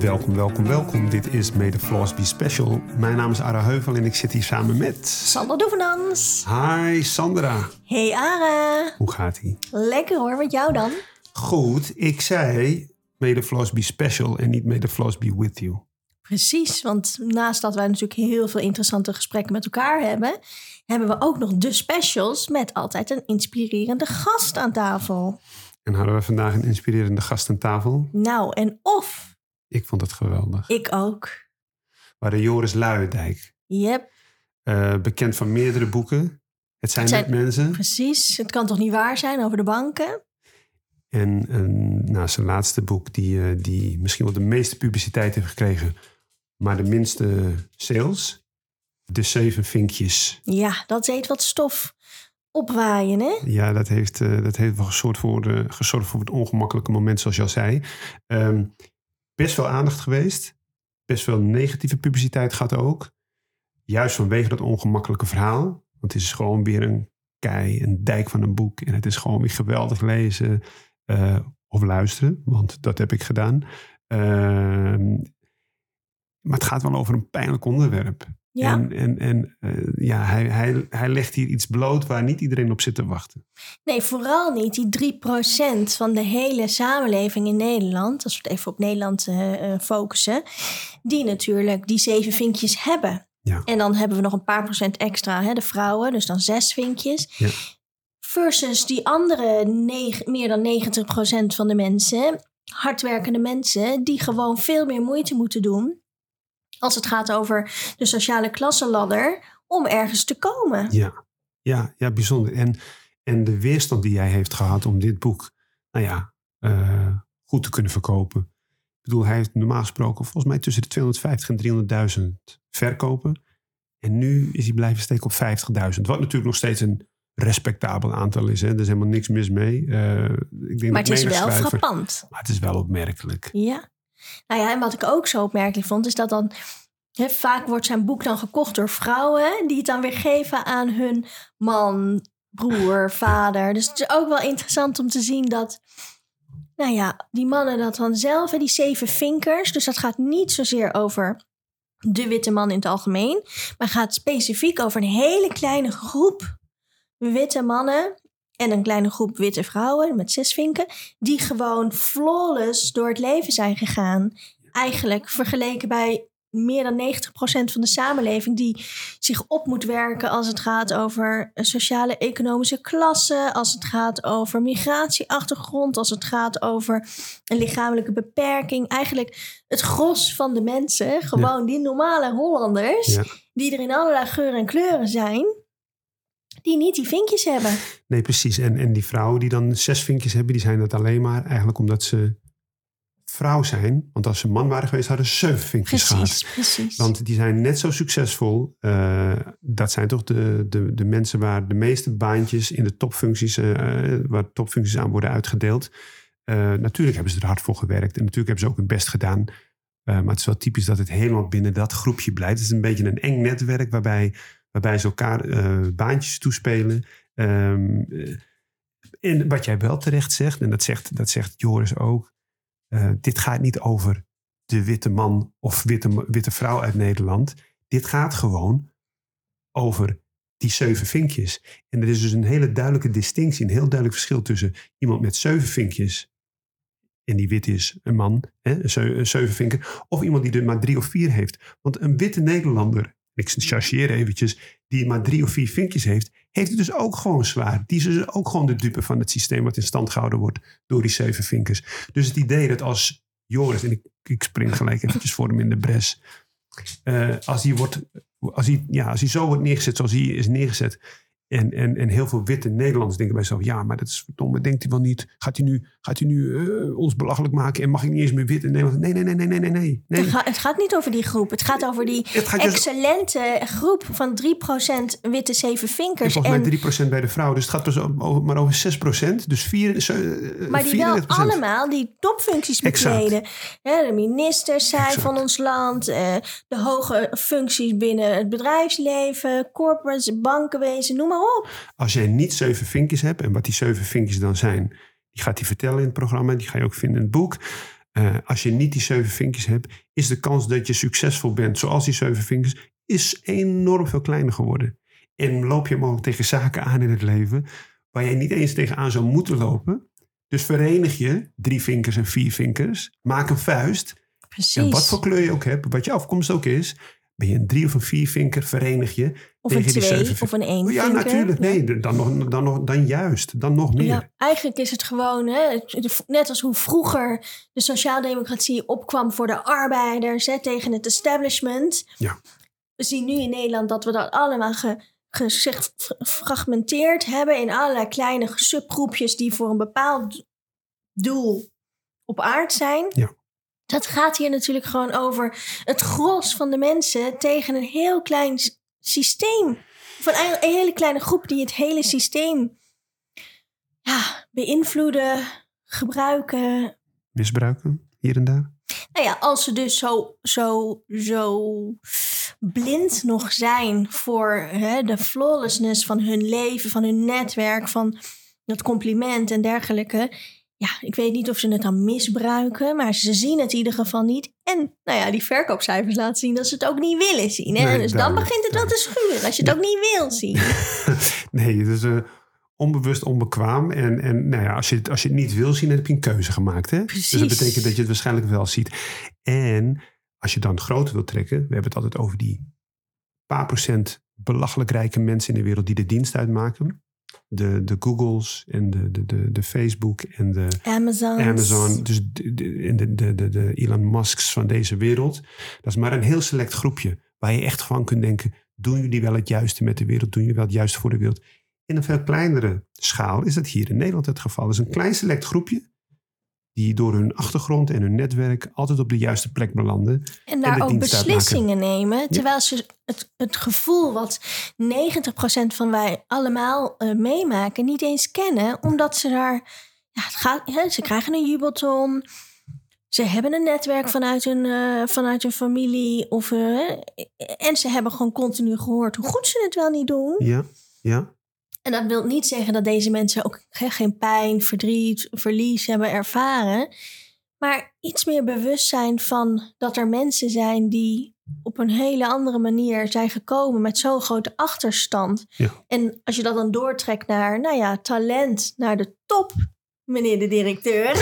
Welkom, welkom, welkom. Dit is Made the Floss Be Special. Mijn naam is Ara Heuvel en ik zit hier samen met... Sandra Doevenans. Hi Sandra. Hey Ara. Hoe gaat-ie? Lekker hoor, met jou dan? Goed, ik zei Made the Floss Be Special en niet Made the Floss Be With You. Precies, want naast dat wij natuurlijk heel veel interessante gesprekken met elkaar hebben, hebben we ook nog de specials met altijd een inspirerende gast aan tafel. En hadden we vandaag een inspirerende gast aan tafel? Nou, en of. Ik vond het geweldig. Ik ook. We hadden Joris Luijendijk. Yep. Uh, bekend van meerdere boeken. Het zijn, Het zijn- net mensen. Precies, het kan toch niet waar zijn over de banken? En eh, nou, zijn laatste boek, die, eh, die misschien wel de meeste publiciteit heeft gekregen, maar de minste sales. De Zeven Vinkjes. Ja, dat deed wat stof opwaaien, hè? Ja, dat heeft, eh, dat heeft wel gezorgd voor, eh, gezorgd voor het ongemakkelijke moment, zoals je al zei. Ehm, best wel aandacht geweest. Best wel negatieve publiciteit gehad ook. Juist vanwege dat ongemakkelijke verhaal. Want het is gewoon weer een kei, een dijk van een boek. En het is gewoon weer geweldig lezen eh, of luisteren. Want dat heb ik gedaan. Ehm, maar het gaat wel over een pijnlijk onderwerp. Ja. En, en, en eh, ja, hij, hij, hij legt hier iets bloot waar niet iedereen op zit te wachten. Nee, vooral niet die 3% van de hele samenleving in Nederland, als we het even op Nederland eh, eh, focussen, die natuurlijk die zeven vinkjes hebben. Ja. En dan hebben we nog een paar procent extra, hè, de vrouwen, dus dan zes vinkjes. Ja. Versus die andere meer dan 90% van de mensen, hardwerkende mensen, die gewoon veel meer moeite moeten doen als het gaat over de sociale klassenladder om ergens te komen. Ja, ja, ja bijzonder. En, en de weerstand die jij heeft gehad om dit boek, nou ja, eh, goed te kunnen verkopen. Ik bedoel, hij heeft normaal gesproken volgens mij tussen de 250 en 300.000 verkopen. En nu is hij blijven steken op 50.000. Wat natuurlijk nog steeds een respectabel aantal is. Hè? Er is helemaal niks mis mee. Eh, ik denk Maar het is wel schrijver- frappant. Maar het is wel opmerkelijk. Ja. Nou ja, en wat ik ook zo opmerkelijk vond, is dat dan vaak wordt zijn boek dan gekocht door vrouwen die het dan weer geven aan hun man, broer, vader. Dus het is ook wel interessant om te zien dat, nou ja, die mannen dat dan zelf, die zeven vinkers, dus dat gaat niet zozeer over de witte man in het algemeen, maar gaat specifiek over een hele kleine groep witte mannen en een kleine groep witte vrouwen met zes vinken, die gewoon flawless door het leven zijn gegaan. Eigenlijk vergeleken bij meer dan 90% van de samenleving die zich op moet werken als het gaat over sociale economische klasse, als het gaat over migratieachtergrond, als het gaat over een lichamelijke beperking. Eigenlijk het gros van de mensen, gewoon die normale Hollanders, Ja. die er in allerlei geuren en kleuren zijn, die niet die vinkjes hebben. Nee, precies. En, en die vrouwen die dan zes vinkjes hebben, die zijn dat alleen maar eigenlijk omdat ze vrouw zijn. Want als ze man waren geweest, hadden ze zeven vinkjes gehad. Precies, precies. Want die zijn net zo succesvol. eh, dat zijn toch de, de, de mensen waar de meeste baantjes in de topfuncties, eh, eh, waar topfuncties aan worden uitgedeeld. Natuurlijk hebben ze er hard voor gewerkt en natuurlijk hebben ze ook hun best gedaan. Maar het is wel typisch dat het helemaal binnen dat groepje blijft. Het is een beetje een eng netwerk waarbij, waarbij ze elkaar eh, baantjes toespelen. Ehm, eh, en wat jij wel terecht zegt, en dat zegt, dat zegt Joris ook. eh, dit gaat niet over de witte man of witte, witte vrouw uit Nederland. Dit gaat gewoon over die zeven vinkjes. En er is dus een hele duidelijke distinctie, een heel duidelijk verschil tussen iemand met zeven vinkjes. En die wit is een man, hè, zeven vinker. Of iemand die er maar drie of vier heeft. Want een witte Nederlander, ik chargeer eventjes, die maar drie of vier vinkjes heeft, heeft het dus ook gewoon zwaar. Die is dus ook gewoon de dupe van het systeem wat in stand gehouden wordt door die zeven vinkers. Dus het idee dat als Joris, en ik, ik spring gelijk eventjes voor hem in de bres. eh, als, hij wordt, als, hij, ja, als hij zo wordt neergezet zoals hij is neergezet. En, en, en heel veel witte Nederlanders denken bij zichzelf: ja, maar dat is verdomme, denkt hij wel niet. Gaat hij nu, gaat hij nu eh, ons belachelijk maken en mag ik niet eens meer wit in Nederland? Nee, nee, nee, nee, nee, nee, nee. Het, ga- het gaat niet over die groep. Het gaat over die dus- excellente groep van 3% witte zeven En vinkers. volgens mij En, 3% bij de vrouw. Dus het gaat dus over, maar over 6%. Dus 4, eh, maar die wel 34%. allemaal die topfuncties bekleden. Hè, de ministers zijn Exact. van ons land. eh, de hoge functies binnen het bedrijfsleven. Corporates, bankenwezen, noem maar op. Als jij niet zeven vinkjes hebt, en wat die zeven vinkjes dan zijn, die gaat hij vertellen in het programma, die ga je ook vinden in het boek. Eh, als je niet die zeven vinkjes hebt, is de kans dat je succesvol bent zoals die zeven vinkjes, is enorm veel kleiner geworden. En loop je mogelijk tegen zaken aan in het leven waar je niet eens tegenaan zou moeten lopen. Dus verenig je drie vinkers en vier vinkers. Maak een vuist. Precies. En wat voor kleur je ook hebt, wat je afkomst ook is, ben je een drie of een vier vinker, verenig je of een tegen die twee zeven of een één. Ja, vinker. natuurlijk. Ja. Nee, dan, nog, dan, nog, dan juist. Dan nog meer. Ja, eigenlijk is het gewoon, hè, net als hoe vroeger de sociaaldemocratie opkwam voor de arbeiders hè, tegen het establishment. Ja. We zien nu in Nederland dat we dat allemaal ge, gefragmenteerd hebben in allerlei kleine subgroepjes die voor een bepaald doel op aard zijn. Ja. Dat gaat hier natuurlijk gewoon over het gros van de mensen tegen een heel klein systeem. Van een een hele kleine groep die het hele systeem ja, beïnvloeden, gebruiken. Misbruiken, hier en daar. Nou ja, als ze dus zo, zo, zo blind nog zijn voor hè, de flawlessness van hun leven, van hun netwerk, van dat compliment en dergelijke. Ja, ik weet niet of ze het dan misbruiken, maar ze zien het in ieder geval niet. En nou ja, die verkoopcijfers laten zien dat ze het ook niet willen zien. Hè? Nee, dus dan begint het wel te schuren als je het ook niet wil zien. nee, het is eh, onbewust onbekwaam. En, en nou ja, als, je het, als je het niet wil zien, dan heb je een keuze gemaakt. Hè? Dus dat Precies. betekent dat je het waarschijnlijk wel ziet. En als je dan groter wilt trekken, we hebben het altijd over die paar procent belachelijk rijke mensen in de wereld die de dienst uitmaken. De, de Googles en de, de, de, de Facebook en de Amazon. Amazon, dus de, de, de, de, Elon Musks van deze wereld. Dat is maar een heel select groepje waar je echt van kunt denken, doen jullie wel het juiste met de wereld? Doen jullie wel het juiste voor de wereld? In een veel kleinere schaal is dat hier in Nederland het geval. Is een klein select groepje die door hun achtergrond en hun netwerk altijd op de juiste plek belanden. En daar ook beslissingen nemen. Terwijl ze het, het gevoel wat 90% van wij allemaal eh, meemaken niet eens kennen. Omdat ze daar... Ja, het gaat, hè, ze krijgen een jubelton. Ze hebben een netwerk vanuit hun, eh, vanuit hun familie. Of, eh, en ze hebben gewoon continu gehoord hoe goed ze het wel niet doen. Ja, ja. En dat wil niet zeggen dat deze mensen ook geen pijn, verdriet, verlies hebben ervaren. Maar iets meer bewustzijn van dat er mensen zijn die op een hele andere manier zijn gekomen met zo'n grote achterstand. Ja. En als je dat dan doortrekt naar, nou ja, talent, naar de top, meneer de directeur.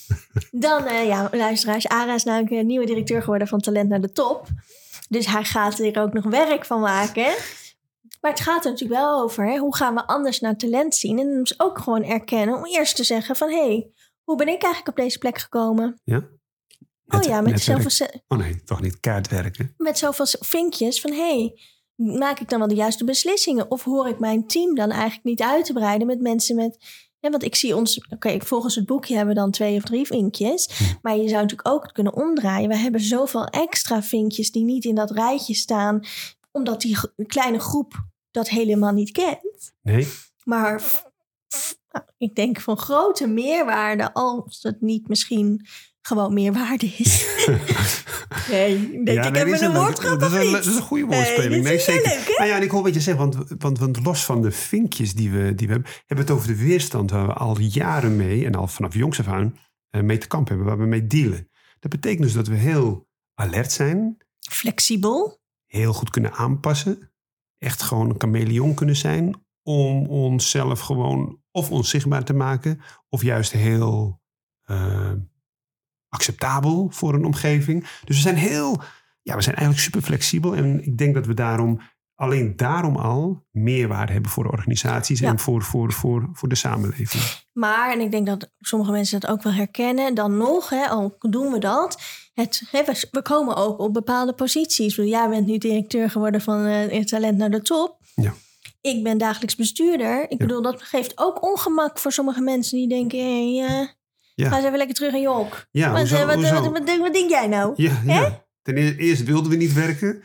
dan, eh, ja, luisteraars, Ara is namelijk een nieuwe directeur geworden van Talent naar de Top. Dus hij gaat er ook nog werk van maken. Maar het gaat er natuurlijk wel over. Hè? Hoe gaan we anders naar talent zien? En dus ook gewoon erkennen om eerst te zeggen van... hé, hey, hoe ben ik eigenlijk op deze plek gekomen? ja. oh ja, met zoveel, Oh nee, toch niet kaartwerken. met zoveel vinkjes van... hé, hey, maak ik dan wel de juiste beslissingen? Of hoor ik mijn team dan eigenlijk niet uit te breiden met mensen met... Ja, want ik zie ons... Oké, volgens het boekje hebben we dan twee of drie vinkjes. Maar je zou natuurlijk ook kunnen omdraaien. We hebben zoveel extra vinkjes die niet in dat rijtje staan... omdat die kleine groep dat helemaal niet kent. Nee, Maar nou, ik denk van grote meerwaarde, als het niet misschien gewoon meerwaarde is. nee, ik denk, Ja, ik nee, heb een woordgrap dat is een, niet? dat is een goede Nee, woordspeling. Nee, jij zeker. leuk? Nou ja, en ik hoor wat je zegt, want, want, want los van de vinkjes die we, die we hebben, hebben we het over de weerstand waar we al jaren mee, en al vanaf jongs af aan, eh, mee te kamp hebben, waar we mee dealen. Dat betekent dus dat we heel alert zijn, Flexibel. heel goed kunnen aanpassen, echt gewoon een chameleon kunnen zijn, om onszelf gewoon of onzichtbaar te maken, of juist heel eh, acceptabel voor een omgeving. Dus we zijn heel, ja, we zijn eigenlijk super flexibel. En ik denk dat we daarom, alleen daarom al, meerwaarde hebben voor de organisaties Ja. en voor, voor, voor, voor de samenleving. Maar, en ik denk dat sommige mensen dat ook wel herkennen, dan nog, hè, al doen we dat. Het, hè, we, we komen ook op bepaalde posities. Jij bent nu directeur geworden van eh Talent naar de Top. Ja. Ik ben dagelijks bestuurder. Ik bedoel, dat geeft ook ongemak voor sommige mensen die denken: hé, hey, eh, Ja. ga eens even lekker terug in je hok. Ja, wat, hoezo- eh, wat, hoezo? wat, wat, denk- jij nou? Ja, ja. Ten eerste, eerst wilden we niet werken.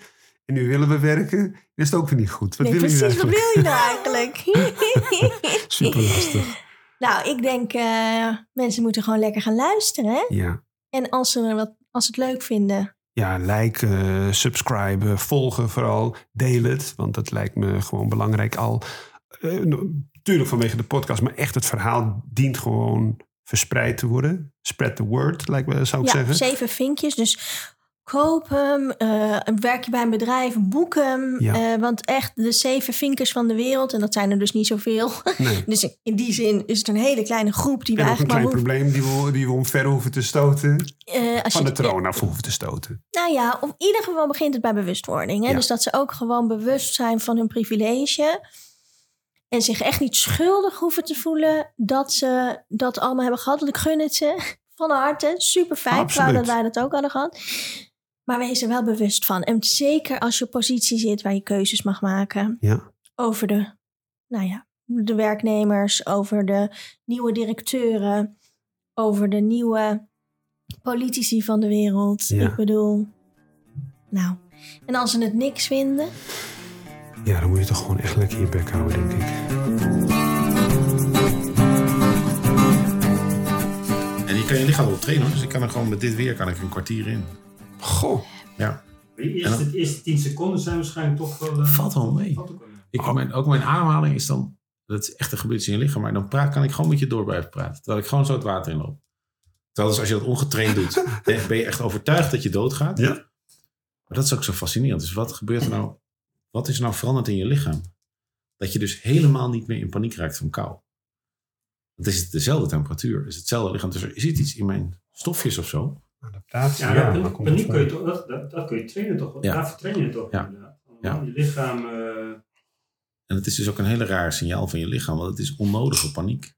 En nu willen we werken. Is het ook weer niet goed. Wat nee, precies, wat wil je nou eigenlijk? Super lastig. nou, ik denk, eh, mensen moeten gewoon lekker gaan luisteren. Hè? Ja. En als ze, wat, als ze het leuk vinden, Ja, liken, subscriben, volgen vooral. Deel het, want dat lijkt me gewoon belangrijk al. Eh, Natuurlijk vanwege de podcast, maar echt het verhaal dient gewoon verspreid te worden. Spread the word, lijkt me, zou ik ja, zeggen. zeven vinkjes. Dus koop hem, eh, werk je bij een bedrijf, boek hem. Ja. Eh, want echt de zeven vinkers van de wereld, en dat zijn er dus niet zoveel. Nee. Dus in die zin is het een hele kleine groep die we En ook een eigenlijk klein maar probleem die we, die we omver hoeven te stoten. eh, als Van je de troon af hoeven te stoten. Nou ja, op ieder geval begint het bij bewustwording. Hè? Ja. Dus dat ze ook gewoon bewust zijn van hun privilege. En zich echt niet schuldig hoeven te voelen dat ze dat allemaal hebben gehad. Want ik gun het ze van harte. Super fijn. Ik dat wij dat ook hadden gehad. Maar wees er wel bewust van. En zeker als je op positie zit waar je keuzes mag maken. Ja. Over de, nou ja, de werknemers, over de nieuwe directeuren, over de nieuwe politici van de wereld. Ja. Ik bedoel, nou. En als ze het niks vinden, ja, dan moet je toch gewoon echt lekker je bek houden, denk ik. En je kan je lichaam wel trainen. hoor. Dus ik kan er gewoon met dit weer kan ik een kwartier in. Goh. Ja. De eerste, de eerste 10 seconden zijn waarschijnlijk toch wel. eh, Valt wel mee. valt ook. Ik, mijn, ook mijn ademhaling is dan... Dat is echt een gebeurt in je lichaam. Maar dan praat, kan ik gewoon met je door blijven praten. Terwijl ik gewoon zo het water in loop. Terwijl dus als je dat ongetraind doet... ben je echt overtuigd dat je doodgaat. Ja. Maar dat is ook zo fascinerend. Dus wat gebeurt er nou... Wat is er nou veranderd in je lichaam? Dat je dus helemaal niet meer in paniek raakt van kou. Het is dezelfde temperatuur. Het is hetzelfde lichaam. Dus er zit iets in mijn stofjes of zo. Adaptatie, Ja, ja. dat, paniek kun je toch, dat, dat, dat kun je trainen toch? Ja. Daarvoor train je toch Ja. inderdaad. Ja. Je lichaam... eh, En het is dus ook een hele raar signaal van je lichaam. Want het is onnodige paniek.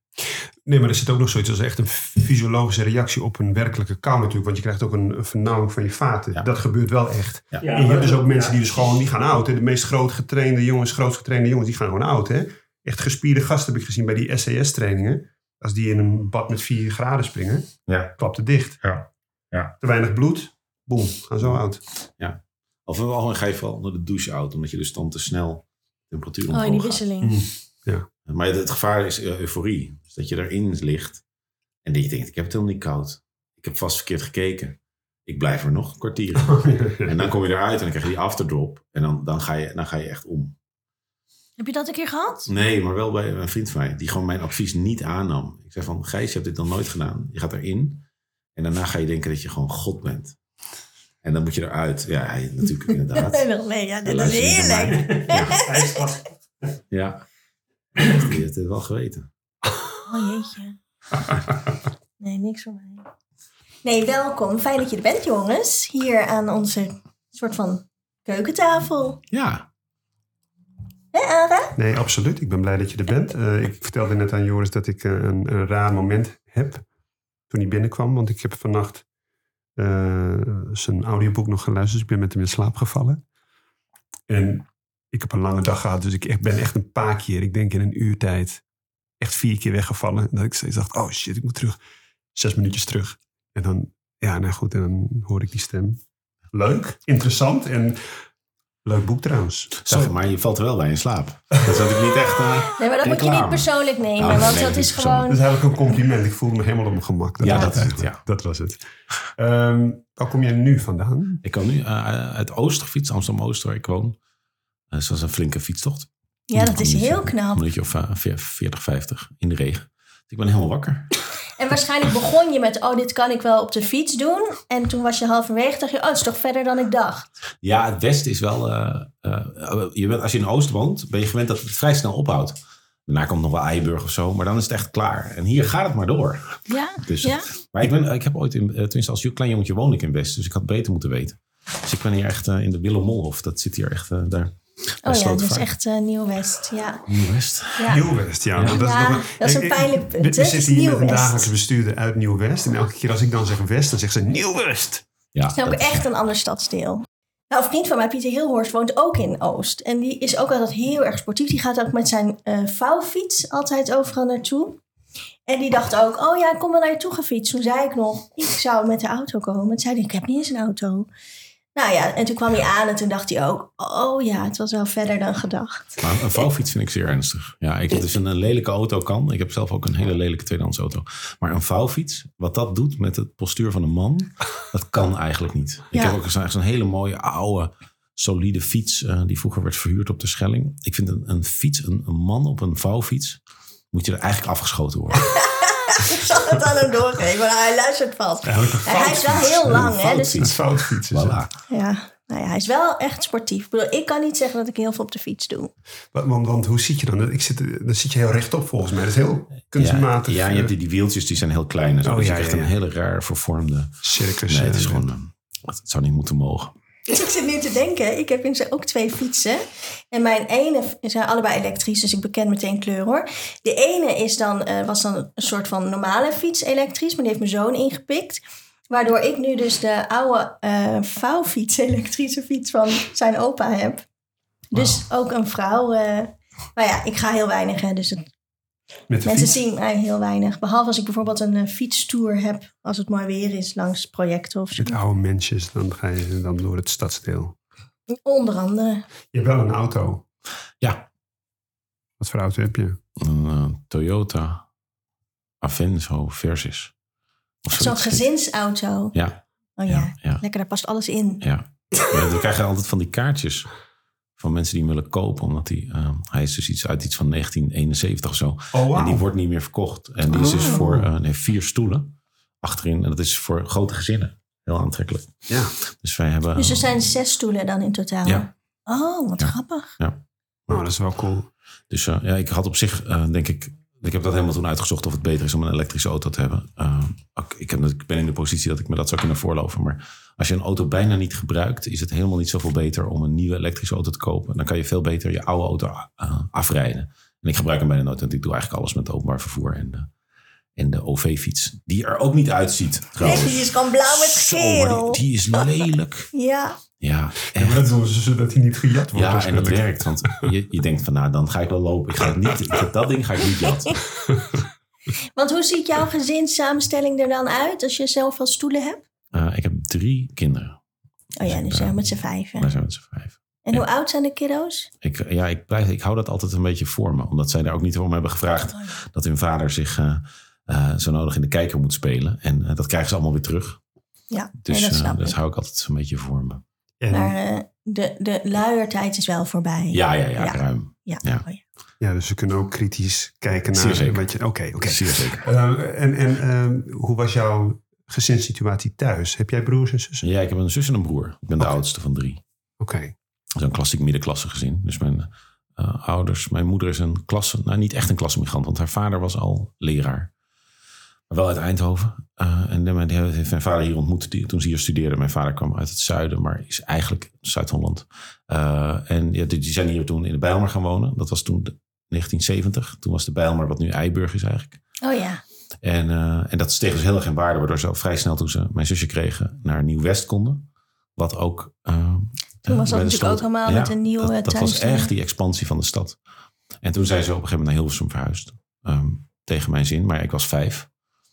Nee, maar er zit ook nog zoiets als echt een fysiologische reactie op een werkelijke kou natuurlijk. Want je krijgt ook een, een vernauwing van je vaten. Ja. Dat gebeurt wel echt. Ja. ja, en je hebt dus ook ja. mensen die dus gewoon, die gaan oud. Hè? De meest groot getrainde jongens, grootst getrainde jongens, die gaan gewoon oud. Hè? Echt gespierde gasten heb ik gezien bij die SAS-trainingen. Als die in een bad met 4 graden springen, Ja. klapt het dicht. Ja. Ja. Te weinig bloed, boem, gaan zo oud. Of in het algemeen ga je vooral onder de douche uit. Omdat je dus dan te snel temperatuur oh, omhoog in die wisseling. Maar het, gevaar is eh, euforie. Dus dat je erin ligt. En dat je denkt, ik heb het helemaal niet koud. Ik heb vast verkeerd gekeken. Ik blijf er nog een kwartier. En dan kom je eruit en dan krijg je die afterdrop. En dan, dan, ga, je, dan ga je echt om. Heb je dat een keer gehad? Nee, maar wel bij een vriend van mij. Die gewoon mijn advies niet aannam. Ik zei van, Gijs, je hebt dit nog nooit gedaan. Je gaat erin. En daarna ga je denken dat je gewoon God bent. En dan moet je eruit. Ja, hij, natuurlijk inderdaad. nee, ja, dit is heerlijk. ijskast. Ja. Die heeft het wel geweten. Oh jeetje. Nee, niks voor mij. Nee, welkom. Fijn dat je er bent, jongens. Hier aan onze soort van keukentafel. Ja. Hé, Ara? Nee, absoluut. Ik ben blij dat je er bent. Eh, ik vertelde net aan Joris dat ik eh, een, een raar moment heb toen hij binnenkwam. Want ik heb vannacht eh, zijn audioboek nog geluisterd. Dus ik ben met hem in slaap gevallen. En ik heb een lange dag gehad. Dus ik ben echt een paar keer, ik denk in een uur tijd, echt vier keer weggevallen. En dat ik steeds dacht, oh shit, ik moet terug. Zes minuutjes terug. En dan, ja, nou goed, en dan hoor ik die stem. Leuk, interessant en leuk boek trouwens. Maar je valt er wel bij in slaap. Dat is natuurlijk niet echt... eh, Nee, maar dat moet je niet persoonlijk nemen. Nou, want nee, dat is persoonlijk. Dat is gewoon... eigenlijk een compliment. Ik voelde me helemaal op mijn gemak. Ja, dat is het, eigenlijk. ja. Dat was het. Ehm, waar kom je nu vandaan? Ik kan nu uh, uit Ooster fietsen, Amsterdam-Ooster, waar ik woon. Uh, dat is een flinke fietstocht. Ja, dat is heel minuutje- Een knap. minuutje of uh, 40, 50 in de regen. Dus ik ben helemaal wakker. En waarschijnlijk begon je met, oh, dit kan ik wel op de fiets doen. En toen was je halverwege, dacht je, oh, het is toch verder dan ik dacht. Ja, het Westen is wel... uh, uh, je bent, als je in Oost woont, ben je gewend dat het vrij snel ophoudt. Daarna komt nog wel Eiburg of zo, maar dan is het echt klaar. En hier gaat het maar door. Ja, Dus, ja. Maar ik, ben, ik heb ooit, in, uh, tenminste als klein jongetje woon ik in West, dus ik had beter moeten weten. Dus ik ben hier echt uh, in de Willem-Molhof, dat zit hier echt daar. Oh ja, dat is echt uh, Nieuw-West, ja. Nieuw-West? Ja. Nieuw-West, ja. Dat, is nog een, dat is een ik- pijnlijk punt, We, zitten is hier met een dagelijkse bestuurder uit Nieuw-West. En elke keer als ik dan zeg West, dan zegt ze Nieuw-West. Ja, Het is ook dat- echt een ander stadsdeel. Nou, een vriend van mij, Pieter Hilhorst, woont ook in Oost. En die is ook altijd heel erg sportief. Die gaat ook met zijn eh vouwfiets altijd overal naartoe. En die dacht ook, oh ja, ik kom wel naar je toe gefietst. Toen zei ik nog, ik zou met de auto komen. Toen zei hij, ik heb niet eens een auto. Nou ja, en toen kwam hij aan en toen dacht hij ook, oh ja, het was wel verder dan gedacht. Maar een vouwfiets vind ik zeer ernstig. Ja, ik dus een, een lelijke auto kan. Ik heb zelf ook een hele lelijke tweedehands auto. Maar een vouwfiets, wat dat doet met het postuur van een man, dat kan eigenlijk niet. Ik Ja. heb ook zo'n zo'n hele mooie oude, solide fiets eh, die vroeger werd verhuurd op de Schelling. Ik vind een, een fiets, een, een man op een vouwfiets, moet je er eigenlijk afgeschoten worden. ik zal het aan hem doorgeven. Maar hij luistert vast. Hij is wel heel lang, hè? Dus. Een foutfiets is het. Voilà. ja, nou ja, hij is wel echt sportief. Ik, bedoel, ik kan niet zeggen dat ik heel veel op de fiets doe. Want, want, want hoe zit je dan? Ik zit, dan zit je heel rechtop volgens mij. Dat is heel kunstmatig. Ja, ja, en je hebt die, die wieltjes, die zijn heel klein. En zo. Oh, dus je ja, krijgt ja, een hele raar vervormde... circus. Nee, het is eh, gewoon... eh, Het zou niet moeten mogen. Dus ik zit nu te denken, ik heb intussen ook twee fietsen. En mijn ene zijn allebei elektrisch, dus ik beken meteen kleur hoor. De ene is dan, eh, was dan een soort van normale fiets elektrisch, maar die heeft mijn zoon ingepikt. Waardoor ik nu dus de oude eh vouwfiets, elektrische fiets van zijn opa heb. Dus ook een vrouw. eh maar ja, ik ga heel weinig, hè, dus het, mensen fiets. zien mij heel weinig. Behalve als ik bijvoorbeeld een eh, fietstour heb, als het mooi weer is, langs projecten of zo. Met oude mensjes, dan ga je dan door het stadsdeel. Onder andere. Je hebt wel een auto. Ja, Wat voor auto heb je? een eh, Toyota Avenzo Versus. Of Zo'n gezinsauto. Ja, Oh ja. ja, ja. lekker, daar past alles in. Ja. ja we krijgen altijd van die kaartjes van mensen die hem willen kopen. Omdat die, eh, hij is dus iets uit iets van 1971 of zo. Oh, En die wordt niet meer verkocht. En die is dus Oh. voor eh, nee, vier stoelen achterin. En dat is voor grote gezinnen. Heel aantrekkelijk. Ja. Dus wij hebben... Dus er zijn zes stoelen dan in totaal. Ja. Oh, wat Ja. grappig. Nou, dat is wel cool. Dus eh, ja, ik had op zich, eh, denk ik... Ik heb dat helemaal toen uitgezocht of het beter is om een elektrische auto te hebben. Eh, ik, heb, ik ben in de positie dat ik me dat zou kunnen voorloven. Maar als je een auto bijna niet gebruikt, is het helemaal niet zoveel beter om een nieuwe elektrische auto te kopen. Dan kan je veel beter je oude auto eh, afrijden. En ik gebruik hem bijna nooit, want ik doe eigenlijk alles met openbaar vervoer en de, en de OV-fiets. Die er ook niet uitziet, trouwens. Nee, die is gewoon blauw met Zo, geel. die, die is lelijk. Ja. Ja, dat doen ze zodat hij niet gejat wordt. Ja, en dat werkt. Want je, je denkt van, nou, dan ga ik wel lopen. Ik ga het niet, ik- dat ding ga ik niet jatten. Want hoe ziet jouw gezinssamenstelling er dan uit als je zelf al stoelen hebt? Eh, ik heb drie kinderen. Oh ja, dus ja, met z'n vijf. Wij zijn met z'n vijf. En hoe oud zijn de kiddo's? Ik, ja, ik, blijf, ik hou dat altijd een beetje voor me. Omdat zij daar ook niet om hebben gevraagd dat hun vader zich eh, eh, zo nodig in de kijker moet spelen. En eh, dat krijgen ze allemaal weer terug. Ja, Dus nee, dat eh, snap dat ik. hou ik altijd zo'n beetje voor me. En, Maar eh, de, de luiertijd is wel voorbij. Ja, ja, ja, Ja. ruim. Ja. Ja. Oh ja. ja, dus ze kunnen ook kritisch kijken Zeer naar zeker. wat je... Oké, oké. Zeer zeker. Eh, en en ehm, hoe was jouw gezinssituatie thuis? Heb jij broers en zussen? Ja, ik heb een zus en een broer. Ik ben de oudste van drie. Oké. Zo'n klassiek middenklasse gezin. Dus mijn eh, ouders, mijn moeder is een klasse, nou niet echt een klassemigrant, want haar vader was al leraar. Wel uit Eindhoven. Eh, en de- die heeft mijn vader hier ontmoet die- toen ze hier studeerde. Mijn vader kwam uit het zuiden, maar is eigenlijk Zuid-Holland. Eh, en ja, die, die zijn hier toen in de Bijlmer gaan wonen. Dat was toen de- 1970. Toen was de Bijlmer wat nu Eiburg is eigenlijk. Oh ja. En, eh, en dat steeg dus heel erg in waarde, waardoor ze al vrij snel toen ze mijn zusje kregen naar Nieuw-West konden. Wat ook. Toen was dat natuurlijk stad- ook allemaal met een nieuwe Dat, dat was echt die expansie van de stad. En toen zijn ze op een gegeven moment naar Hilversum verhuisd. Ehm, tegen mijn zin, maar ik was vijf.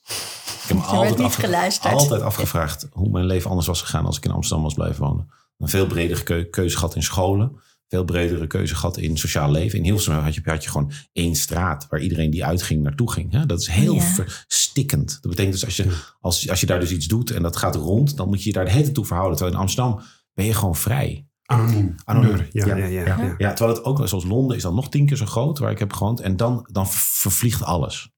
Ik heb me werd altijd, niet afge- geluisterd. altijd afgevraagd hoe mijn leven anders was gegaan als ik in Amsterdam was blijven wonen. Een veel bredere keu- keuzegat in scholen. Veel bredere keuzegat in sociaal leven. In Hilversum had je, had je gewoon één straat waar iedereen die uitging naartoe ging. Hè? Dat is heel Ja. verstikkend. Dat betekent dus als je, als, als je daar dus iets doet en dat gaat rond, dan moet je je daar de hele tijd toe verhouden. Terwijl in Amsterdam ben je gewoon vrij. Anoniem. Anoniem. Neur. Ja, ja, ja. ja, Ja. Ja, terwijl het ook, zoals Londen is dan nog tien keer zo groot, waar ik heb gewoond. En dan, dan vervliegt alles.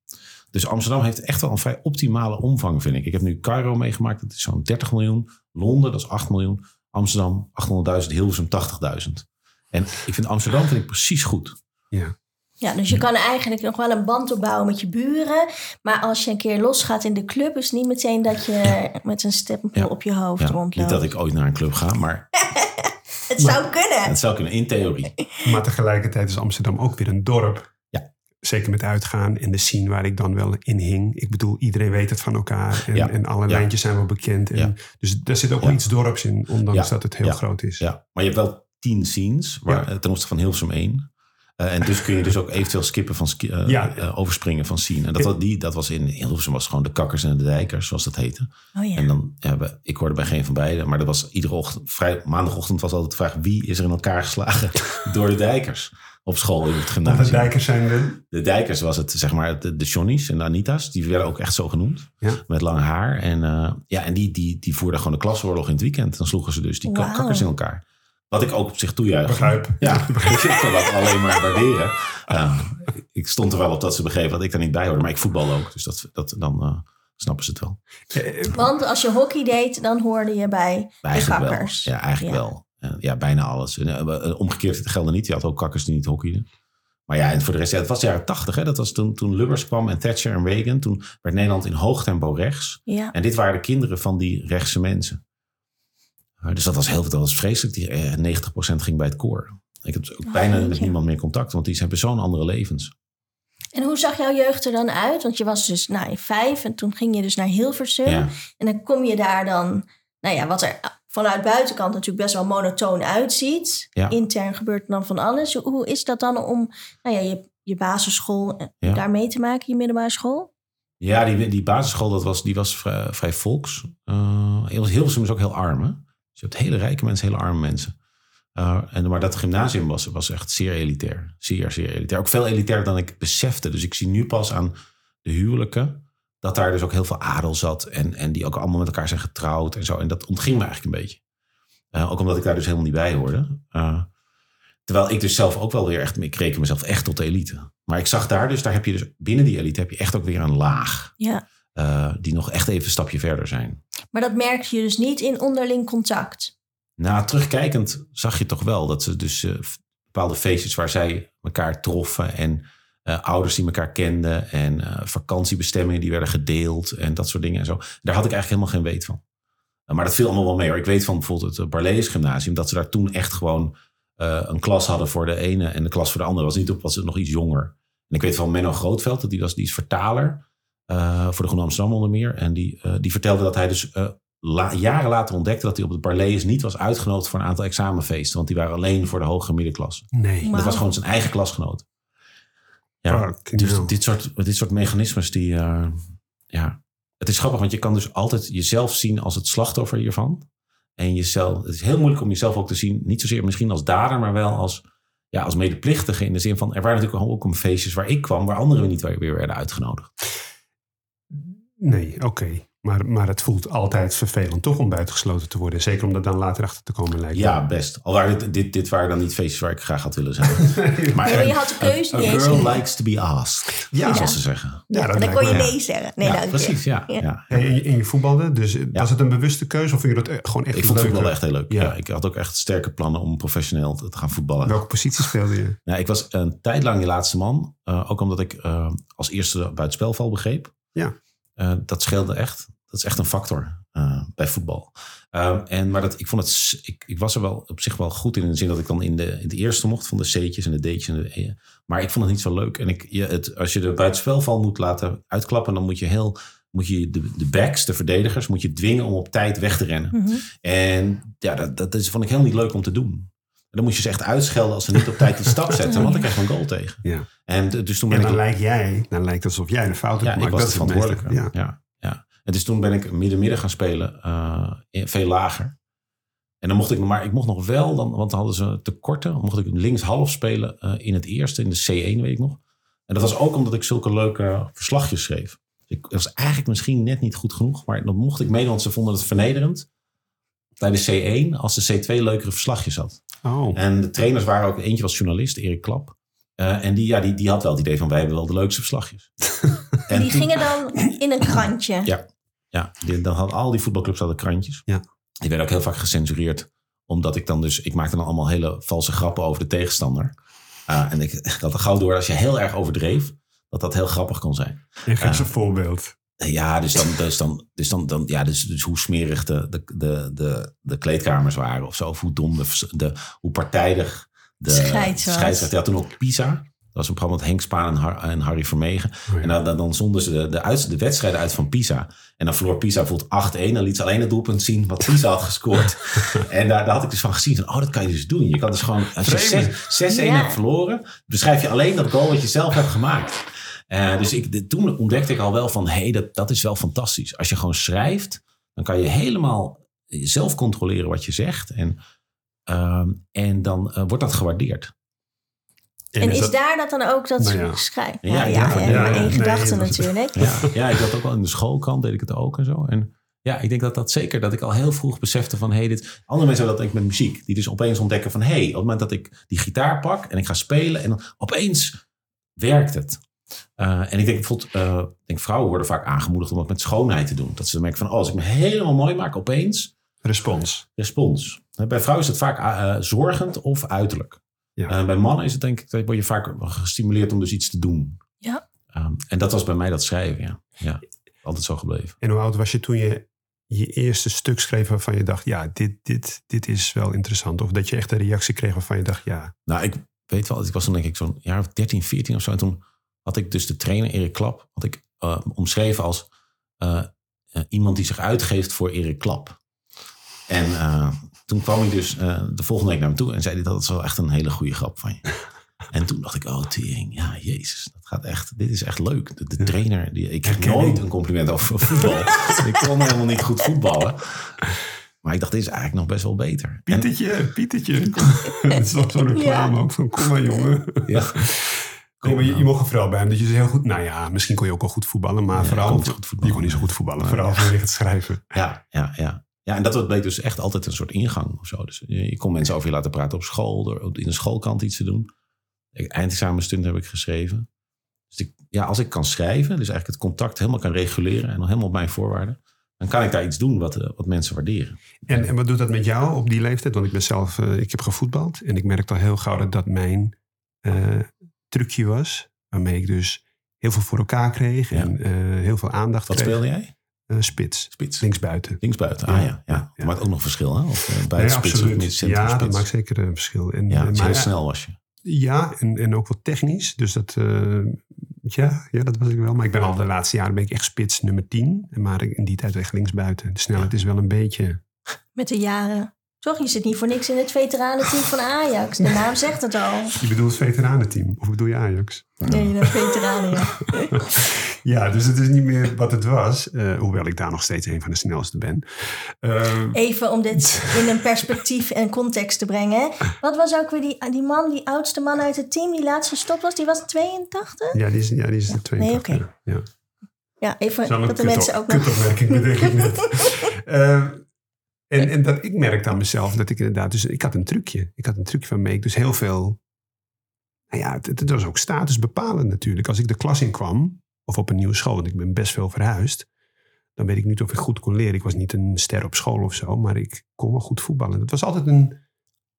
Dus Amsterdam heeft echt wel een vrij optimale omvang, vind ik. Ik heb nu Cairo meegemaakt, dat is zo'n 30 miljoen. Londen, dat is 8 miljoen. Amsterdam, 800.000. Hilversum, 80.000. En ik vind Amsterdam vind ik precies goed. Ja, dus je kan eigenlijk nog wel een band opbouwen met je buren. Maar als je een keer losgaat in de club, is het niet meteen dat je met een stempel Ja. op je hoofd Ja, rondloopt. niet dat ik ooit naar een club ga, maar Het zou kunnen. het zou kunnen in theorie. Maar tegelijkertijd is Amsterdam ook weer een dorp. Zeker met uitgaan en de scene waar ik dan wel in hing. Ik bedoel, iedereen weet het van elkaar. En, Ja. en alle Ja. lijntjes zijn wel bekend. En, Ja. Dus daar zit ook iets dorps in, ondanks dat het heel groot is. Ja, maar je hebt wel tien scenes waar, ten opzichte van Hilversum 1. Eh, en dus kun je dus ook eventueel skippen van ski, eh, Ja. eh, overspringen van scene. En dat, was, die, dat was in Hilversum was gewoon de kakkers en de dijkers, zoals dat heette. Oh ja. En dan, we- ik hoorde bij geen van beiden, maar dat was iedere ochtend, vrij, maandagochtend was altijd de vraag wie is er in elkaar geslagen door de dijkers op school in het Want de gymnasium. dijkers zijn de... De dijkers was het, zeg maar, de, de Johnny's en de Anita's. Die werden ook echt zo genoemd. Ja. Met lang haar. En, eh, ja, en die, die, die voerden gewoon de klasoorlog in het weekend. Dan sloegen ze dus die kakkers in elkaar. Wat ik ook op zich toejuich. Begrijp. Ja, ik kan dat alleen maar waarderen. Uh, ik stond er wel op dat ze begrepen dat ik daar niet bij hoorde. Maar ik voetbal ook. Dus dat, dat, dan uh, snappen ze het wel. Want als je hockey deed, dan hoorde je bij de kakkers. Wel. Ja, eigenlijk ja. wel. Ja, bijna alles. Omgekeerd het gelden niet. Je had ook kakkers die niet hockeyden. Maar ja, en voor de rest, ja, het was de jaren tachtig. Dat was toen, toen Lubbers kwam en Thatcher en Reagan. Toen werd Nederland in hoog tempo rechts. Ja. En dit waren de kinderen van die rechtse mensen. Dus dat was heel dat was vreselijk. Die, eh, 90% ging bij het koor. Ik heb dus ook Oh, bijna met niemand meer contact, want die hebben zo'n andere levens. En hoe zag jouw jeugd er dan uit? Want je was dus nou, vijf en toen ging je dus naar Hilversum. Ja. En dan kom je daar dan, nou ja, wat er vanuit buitenkant natuurlijk best wel monotoon uitziet. Ja. Intern gebeurt dan van alles. Hoe- Hoe is dat dan om nou ja, je, je basisschool eh, Ja. daar mee te maken, je middelbare school? Ja, die, die basisschool dat was, die was vrij, vrij volks. Uh, Hilversum is ook heel arm. Hè? Je hebt hele rijke mensen, hele arme mensen. Uh, en, maar dat gymnasium was, was echt zeer elitair. Zeer, zeer elitair. Ook veel elitair dan ik besefte. Dus ik zie nu pas aan de huwelijken... dat daar dus ook heel veel adel zat. En, en die ook allemaal met elkaar zijn getrouwd en zo. En dat ontging me eigenlijk een beetje. Uh, ook omdat ik daar dus helemaal niet bij hoorde. Uh, terwijl ik dus zelf ook wel weer echt... Ik reken mezelf echt tot de elite. Maar ik zag daar dus... Daar heb je dus binnen die elite heb je echt ook weer een laag. Ja. Die nog echt even een stapje verder zijn. Maar dat merk je dus niet in onderling contact. Nou, terugkijkend zag je toch wel dat ze dus uh, bepaalde feestjes waar zij elkaar troffen en uh, ouders die elkaar kenden en uh, vakantiebestemmingen die werden gedeeld en dat soort dingen en zo. Daar had ik eigenlijk helemaal geen weet van. Maar dat viel allemaal wel mee hoor. Ik weet van bijvoorbeeld het Barlees Gymnasium dat ze daar toen echt gewoon een klas hadden voor de ene en de klas voor de andere. Was niet op, was het nog iets jonger. En ik weet van Menno Grootveld, dat die, was, die is vertaler voor de Groene Amsterdam onder meer. En die, uh, die vertelde dat hij dus uh, la, jaren later ontdekte dat hij op het Barlees niet was uitgenodigd voor een aantal examenfeesten. Want die waren alleen voor de hogere middenklasse. Nee. Wow. Dat was gewoon zijn eigen klasgenoot. Ja, dus dit soort, dit soort mechanismes die, uh, ja, het is grappig, want je kan dus altijd jezelf zien als het slachtoffer hiervan. En jezelf, het is heel moeilijk om jezelf ook te zien, niet zozeer misschien als dader, maar wel als, ja, als medeplichtige. In de zin van, er waren natuurlijk ook om feestjes waar ik kwam, waar anderen niet weer werden uitgenodigd. Nee, oké. Okay. Maar, maar het voelt altijd vervelend toch om buitengesloten te worden. Zeker om er dan later achter te komen lijkt Ja, best. Al waren dit, dit, dit waren dan niet feestjes waar ik graag had willen zijn. nee, maar nee, je had de keuze a, a girl likes to be asked, ja. zoals ze zeggen. Ja, dat dan kon je nee zeggen. Nee, ja, dank precies, je. ja. ja. En je, in je voetbalde, dus was het een bewuste keuze of vind je dat gewoon echt Ik vond leuk? het wel echt heel leuk. Ja. ik had ook echt sterke plannen om professioneel te gaan voetballen. Welke positie speelde je? Nou, ik was een tijd lang je laatste man. Uh, ook omdat ik uh, als eerste buitenspelval begreep. Ja. Uh, dat scheelde echt. Dat is echt een factor uh, bij voetbal. Uh, en, maar dat, ik, vond het, ik, ik was er wel op zich wel goed in. In de zin dat ik dan in de, in de eerste mocht van de C'tjes en de D'tjes. En de E'en. Maar ik vond het niet zo leuk. En ik, je, het, als je de buitenspelval moet laten uitklappen, dan moet je heel. Moet je de, de backs, de verdedigers, moet je dwingen om op tijd weg te rennen. Mhm. Mm -hmm. En ja, dat, dat is, vond ik heel niet leuk om te doen. Dan moet je ze echt uitschelden als ze niet op tijd die stap zetten. Want dan krijg je een goal tegen. Ja. En dus toen en ben dan ik, lijkt jij, dan lijkt het alsof jij de fout hebt ja, gemaakt. ik was dat de verantwoordelijke. Ja. Ja. ja. En dus toen ben ik midden-midden gaan spelen, uh, veel lager. En dan mocht ik, maar ik mocht nog wel, dan, want dan hadden ze tekorten, mocht ik links half spelen uh, in het eerste, in de C1 weet ik nog. En dat was ook omdat ik zulke leuke verslagjes schreef. Ik was eigenlijk misschien net niet goed genoeg, maar dan mocht ik meedoen, want ze vonden het vernederend bij de C1 als de C2 leukere verslagjes had. Oh. En de trainers waren ook, eentje was journalist, Erik Klap. Uh, en die, ja, die, die had wel het idee van wij hebben wel de leukste verslagjes. en die toen, gingen dan in een krantje. Ja, ja die, dan hadden al die voetbalclubs hadden krantjes. Ja. Die werden ook heel vaak gecensureerd. Omdat ik dan dus, ik maakte dan allemaal hele valse grappen over de tegenstander. Uh, en ik, ik had er gauw door als je heel erg overdreef, dat dat heel grappig kon zijn. Geef een voorbeeld. Ja, dus dan, dus dan, dus dan, dan ja, dus, dus hoe smerig de, de, de, de, de kleedkamers waren of zo. Of hoe dom, de, de, hoe partijdig de scheidsrechter. Ja, toen ook Pisa. Dat was een programma met Henk Spaan en, Har en Harry Vermegen. Oh ja. En dan, dan, dan zonden ze de, de, uit, de wedstrijden uit van Pisa. En dan verloor Pisa bijvoorbeeld 8-1. Dan liet ze alleen het doelpunt zien wat Pisa had gescoord. en daar, daar had ik dus van gezien. Van, oh, dat kan je dus doen. Je kan dus gewoon, als je 6-1 ja. hebt verloren, beschrijf je alleen dat goal wat je zelf hebt gemaakt. Uh, dus ik, de, toen ontdekte ik al wel van, hé, hey, dat, dat is wel fantastisch. Als je gewoon schrijft, dan kan je helemaal zelf controleren wat je zegt. En, uh, en dan uh, wordt dat gewaardeerd. En, en is, dat, daar dat dan ook dat nou ja. schrijven? Ja, ja, ja, ja, ja één gedachte natuurlijk. Ja, ja, ik had ook wel in de schoolkant deed ik het ook en zo. En Ja, ik denk dat dat zeker, dat ik al heel vroeg besefte van, hey, dit... Andere mensen hebben dat denk ik met muziek. Die dus opeens ontdekken van, hey, op het moment dat ik die gitaar pak en ik ga spelen en dan opeens werkt het. Uh, en ik denk bijvoorbeeld, uh, ik denk vrouwen worden vaak aangemoedigd om het met schoonheid te doen. Dat ze merken van, oh, als ik me helemaal mooi maak, opeens... Respons. Respons. Bij vrouwen is het vaak uh, zorgend of uiterlijk. Ja. bij mannen is het denk ik, word je vaak gestimuleerd om dus iets te doen. Ja. Um, en dat was bij mij dat schrijven, ja. ja. Altijd zo gebleven. En hoe oud was je toen je je eerste stuk schreef waarvan je dacht, ja, dit, dit, dit is wel interessant? Of dat je echt een reactie kreeg waarvan je dacht, ja. Nou, ik weet wel, ik was toen denk ik zo'n jaar of 13, 14 of zo. En toen had ik dus de trainer Erik Klap, had ik uh, omschreven als uh, uh, iemand die zich uitgeeft voor Erik Klap. En toen kwam hij dus de volgende week naar me toe en zei hij dat is wel echt een hele goede grap van je. En toen dacht ik, oh tering, ja jezus, dat gaat echt, dit is echt leuk. De, de trainer, die, ik heb nooit een compliment over voetbal. ik kon helemaal niet goed voetballen. Maar ik dacht, dit is eigenlijk nog best wel beter. Pietertje, en, Pietertje. Het is toch zo'n reclame ja. ook van, kom maar jongen. Ja. Maar, je, je mocht een vrouw bij hem, dat je heel goed... Nou ja, misschien kon je ook wel goed voetballen, maar ja, vooral... Goed voetballen. Je kon niet zo goed voetballen, vooral vanwege het schrijven. Ja, ja, ja. Ja, en dat bleek dus echt altijd een soort ingang of zo. Dus je, je kon mensen over je laten praten op school, door in de schoolkant iets te doen eindexamenstunt heb ik geschreven. Dus ik, ja, als ik kan schrijven, dus eigenlijk het contact helemaal kan reguleren en dan helemaal op mijn voorwaarden, dan kan ik daar iets doen wat, eh, wat mensen waarderen. En, en wat doet dat met jou op die leeftijd? Want ik ben zelf, uh, ik heb gevoetbald en ik merkte al heel gauw dat dat mijn uh, trucje was. Waarmee ik dus heel veel voor elkaar kreeg en heel veel aandacht Wat kreeg. speelde jij? spits. spits. Linksbuiten. Linksbuiten, ah ja. ja. ja. Dat maakt ook nog verschil, hè? Of bij nee, spits absoluut. of niet Ja, dat maakt zeker een verschil. En, ja, maar, heel snel was je. Ja, en, en ook wat technisch. Dus dat, uh, ja, ja, dat was ik wel. Maar ik ben al de laatste jaren ben ik echt spits nummer 10. Maar in die tijd echt linksbuiten. De snelheid is wel een beetje... Met de jaren. Toch, je zit niet voor niks in het veteranenteam van Ajax. De naam zegt het al. Je bedoelt het veteranenteam? Of bedoel je Ajax? Nee, de veteranen, ja. ja, dus het is niet meer wat het was. Uh, hoewel ik daar nog steeds een van de snelste ben. Uh, Even om dit in een perspectief en context te brengen. Wat was ook weer die, die man, die oudste man uit het team die laatst gestopt was? Die was 82? Ja, die is, ja, die is 82. Nee, oké. Okay. Ja. ja, even dat de mensen ook nog... Kutopmerking bedenk ik net. uh, en, en dat ik merkte aan mezelf dat ik inderdaad, dus ik had een trucje. Ik had een trucje waarmee ik dus heel veel, nou ja, het, het was ook statusbepalend natuurlijk. Als ik de klas in kwam, of op een nieuwe school, want ik ben best veel verhuisd, dan weet ik niet of ik goed kon leren. Ik was niet een ster op school of zo, maar ik kon wel goed voetballen. Het was altijd een,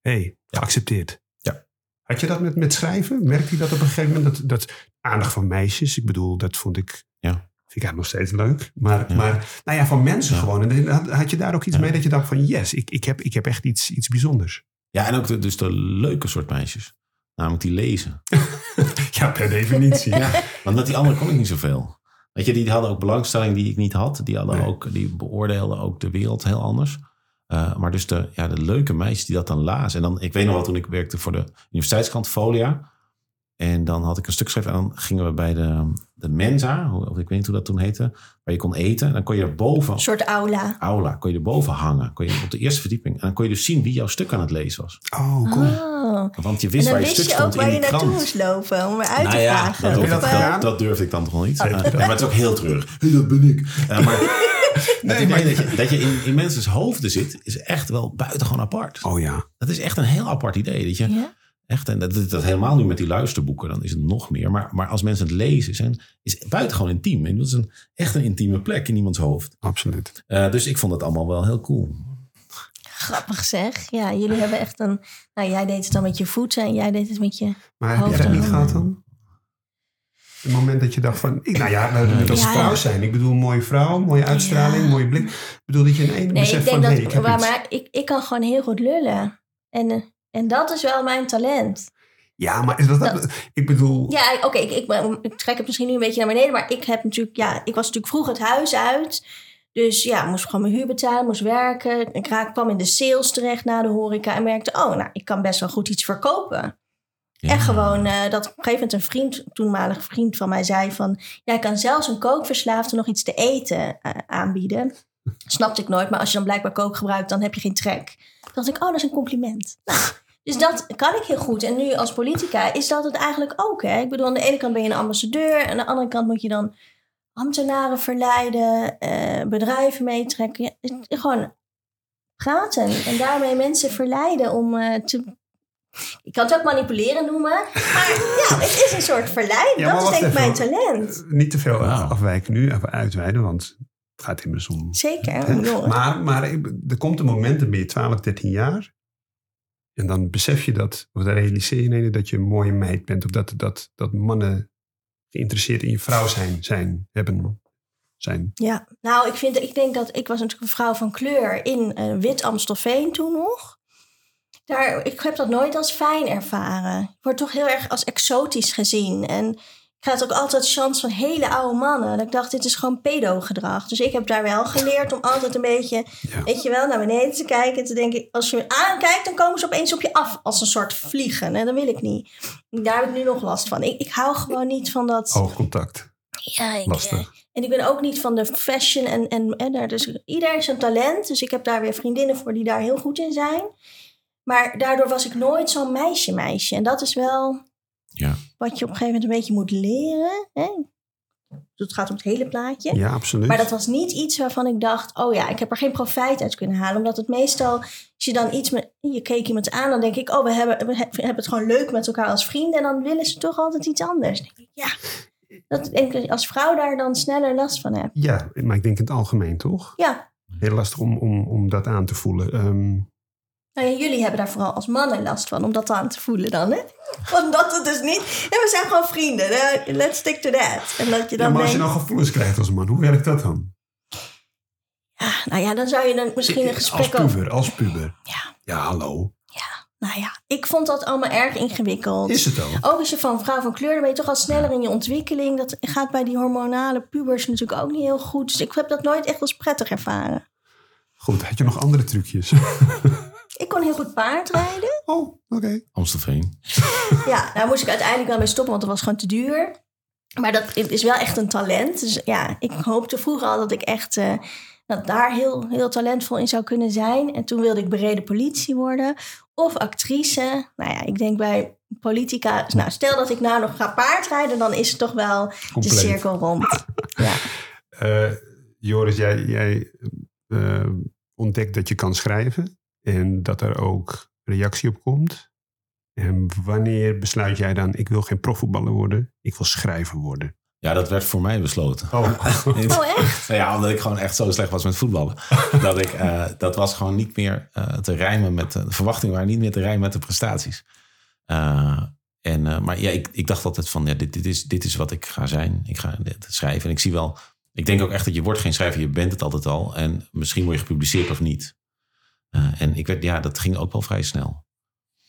hé, hey, geaccepteerd. Ja. Had je dat met, met schrijven? Merkte je dat op een gegeven moment? Dat, dat aandacht van meisjes, ik bedoel, dat vond ik ja. Vind ik eigenlijk nog steeds leuk. Maar, ja. maar nou ja, van mensen ja. gewoon. En had, had, je daar ook iets ja. mee dat je dacht van yes, ik, ik, heb, ik heb echt iets, iets bijzonders. Ja, en ook de, dus de leuke soort meisjes. Namelijk die lezen. ja, per definitie. ja, want met die anderen kon ik niet zoveel. Weet je, die hadden ook belangstelling die ik niet had. Die, hadden nee. ook, die beoordeelden ook de wereld heel anders. Uh, maar dus de, ja, de leuke meisjes die dat dan lazen. En dan, ik weet nog wel, toen ik werkte voor de universiteitskrant Folia. En dan had ik een stuk geschreven en dan gingen we bij de, de Mensa, of ik weet niet hoe dat toen heette, waar je kon eten. En dan kon je erboven... Een soort aula. Aula, kon je erboven hangen. Kon je op de eerste verdieping. En dan kon je dus zien wie jouw stuk aan het lezen was. Oh, cool. Oh. Want je wist waar je stuk stond in die krant. waar je naartoe moest lopen om eruit nou te ja, vragen. Dat, dat, dat, dat durfde ik dan toch wel niet. Uh, ja, maar het is ook heel treurig. Hey, dat ben ik. Uh, maar nee, het idee dat je, dat je in, in mensen's hoofden zit, is echt wel buitengewoon apart. Oh ja. Dat is echt een heel apart idee. Dat je... Ja? Echt, en dat, dat helemaal nu met die luisterboeken, dan is het nog meer. Maar, maar als mensen het lezen, zijn, is het buitengewoon intiem. En dat is een, echt een intieme plek in iemands hoofd. Absoluut. Uh, dus ik vond het allemaal wel heel cool. Grappig zeg. Ja, jullie hebben echt een... Nou, jij deed het dan met je voeten en jij deed het met je Maar heb je dat niet gehad dan? Het moment dat je dacht van... Ik, nou ja, we moeten als Ja, vrouw zijn. Ik bedoel, een mooie vrouw, mooie uitstraling, Ja. mooie blik. Ik bedoel dat je in één Nee, beseft ik denk van... dat... hey, ik heb maar iets. maar ik, ik kan gewoon heel goed lullen. En, eh, en dat is wel mijn talent. Ja, maar is dat... Dat- ik bedoel... Ja, oké, ik, ik, ik trek het misschien nu een beetje naar beneden, maar ik heb natuurlijk, ja, ik was natuurlijk vroeg het huis uit. Dus ja, moest gewoon mijn huur betalen, moest werken. Ik raak, kwam in de sales terecht na de horeca en merkte, oh, nou, ik kan best wel goed iets verkopen. En gewoon eh, dat op een gegeven moment een vriend, een toenmalige vriend van mij zei van, jij kan zelfs een kookverslaafde nog iets te eten eh, aanbieden. Snapte ik nooit, maar als je dan blijkbaar kook gebruikt, dan heb je geen trek. Toen dacht ik, oh, dat is een compliment. Dus dat kan ik heel goed. En nu als politica is dat het eigenlijk ook. Hè? Ik bedoel, aan de ene kant ben je een ambassadeur. En aan de andere kant moet je dan ambtenaren verleiden, eh, bedrijven meetrekken. Ja, gewoon praten en daarmee mensen verleiden om eh, te. Ik kan het ook manipuleren noemen, maar ja, het is een soort verleiden. Ja, dat is denk ik mijn talent. Niet te veel afwijken nu, even uitweiden, want het gaat immers om... Zeker. Hè? Maar, maar er komt een moment, dan ben je 12, 13 jaar. En dan besef je dat, of dan realiseer je dat je een mooie meid bent. Of dat, dat, dat mannen geïnteresseerd in je vrouw zijn, zijn hebben. Zijn. Ja, nou, ik, vind, ik denk dat ik was natuurlijk een vrouw van kleur in eh, wit Amstelveen toen nog. Daar, ik heb dat nooit als fijn ervaren. Ik word toch heel erg als exotisch gezien. En had ook altijd chance van hele oude mannen. Dat ik dacht, dit is gewoon pedo-gedrag. Dus ik heb daar wel geleerd om altijd een beetje, Ja. weet je wel, naar beneden te kijken. En te denken, als je me aankijkt, dan komen ze opeens op je af als een soort vliegen. En dat wil ik niet. Daar heb ik nu nog last van. Ik, ik hou gewoon niet van dat... Oogcontact. Ja, ik, Lastig. en ik ben ook niet van de fashion en, en, en. Dus ieder is een talent. Dus ik heb daar weer vriendinnen voor die daar heel goed in zijn. Maar daardoor was ik nooit zo'n meisje-meisje. En dat is wel Ja. wat je op een gegeven moment een beetje moet leren. Hè? Dus het gaat om het hele plaatje. Ja, absoluut. Maar dat was niet iets waarvan ik dacht, oh ja, ik heb er geen profijt uit kunnen halen. Omdat het meestal, als je dan iets met, je keek iemand aan, dan denk ik, oh, we hebben, we he- we hebben het gewoon leuk met elkaar als vrienden. En dan willen ze toch altijd iets anders. Dan denk ik, ja, dat denk als vrouw daar dan sneller last van hebt. Ja, maar ik denk in het algemeen toch? Ja, Heel lastig om, om, om dat aan te voelen. Ehm, nou ja, jullie hebben daar vooral als mannen last van, om dat aan te voelen dan, hè? Omdat het dus niet, ja, we zijn gewoon vrienden, hè? let's stick to that. En dat je ja, dan maar als je denkt, nou gevoelens krijgt als man, hoe werkt dat dan? ja, nou ja, dan zou je dan misschien een Als gesprek over... puber, als puber. Ja. Ja, hallo. Nou ja, ik vond dat allemaal erg ingewikkeld. Is het ook? Ook als je van vrouw van kleur, dan ben je toch al sneller in je ontwikkeling. Dat gaat bij die hormonale pubers natuurlijk ook niet heel goed. Dus ik heb dat nooit echt als prettig ervaren. Goed, had je nog andere trucjes? Ik kon heel goed paardrijden. oh, oké. Amstelveen. Ja, daar moest ik uiteindelijk wel mee stoppen, want dat was gewoon te duur. Maar dat is wel echt een talent. Dus ja, ik hoopte vroeger al dat ik echt eh, dat daar heel, heel talentvol in zou kunnen zijn. En toen wilde ik bereden politie worden of actrice. Nou ja, ik denk bij politica, nou stel dat ik nou nog ga paardrijden, dan is het toch wel de cirkel rond. Ja. Eh, Joris, jij, jij eh, ontdekt dat je kan schrijven en dat er ook reactie op komt. En wanneer besluit jij dan, ik wil geen profvoetballer worden, ik wil schrijver worden? Ja, dat werd voor mij besloten. Oh, Oh echt? Nou ja, omdat ik gewoon echt zo slecht was met voetballen. dat, ik, eh, dat was gewoon niet meer eh, te rijmen met... de verwachtingen waren niet meer te rijmen met de prestaties. Eh, en, eh, maar ja, ik, ik dacht altijd van, ja, dit, dit, is, dit is wat ik ga zijn. Ik ga dit schrijven. En ik zie wel... Ik denk ook echt dat je wordt geen schrijver, je bent het altijd al. En misschien word je gepubliceerd of niet. Eh, en ik werd, ja, dat ging ook wel vrij snel.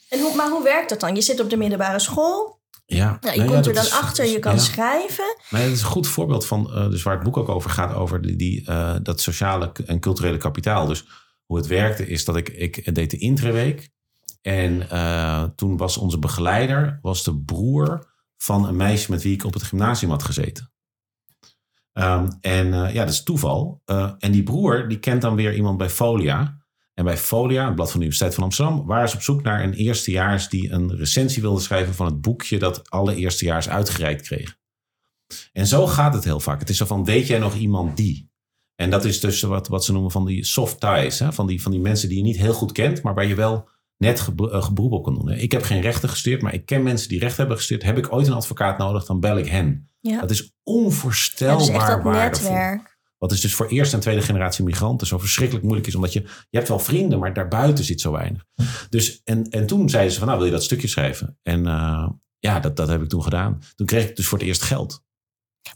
En hoe, maar hoe werkt dat dan? Je zit op de middelbare school. Ja, Nou, je ja, komt er dan is- achter, je kan ja. schrijven. Nee, dat is een goed voorbeeld van, eh, dus waar het boek ook over gaat, over die, die, eh, dat sociale en culturele kapitaal. Dus hoe het werkte is dat ik, ik deed de intraweek. En toen was onze begeleider, was de broer van een meisje met wie ik op het gymnasium had gezeten. Ehm, en ja, dat is toeval. En die broer, die kent dan weer iemand bij Folia. En bij Folia, het blad van de Universiteit van Amsterdam, waren ze op zoek naar een eerstejaars die een recensie wilde schrijven van het boekje dat alle eerstejaars uitgereikt kregen. En zo gaat het heel vaak. Het is zo van, weet jij nog iemand die? En dat is dus wat, wat ze noemen van die soft ties. Hè? Van, die, van die mensen die je niet heel goed kent, maar waar je wel net gebro- eh, gebroep op kan doen. Ik heb geen rechten gestudeerd, maar ik ken mensen die recht hebben gestudeerd. Heb ik ooit een advocaat nodig, dan bel ik hen. Ja, Dat is ja onvoorstelbaar dus echt dat waardevol. netwerk. Wat is dus voor eerste en tweede generatie migranten zo verschrikkelijk moeilijk is. Omdat je, je hebt wel vrienden, maar daarbuiten zit zo weinig. Dus, en, en toen zeiden ze van, nou wil je dat stukje schrijven? En eh, ja, dat, dat heb ik toen gedaan. Toen kreeg ik dus voor het eerst geld.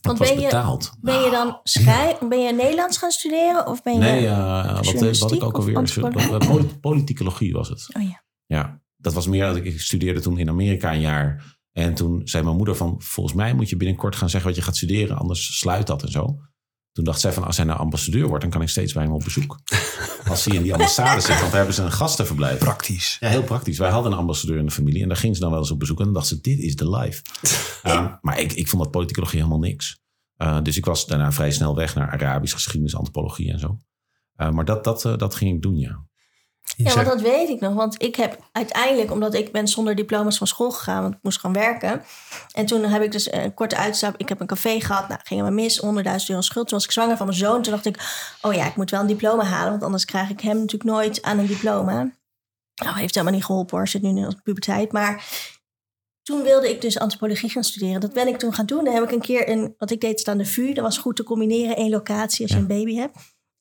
Want was ben je- betaald. Ben je dan schrijf, ben je Nederlands gaan studeren? Of ben je... Nee, eh, wat, wat journalistiek ik ook alweer... eh, politicologie was het. Oh ja. Ja, dat was meer dat ik, ik studeerde toen in Amerika een jaar. En toen zei mijn moeder van, volgens mij moet je binnenkort gaan zeggen wat je gaat studeren, anders sluit dat en zo. Toen dacht zij van, als hij nou ambassadeur wordt, dan kan ik steeds bij hem op bezoek. Als hij in die ambassade zit, want daar hebben ze een gastenverblijf. praktisch. Ja, heel praktisch. Wij hadden een ambassadeur in de familie en daar ging ze dan wel eens op bezoek. En dan dacht ze, dit is de life. Uh, maar ik, ik vond dat politicologie helemaal niks. Uh, dus ik was daarna vrij snel weg naar Arabisch geschiedenis, antropologie en zo. Uh, maar dat, dat, uh, dat ging ik doen, ja. Ja, want dat weet ik nog. Want ik heb uiteindelijk, omdat ik ben zonder diploma's van school gegaan, want ik moest gaan werken. En toen heb ik dus een korte uitstap. Ik heb een café gehad, nou, ging maar mis, 100.000 euro schuld. Toen was ik zwanger van mijn zoon. Toen dacht ik, oh ja, ik moet wel een diploma halen, want anders krijg ik hem natuurlijk nooit aan een diploma. Nou, heeft helemaal niet geholpen hoor, zit nu in de puberteit. Maar toen wilde ik dus antropologie gaan studeren. Dat ben ik toen gaan doen. Dan heb ik een keer een, wat ik deed aan de VU. Dat was goed te combineren, één locatie als je Ja. een baby hebt.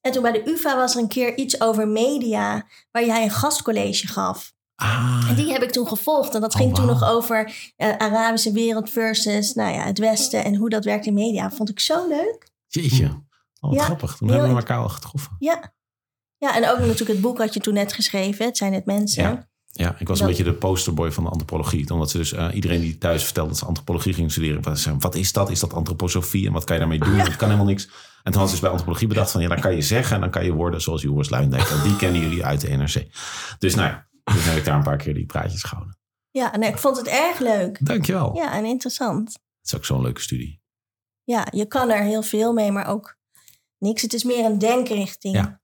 En toen bij de UvA was er een keer iets over media, waar jij een gastcollege gaf. Ah, En die heb ik toen gevolgd. En dat Oh, ging toen nog over uh, Arabische wereld versus nou ja, het Westen en hoe dat werkt in media. Vond ik zo leuk. jeetje. Oh, wat Ja, grappig. Toen heel hebben we elkaar al getroffen. Ja. Ja, en ook natuurlijk het boek had je toen net geschreven. Het zijn net mensen. Ja. Ja, ik was Dat- een beetje de posterboy van de antropologie. Omdat ze dus eh, iedereen die thuis vertelde dat ze antropologie ging studeren. was, Wat is dat? Is dat antroposofie? En wat kan je daarmee doen? Het kan helemaal niks. En toen had ze bij antropologie bedacht van... ja, dan kan je zeggen en dan kan je worden zoals Joris Luijendijk. En die kennen jullie uit de NRC. Dus nou ja, toen heb ik daar een paar keer die praatjes gehouden. Ja, en ik vond het erg leuk. Dankjewel. Ja, en interessant. Het is ook zo'n leuke studie. Ja, je kan er heel veel mee, maar ook niks. Het is meer een denkrichting. Ja.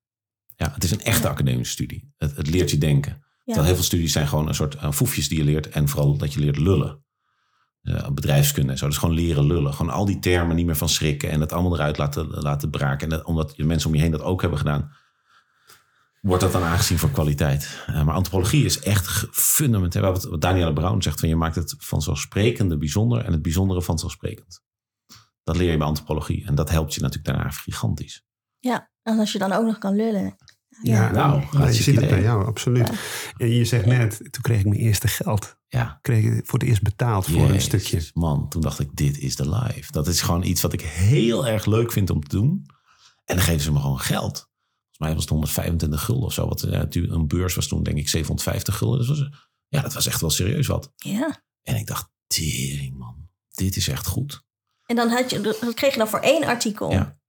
Ja, het is een echte academische studie. Het, het leert je denken. Terwijl heel veel studies zijn gewoon een soort eh, foefjes die je leert. En vooral dat je leert lullen. Eh, bedrijfskunde en zo. Dus gewoon leren lullen. Gewoon al die termen niet meer van schrikken. En het allemaal eruit laten, laten braken. En dat, omdat je mensen om je heen dat ook hebben gedaan. Wordt dat dan aangezien voor kwaliteit. Eh, maar antropologie is echt fundamenteel. Wat, wat Danielle Brown zegt. Van je maakt het vanzelfsprekende bijzonder. En het bijzondere vanzelfsprekend. Dat leer je bij antropologie. En dat helpt je natuurlijk daarna gigantisch. Ja, en als je dan ook nog kan lullen. Ja, Nou, ja, je ziet het bij jou, absoluut. En je zegt net, toen kreeg ik mijn eerste geld. Ja. Kreeg ik voor het eerst betaald voor een stukje. Man, toen dacht ik, dit is de life. Dat is gewoon iets wat ik heel erg leuk vind om te doen. En dan geven ze me gewoon geld. Volgens mij was het 125 gulden of zo. Wat, een beurs was toen denk ik 750 gulden. Dus was, ja, dat was echt wel serieus wat. Ja. En ik dacht, tering man, dit is echt goed. En dan had je, dat kreeg je dan voor één artikel. Ja.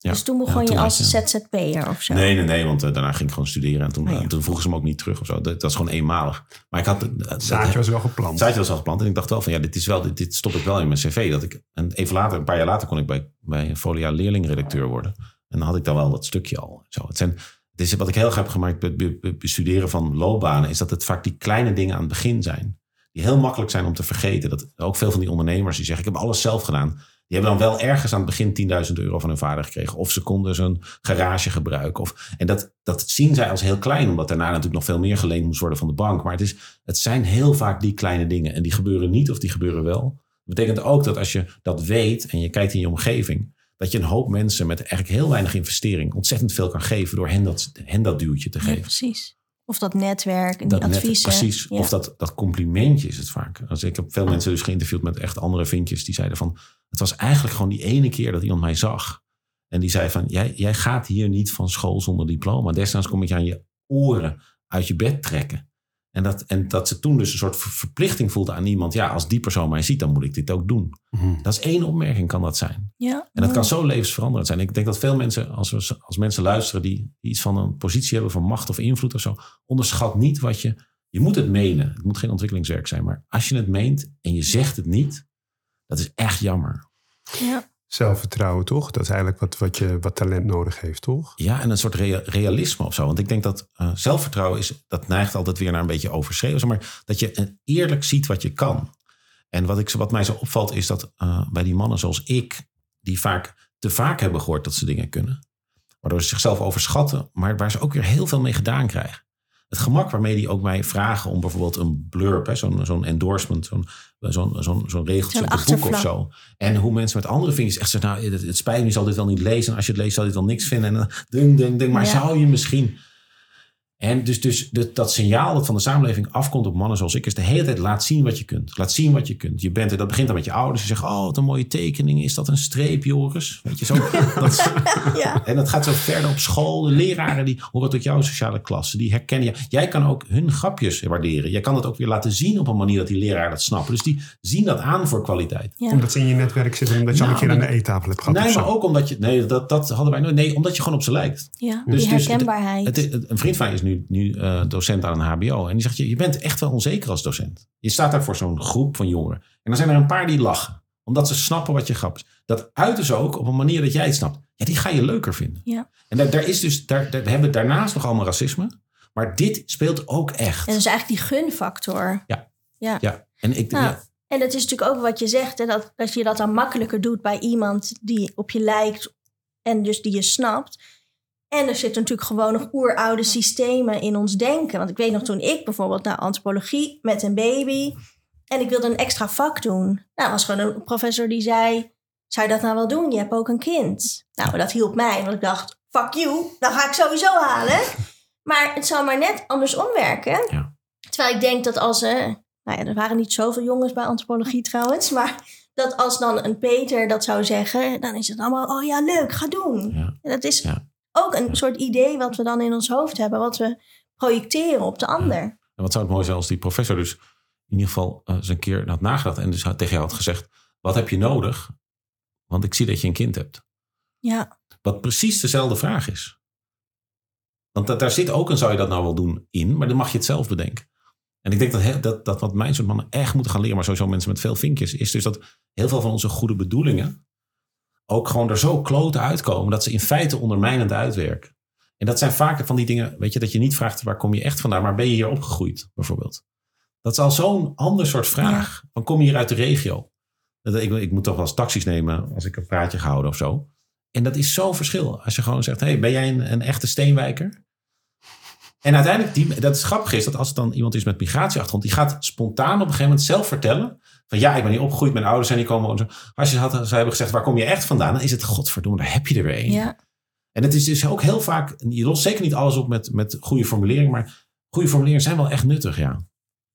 Ja. Dus toen Ja, begon toen je als ZZP'er of zo. Nee, nee, nee, want eh, daarna ging ik gewoon studeren. En toen, Oh ja. eh, toen vroegen ze me ook niet terug of zo. Dat, dat was gewoon eenmalig. Maar ik had... eh, Het dat- zaadje was wel geplant. Het zaadje was al geplant. En ik dacht wel van ja, dit is wel, dit, dit stop ik wel in mijn cv. Dat ik, en even later, een paar jaar later, kon ik bij, bij Folia leerlingredacteur worden. En dan had ik dan wel dat stukje al. Zo, het, zijn, het is wat ik heel erg heb gemaakt bij het be- bestuderen van loopbanen, is dat het vaak die kleine dingen aan het begin zijn. Die heel makkelijk zijn om te vergeten. Dat ook veel van die ondernemers die zeggen, ik heb alles zelf gedaan. Die hebben dan wel ergens aan het begin 10.000 euro van hun vader gekregen. Of ze konden zo'n garage gebruiken. Of, en dat, dat zien zij als heel klein. Omdat daarna natuurlijk nog veel meer geleend moest worden van de bank. Maar het, is, het zijn heel vaak die kleine dingen. En die gebeuren niet of die gebeuren wel. Dat betekent ook dat als je dat weet en je kijkt in je omgeving. Dat je een hoop mensen met eigenlijk heel weinig investering ontzettend veel kan geven. Door hen dat, hen dat duwtje te Ja, geven. precies. Of dat netwerk en Dat die net- precies. Ja. Of dat, dat complimentje is het vaak. Als ik heb veel mensen dus geïnterviewd met echt andere vindjes. Die zeiden van, het was eigenlijk gewoon die ene keer dat iemand mij zag. En die zei van, jij, jij gaat hier niet van school zonder diploma. Desnoods kom ik je aan je oren uit je bed trekken. En dat, en dat ze toen dus een soort ver- verplichting voelde aan iemand. Ja, als die persoon mij ziet, dan moet ik dit ook doen. Mhm. Dat is één opmerking, kan dat zijn. ja. En dat kan zo levensveranderend zijn. Ik denk dat veel mensen, als, we, als mensen luisteren die, die iets van een positie hebben van macht of invloed of zo, onderschat niet wat je. Je moet het menen. Het moet geen ontwikkelingswerk zijn. Maar als je het meent en je zegt het niet, dat is echt jammer. Ja. Zelfvertrouwen, toch? Dat is eigenlijk wat, wat, je, wat talent nodig heeft, toch? Ja, en een soort rea- realisme of zo. Want ik denk dat eh, zelfvertrouwen is, dat neigt altijd weer naar een beetje overschreeuwen. Maar dat je eh, eerlijk ziet wat je kan. En wat, ik, wat mij zo opvalt is dat eh, bij die mannen zoals ik, die vaak te vaak hebben gehoord dat ze dingen kunnen. Waardoor ze zichzelf overschatten, maar waar ze ook weer heel veel mee gedaan krijgen. Het gemak waarmee die ook mij vragen om bijvoorbeeld een blurb, hè, zo'n zo'n endorsement, zo'n zo'n zo'n zo'n regeltje Zo'n op het boek of zo. En hoe mensen met andere vinkjes echt zeggen, nou, het, het spijt me, je zal dit wel niet lezen. En als je het leest, zal het wel niks vinden. En dan ding, ding, ding. Maar Ja. zou je misschien... En dus, dus dat, dat signaal dat van de samenleving afkomt op mannen zoals ik... is de hele tijd laat zien wat je kunt. Laat zien wat je kunt. Je bent er, dat begint dan met je ouders. Die zeggen, oh, wat een mooie tekening. Is dat een streep, Joris? Weet je, zo. Dat is, ja. en dat gaat zo verder op school. De leraren die horen tot jouw sociale klasse. Die herkennen je. Jij kan ook hun grapjes waarderen. Jij kan het ook weer laten zien op een manier dat die leraren dat snappen. Dus die zien dat aan voor kwaliteit. Ja. Omdat ze in je netwerk zitten, omdat je al een Nou, keer aan dat- de eettafel hebt gehad. Nee, maar ook omdat je... Nee, dat, dat hadden wij nooit. Nee, omdat je gewoon op ze lijkt. ja. Dus- die dus het- herkenbaarheid. Het, is- een vriend van mij is nu, nu eh, docent aan een HBO. En die zegt, je, je bent echt wel onzeker als docent. Je staat daar voor zo'n groep van jongeren. En dan zijn er een paar die lachen. Omdat ze snappen wat je grap is. Dat uiten ze ook op een manier dat jij het snapt. Ja, die ga je leuker vinden. Ja. En daar, daar is dus, daar, daar, we hebben daarnaast nog allemaal racisme. Maar dit speelt ook echt. En dat is eigenlijk die gunfactor. Ja. Ja. Ja, en ik Nou, ja, En dat is natuurlijk ook wat je zegt, hè, dat, dat je dat dan makkelijker doet bij iemand die op je lijkt en dus die je snapt. En er zitten natuurlijk gewoon nog oeroude systemen in ons denken. Want ik weet nog toen ik bijvoorbeeld naar antropologie met een baby en ik wilde een extra vak doen. Nou, was gewoon een professor die zei: Zou je dat nou wel doen? Je hebt ook een kind. Nou, dat hielp mij, want ik dacht: Fuck you, dat ga ik sowieso halen. Maar het zou maar net andersom werken. Ja. Terwijl ik denk dat als. eh nou ja, er waren niet zoveel jongens bij antropologie trouwens. Maar dat als dan een Peter dat zou zeggen, dan is het allemaal, oh ja, leuk, ga doen. Ja. En dat is Ja. Ook een soort idee wat we dan in ons hoofd hebben, wat we projecteren op de ander. En wat zou het mooi zijn als die professor dus in ieder geval eh, eens een keer had nagedacht en dus had- tegen jou had gezegd: Wat heb je nodig? Want ik zie dat je een kind hebt. Ja, Wat precies dezelfde vraag is. Want dat, daar zit ook een zou je dat nou wel doen in, maar dan mag je het zelf bedenken. En ik denk dat, he- dat, dat wat mijn soort mannen echt moeten gaan leren, maar sowieso mensen met veel vinkjes, is dus dat heel veel van onze goede bedoelingen ook gewoon er zo kloten uitkomen dat ze in feite ondermijnend uitwerken. En dat zijn vaak van die dingen, weet je, dat je niet vraagt waar kom je echt vandaan, maar ben je hier opgegroeid bijvoorbeeld. Dat is al zo'n ander soort vraag. Van kom je hier uit de regio? Ik, ik moet toch wel eens taxis nemen als ik een praatje ga houden of zo. En dat is zo'n verschil. Als je gewoon zegt, hey, ben jij een, een echte steenwijker? En uiteindelijk, die, dat is grappig is dat als het dan iemand is met migratieachtergrond, die gaat spontaan op een gegeven moment zelf vertellen van ja, ik ben hier opgegroeid, mijn ouders zijn hier komen. en zo. Als je had, ze hebben gezegd, waar kom je echt vandaan? Dan is het, godverdomme, daar heb je er weer een. ja. En het is dus ook heel vaak, je lost zeker niet alles op met, met goede formuleringen, maar goede formuleringen zijn wel echt nuttig, ja.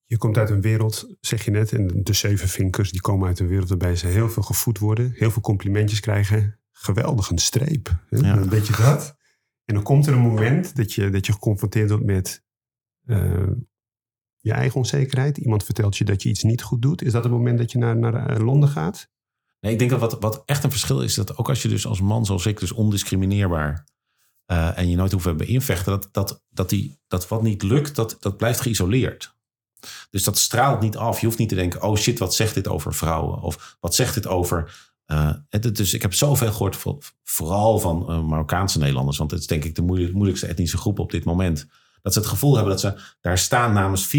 Je komt uit een wereld, zeg je net, en de zeven vinkers die komen uit een wereld waarbij ze heel veel gevoed worden, heel veel complimentjes krijgen. Geweldig een streep. Hè? Ja. Een beetje dat. En dan komt er een moment dat je, dat je geconfronteerd wordt met eh, je eigen onzekerheid. Iemand vertelt je dat je iets niet goed doet. Is dat het moment dat je naar, naar eh, Londen gaat? Nee, ik denk dat wat, wat echt een verschil is, dat ook als je dus als man zoals ik, dus ondiscrimineerbaar eh, en je nooit hoeft te beïnvechten, dat, dat, dat, die, dat wat niet lukt, dat, dat blijft geïsoleerd. Dus dat straalt niet af. Je hoeft niet te denken, oh shit, wat zegt dit over vrouwen? Of wat zegt dit over... dus ik heb zoveel gehoord, voor- vooral van Marokkaanse Nederlanders, want het is denk ik de moeilijk- moeilijkste etnische groep op dit moment. Dat ze het gevoel hebben dat ze daar staan namens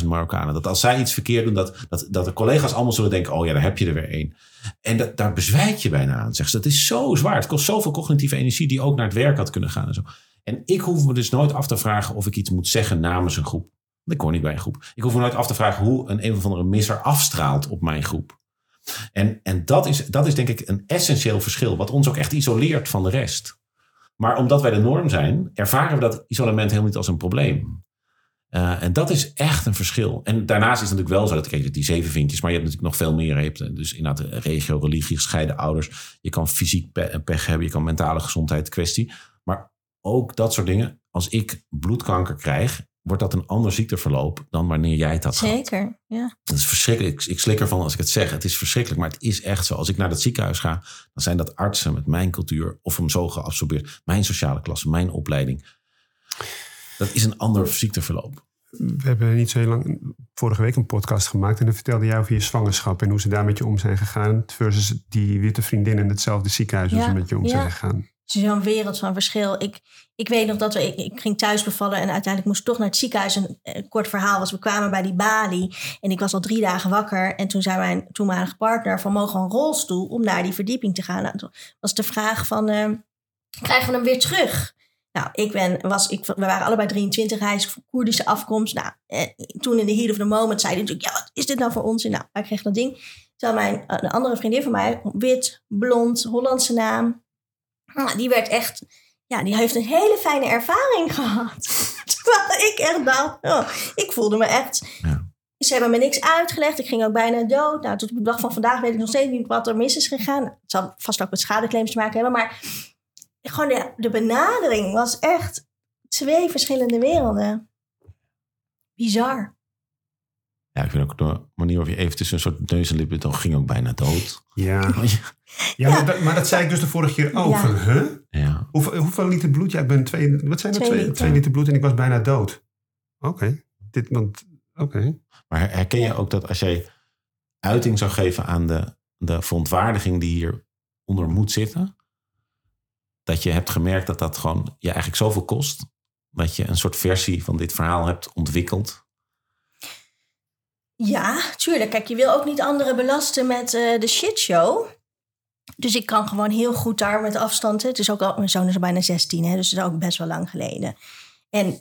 400.000 Marokkanen. Dat als zij iets verkeerd doen, dat, dat, dat de collega's allemaal zullen denken, oh ja, daar heb je er weer één. En dat, daar bezwijk je bijna aan. Het is zo zwaar. Het kost zoveel cognitieve energie die ook naar het werk had kunnen gaan. En, zo. en ik hoef me dus nooit af te vragen of ik iets moet zeggen namens een groep. Ik hoor niet bij een groep. Ik hoef me nooit af te vragen hoe een een of andere misser afstraalt op mijn groep. En, en dat, is, dat is denk ik een essentieel verschil, wat ons ook echt isoleert van de rest. Maar omdat wij de norm zijn, ervaren we dat isolement helemaal niet als een probleem. Eh, en dat is echt een verschil. En daarnaast is het natuurlijk wel zo dat kijk, die zeven vinkjes, maar je hebt natuurlijk nog veel meer. Je hebt eh, dus inderdaad de regio, religie, gescheiden ouders. Je kan fysiek pe- pech hebben, je kan mentale gezondheid kwestie. Maar ook dat soort dingen. Als ik bloedkanker krijg, wordt dat een ander ziekteverloop dan wanneer jij het had gehad. zeker. Ja. Dat is verschrikkelijk. Ik, ik slik ervan als ik het zeg. Het is verschrikkelijk, maar het is echt zo. Als ik naar dat ziekenhuis ga, dan zijn dat artsen met mijn cultuur of hem zo geabsorbeerd. Mijn sociale klasse, mijn opleiding. Dat is een ander ziekteverloop. We hebben niet zo heel lang, vorige week een podcast gemaakt. En dan vertelde jij over je zwangerschap en hoe ze daar met je om zijn gegaan. Versus die witte vriendin in hetzelfde ziekenhuis, hoe Ja, ze met je om ja. zijn gegaan. Is zo'n wereld van verschil. Ik, ik weet nog dat we, ik, ik ging thuis bevallen en uiteindelijk moest ik toch naar het ziekenhuis. Een, een kort verhaal was, we kwamen bij die balie en ik was al drie dagen wakker. En toen zei mijn toenmalige partner van, mogen we een rolstoel om naar die verdieping te gaan? Nou, toen was de vraag van, eh, krijgen we hem weer terug? Nou, ik ben, was, ik, we waren allebei 23, hij is Koerdische afkomst. Nou, eh, toen in de heat of the moment zei hij natuurlijk, ja, wat is dit nou voor ons? Nou, hij kreeg dat ding. Terwijl mijn, eh, een andere vriendin van mij, wit, blond, Hollandse naam, nou, die werd echt, ja, die heeft een hele fijne ervaring gehad. Terwijl ik echt dacht, oh, ik voelde me echt. Ja. Ze hebben me niks uitgelegd. Ik ging ook bijna dood. Nou, tot op de dag van vandaag weet ik nog steeds niet wat er mis is gegaan. Het zal vast ook met schadeclaims te maken hebben. Maar gewoon de, de benadering was echt twee verschillende werelden. Bizar. Ja, ik vind ook de manier waarop je even tussen een soort neus en lippen, dan ging ook bijna dood. Ja, ja, Maar, dat, maar dat zei ik dus de vorige keer ook. Ja. Van, huh? Ja. Hoeveel, hoeveel liter bloed? Ja, ik ben twee, wat zijn er? Twee Twee, liter. twee liter bloed en ik was bijna dood. Oké. Dit, want, oké. Maar herken je ook dat als jij uiting zou geven aan de, de verontwaardiging die hieronder moet zitten, dat je hebt gemerkt dat dat gewoon je eigenlijk zoveel kost, dat je een soort versie van dit verhaal hebt ontwikkeld? Ja, tuurlijk. Kijk, je wil ook niet anderen belasten met eh, de shitshow. Dus ik kan gewoon heel goed daar met afstand. Het is ook al, mijn zoon is al bijna 16, hè, dus dat is ook best wel lang geleden. En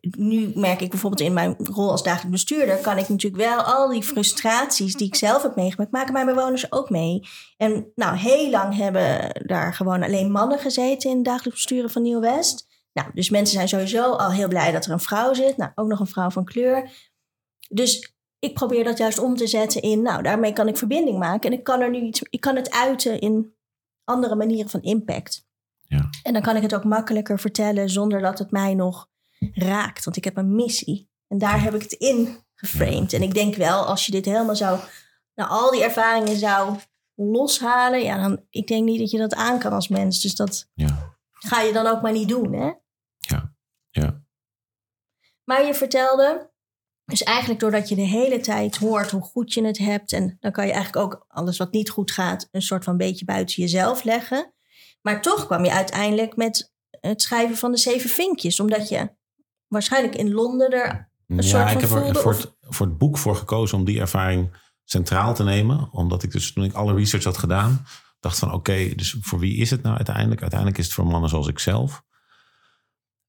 nu merk ik bijvoorbeeld in mijn rol als dagelijks bestuurder, kan ik natuurlijk wel al die frustraties die ik zelf heb meegemaakt, maken mijn bewoners ook mee. En nou, heel lang hebben daar gewoon alleen mannen gezeten in het dagelijks besturen van Nieuw-West. Nou, dus mensen zijn sowieso al heel blij dat er een vrouw zit. Nou, ook nog een vrouw van kleur. Dus ik probeer dat juist om te zetten in, nou, daarmee kan ik verbinding maken. En ik kan er nu iets, ik kan het uiten in andere manieren van impact. Ja. En dan kan ik het ook makkelijker vertellen zonder dat het mij nog raakt. Want ik heb een missie. En daar heb ik het in geframed. En ik denk wel, als je dit helemaal zou, nou, al die ervaringen zou loshalen, ja, dan, ik denk niet dat je dat aan kan als mens. Dus dat Ja, ga je dan ook maar niet doen, hè? ja, ja. Maar je vertelde, dus eigenlijk doordat je de hele tijd hoort hoe goed je het hebt, en dan kan je eigenlijk ook alles wat niet goed gaat, een soort van beetje buiten jezelf leggen. Maar toch kwam je uiteindelijk met het schrijven van de zeven vinkjes, omdat je waarschijnlijk in Londen er een soort van ik heb er voelde voor het, voor het boek voor gekozen om die ervaring centraal te nemen. Omdat ik dus toen ik alle research had gedaan, dacht van oké, dus voor wie is het nou uiteindelijk? Uiteindelijk is het voor mannen zoals ik zelf.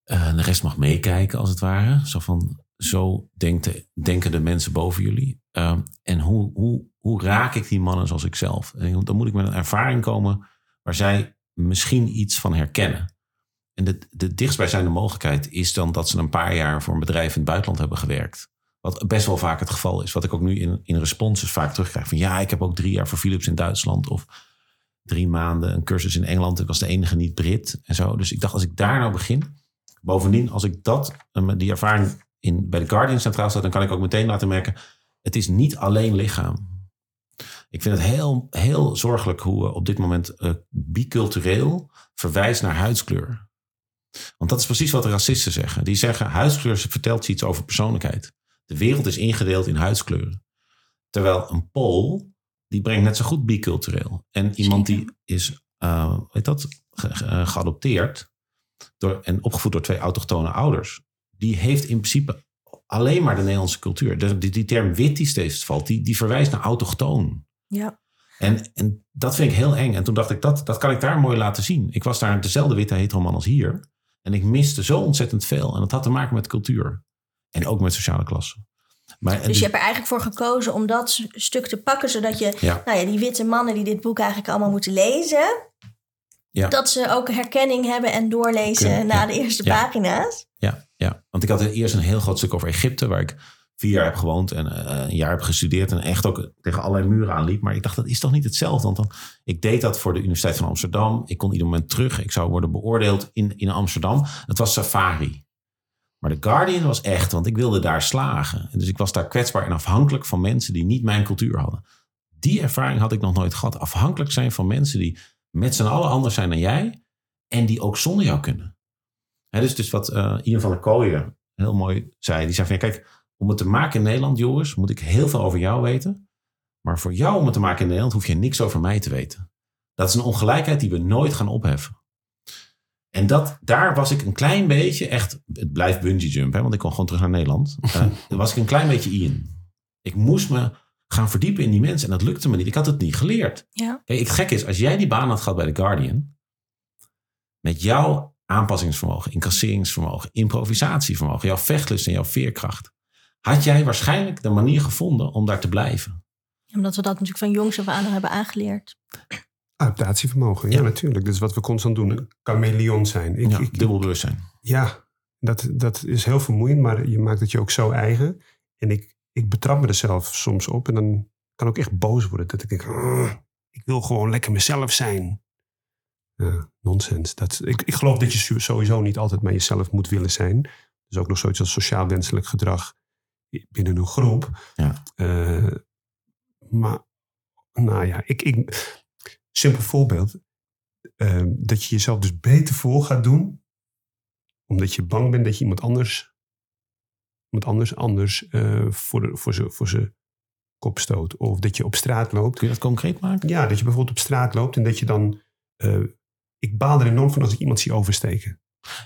Eh, de rest mag meekijken als het ware. Zo van, zo denkt de- denken de mensen boven jullie. Ehm, en hoe, hoe, hoe raak ik die mannen zoals ik zelf? En dan moet ik met een ervaring komen waar zij misschien iets van herkennen. En de, de dichtstbijzijnde mogelijkheid is dan dat ze een paar jaar voor een bedrijf in het buitenland hebben gewerkt. Wat best wel vaak het geval is. Wat ik ook nu in, in responses vaak terugkrijg. Van ja, ik heb ook drie jaar voor Philips in Duitsland. Of drie maanden een cursus in Engeland. Ik was de enige niet-Brit en zo. Dus ik dacht, als ik daar nou begin. Bovendien, als ik dat, eh, die ervaring in, bij de Guardian centraal staat. Dan kan ik ook meteen laten merken. Het is niet alleen lichaam. Ik vind het heel, heel zorgelijk hoe we op dit moment eh, bicultureel verwijst naar huidskleur. Want dat is precies wat de racisten zeggen. Die zeggen huidskleur vertelt iets over persoonlijkheid. De wereld is ingedeeld in huidskleuren. Terwijl een Pool, die brengt net zo goed bicultureel. En iemand die is, eh weet dat, ge- ge- eh, geadopteerd door, en opgevoed door twee autochtone ouders. Die heeft in principe alleen maar de Nederlandse cultuur. De, die, die term wit die steeds valt, die, die verwijst naar autochtoon. Ja. En, en dat vind ik heel eng. En toen dacht ik, dat, dat kan ik daar mooi laten zien. Ik was daar dezelfde witte heteroman als hier. En ik miste zo ontzettend veel. En dat had te maken met cultuur. En ook met sociale klasse. Maar, Dus je hebt er eigenlijk voor gekozen om dat stuk te pakken, zodat je Ja. nou ja, die witte mannen die dit boek eigenlijk allemaal moeten lezen, Ja. dat ze ook herkenning hebben en doorlezen Kunnen, na de eerste Ja. pagina's. Ja, want ik had eerst een heel groot stuk over Egypte, waar ik vier jaar heb gewoond en eh, een jaar heb gestudeerd en echt ook tegen allerlei muren aanliep. Maar ik dacht, dat is toch niet hetzelfde? Want dan, ik deed dat voor de Universiteit van Amsterdam. Ik kon ieder moment terug. Ik zou worden beoordeeld in, in Amsterdam. Het was safari. Maar de Guardian was echt, want ik wilde daar slagen. En dus ik was daar kwetsbaar en afhankelijk van mensen die niet mijn cultuur hadden. Die ervaring had ik nog nooit gehad. Afhankelijk zijn van mensen die met z'n allen anders zijn dan jij. En die ook zonder jou kunnen. Hè, dus, dus wat eh Ian van der Kooijen heel mooi zei. Die zei van, ja, kijk, om het te maken in Nederland, Joris, moet ik heel veel over jou weten. Maar voor jou om het te maken in Nederland, hoef je niks over mij te weten. Dat is een ongelijkheid die we nooit gaan opheffen. En dat, daar was ik een klein beetje echt, het blijft bungee jump, hè, want ik kon gewoon terug naar Nederland. Daar was ik een klein beetje Ian. Ik moest me gaan verdiepen in die mensen en dat lukte me niet. Ik had het niet geleerd. Ja. Kijk, het gek is, als jij die baan had gehad bij The Guardian, met jouw aanpassingsvermogen, incasseringsvermogen, improvisatievermogen, jouw vechtlust en jouw veerkracht, had jij waarschijnlijk de manier gevonden om daar te blijven. Omdat we dat natuurlijk van jongs af aan hebben aangeleerd. Adaptatievermogen, ja, Ja. natuurlijk. Dat is wat we constant doen. Een chameleon zijn. Ik, Ja, ik- dubbel bewustzijn. ja dat, dat is heel vermoeiend, maar je maakt het je ook zo eigen. En ik, ik betrap me er zelf soms op en dan kan ik ook echt boos worden. Dat ik denk, "Ah, ik wil gewoon lekker mezelf zijn. Ja, nonsens. Dat, ik, ik geloof dat je sowieso niet altijd maar jezelf moet willen zijn. Is ook nog zoiets als sociaal wenselijk gedrag binnen een groep. Ja. Eh, maar, nou ja, ik, ik, simpel voorbeeld. eh, dat je jezelf dus beter voor gaat doen. Omdat je bang bent dat je iemand anders, iemand anders, anders eh, voor, de, voor zijn voor zijn kop stoot. Of dat je op straat loopt. Kun je dat concreet maken? Ja, dat je bijvoorbeeld op straat loopt en dat je dan... eh, ik baal er enorm van als ik iemand zie oversteken.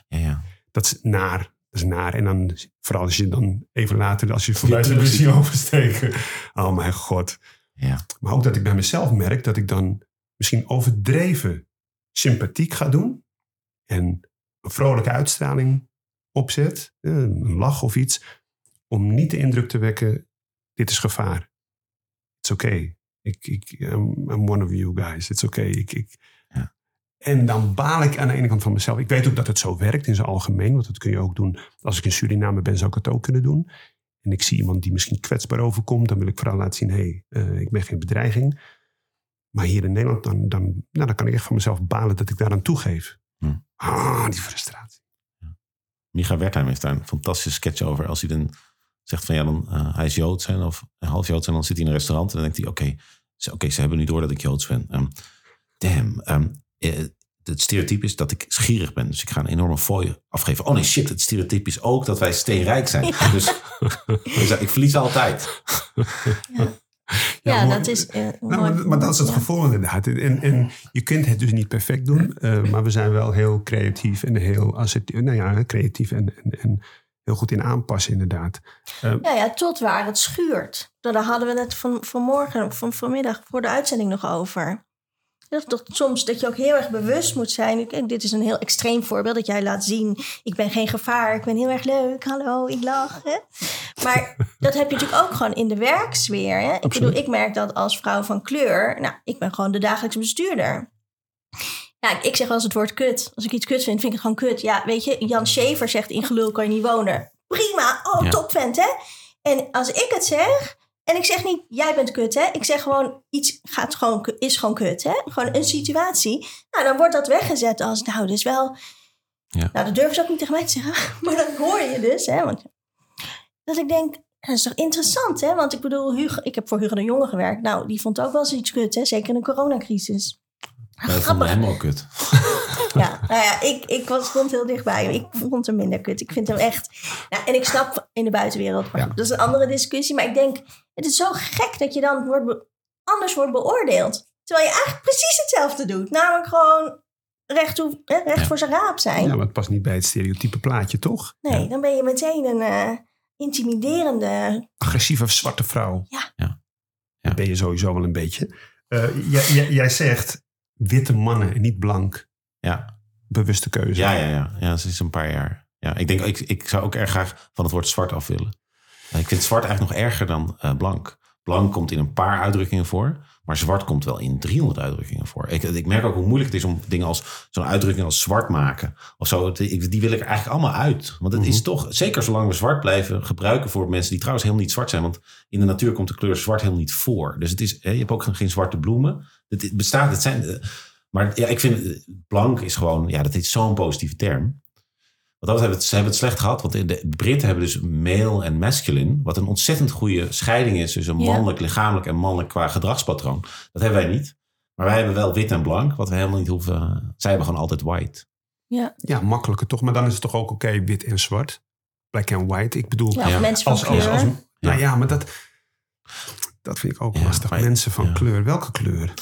Ja, ja. Dat is naar. Dat is naar. En dan, vooral als je dan even later, als je voorbij de ziet oversteken. Oh mijn god. Ja. Maar ook dat ik bij mezelf merk dat ik dan misschien overdreven sympathiek ga doen. En een vrolijke uitstraling opzet. eh, Een lach of iets. Om niet de indruk te wekken, dit is gevaar. It's okay. Ik, ik, I'm, I'm one of you guys. It's okay. Ik, ik. Ja. En dan baal ik aan de ene kant van mezelf. Ik weet ook dat het zo werkt in zijn algemeen. Want dat kun je ook doen. Als ik in Suriname ben, zou ik het ook kunnen doen. En ik zie iemand die misschien kwetsbaar overkomt. Dan wil ik vooral laten zien, hé, hey, eh, ik ben geen bedreiging. Maar hier in Nederland, dan, dan, nou, dan kan ik echt van mezelf balen dat ik daaraan toegeef. Hm. Ah, die frustratie. Micha Wertheim heeft daar een fantastische sketch over. Als hij dan zegt van ja, dan, eh, hij is Joods zijn of half Joods en dan zit hij in een restaurant en dan denkt hij oké, ze, oké, ze hebben nu door dat ik Joods ben. Ehm, damn, eh, het stereotype is dat ik schierig ben. Dus ik ga een enorme fooi afgeven. Oh nee, shit, het stereotype is ook dat wij steenrijk zijn. Dus, dus ik verlies altijd. Ja, maar- dat is. eh, Nou, maar, maar dat is het Ja. gevolg inderdaad. En, en je kunt het dus niet perfect doen, eh, maar we zijn wel heel creatief en heel assertief. Nou ja, creatief en, en, en heel goed in aanpassen inderdaad. Ja, ja, tot waar het schuurt. Nou, Daar hadden we het van, vanmorgen, van vanmiddag voor de uitzending nog over. Dat is toch soms dat je ook heel erg bewust moet zijn. Kijk, dit is een heel extreem voorbeeld dat jij laat zien. Ik ben geen gevaar, ik ben heel erg leuk. Hallo, ik lach. Hè? Maar dat heb je natuurlijk ook gewoon in de werksfeer. Hè? Ik bedoel, ik merk dat als vrouw van kleur. Nou, ik ben gewoon de dagelijkse bestuurder. Ja, ik zeg wel eens het woord kut. Als ik iets kut vind, vind ik het gewoon kut. Ja, weet je, Jan Schever zegt in gelul kan je niet wonen. Prima, oh, Ja. topvent, hè? En als ik het zeg, en ik zeg niet, jij bent kut, hè? Ik zeg gewoon, iets gaat gewoon, is gewoon kut, hè? Gewoon een situatie. Nou, dan wordt dat weggezet als, nou, dus wel... Ja. Nou, dat durven ze ook niet tegen mij te zeggen. Maar dat hoor je dus, hè? Want, dat ik denk, dat is toch interessant, hè? Want ik bedoel, Hugo, ik heb voor Hugo de Jonge gewerkt. Nou, die vond ook wel eens iets kut, hè? Zeker in de coronacrisis. Wij vonden hem ook kut. Ja, nou ja, ik, ik was, stond heel dichtbij. Ik vond hem minder kut. Ik vind hem echt... Nou, en ik snap in de buitenwereld. Maar Ja. goed, dat is een andere discussie. Maar ik denk, het is zo gek dat je dan wordt anders wordt beoordeeld. Terwijl je eigenlijk precies hetzelfde doet. Namelijk gewoon recht, toe, hè, recht Ja. voor zijn raap zijn. Ja, maar het past niet bij het stereotype plaatje, toch? Nee, dan ben je meteen een eh, intimiderende... Agressieve zwarte vrouw. Ja. Ja. Dat ben je sowieso wel een beetje. Eh, jij, jij, jij zegt witte mannen en niet blank. Ja, Bewuste keuze. ja, ja, ja. ja ze is een paar jaar. Ja, ik denk, ik, ik zou ook erg graag van het woord zwart af willen. Eh, Ik vind zwart eigenlijk nog erger dan eh, blank. Blank komt in een paar uitdrukkingen voor. Maar zwart komt wel in 300 uitdrukkingen voor. Ik, ik merk ook hoe moeilijk het is om dingen als zo'n uitdrukking als zwart maken. Of zo. Die wil ik er eigenlijk allemaal uit. Want het is toch, zeker zolang we zwart blijven gebruiken voor mensen die trouwens helemaal niet zwart zijn. Want in de natuur komt de kleur zwart helemaal niet voor. Dus het is, je hebt ook geen zwarte bloemen. Het, het bestaat, het zijn. Maar ja, ik vind blank is gewoon, ja, dat is zo'n positieve term. Wat dat betreft, ze hebben het slecht gehad. Want de Britten hebben dus male en masculine. Wat een ontzettend goede scheiding is tussen Ja. mannelijk, lichamelijk en mannelijk qua gedragspatroon. Dat hebben wij niet. Maar wij hebben wel wit en blank, wat we helemaal niet hoeven. Zij hebben gewoon altijd white. Ja, Ja, makkelijker toch? Maar dan is het toch ook oké, wit en zwart? Black and white. Ik bedoel, ja, mensen van als, als, kleur. als, Ja. nou ja, maar dat, dat vind ik ook Ja, lastig. maar- Mensen van ja. kleur. Welke kleur?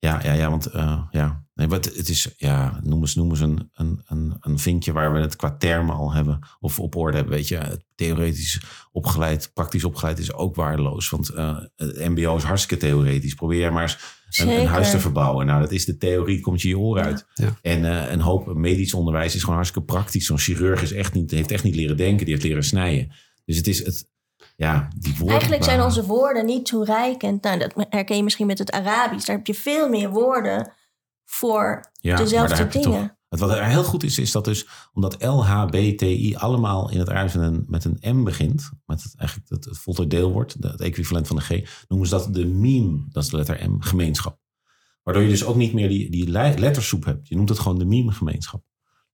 Ja, ja, ja, want eh, ja. Nee, maar het, het is, ja, noem eens, noem eens een, een, een, een vinkje waar we het qua termen al hebben of op orde hebben. Weet je, Het theoretisch opgeleid, praktisch opgeleid is ook waardeloos. Want eh, het MBO is hartstikke theoretisch. Probeer jij maar eens een, huis te verbouwen. Nou, dat is de theorie, komt je je Ja. uit. Ja. En eh, een hoop medisch onderwijs is gewoon hartstikke praktisch. Zo'n chirurg is echt niet, heeft echt niet leren denken, die heeft leren snijden. Dus het is het, ja, die woorden. Eigenlijk zijn onze woorden niet toereikend. Nou, dat herken je misschien met het Arabisch. Daar heb je veel meer woorden voor Ja, dezelfde toch- dingen. Het wat er heel goed is, is dat dus omdat LHBTI allemaal in het Arabisch met een, met een M begint, met het, eigenlijk het, het voltooid deelwoord, de- het equivalent van de G, noemen ze dat de meme, dat is de letter M, gemeenschap. Waardoor je dus ook niet meer die, die le- lettersoep hebt. Je noemt het gewoon de meme gemeenschap.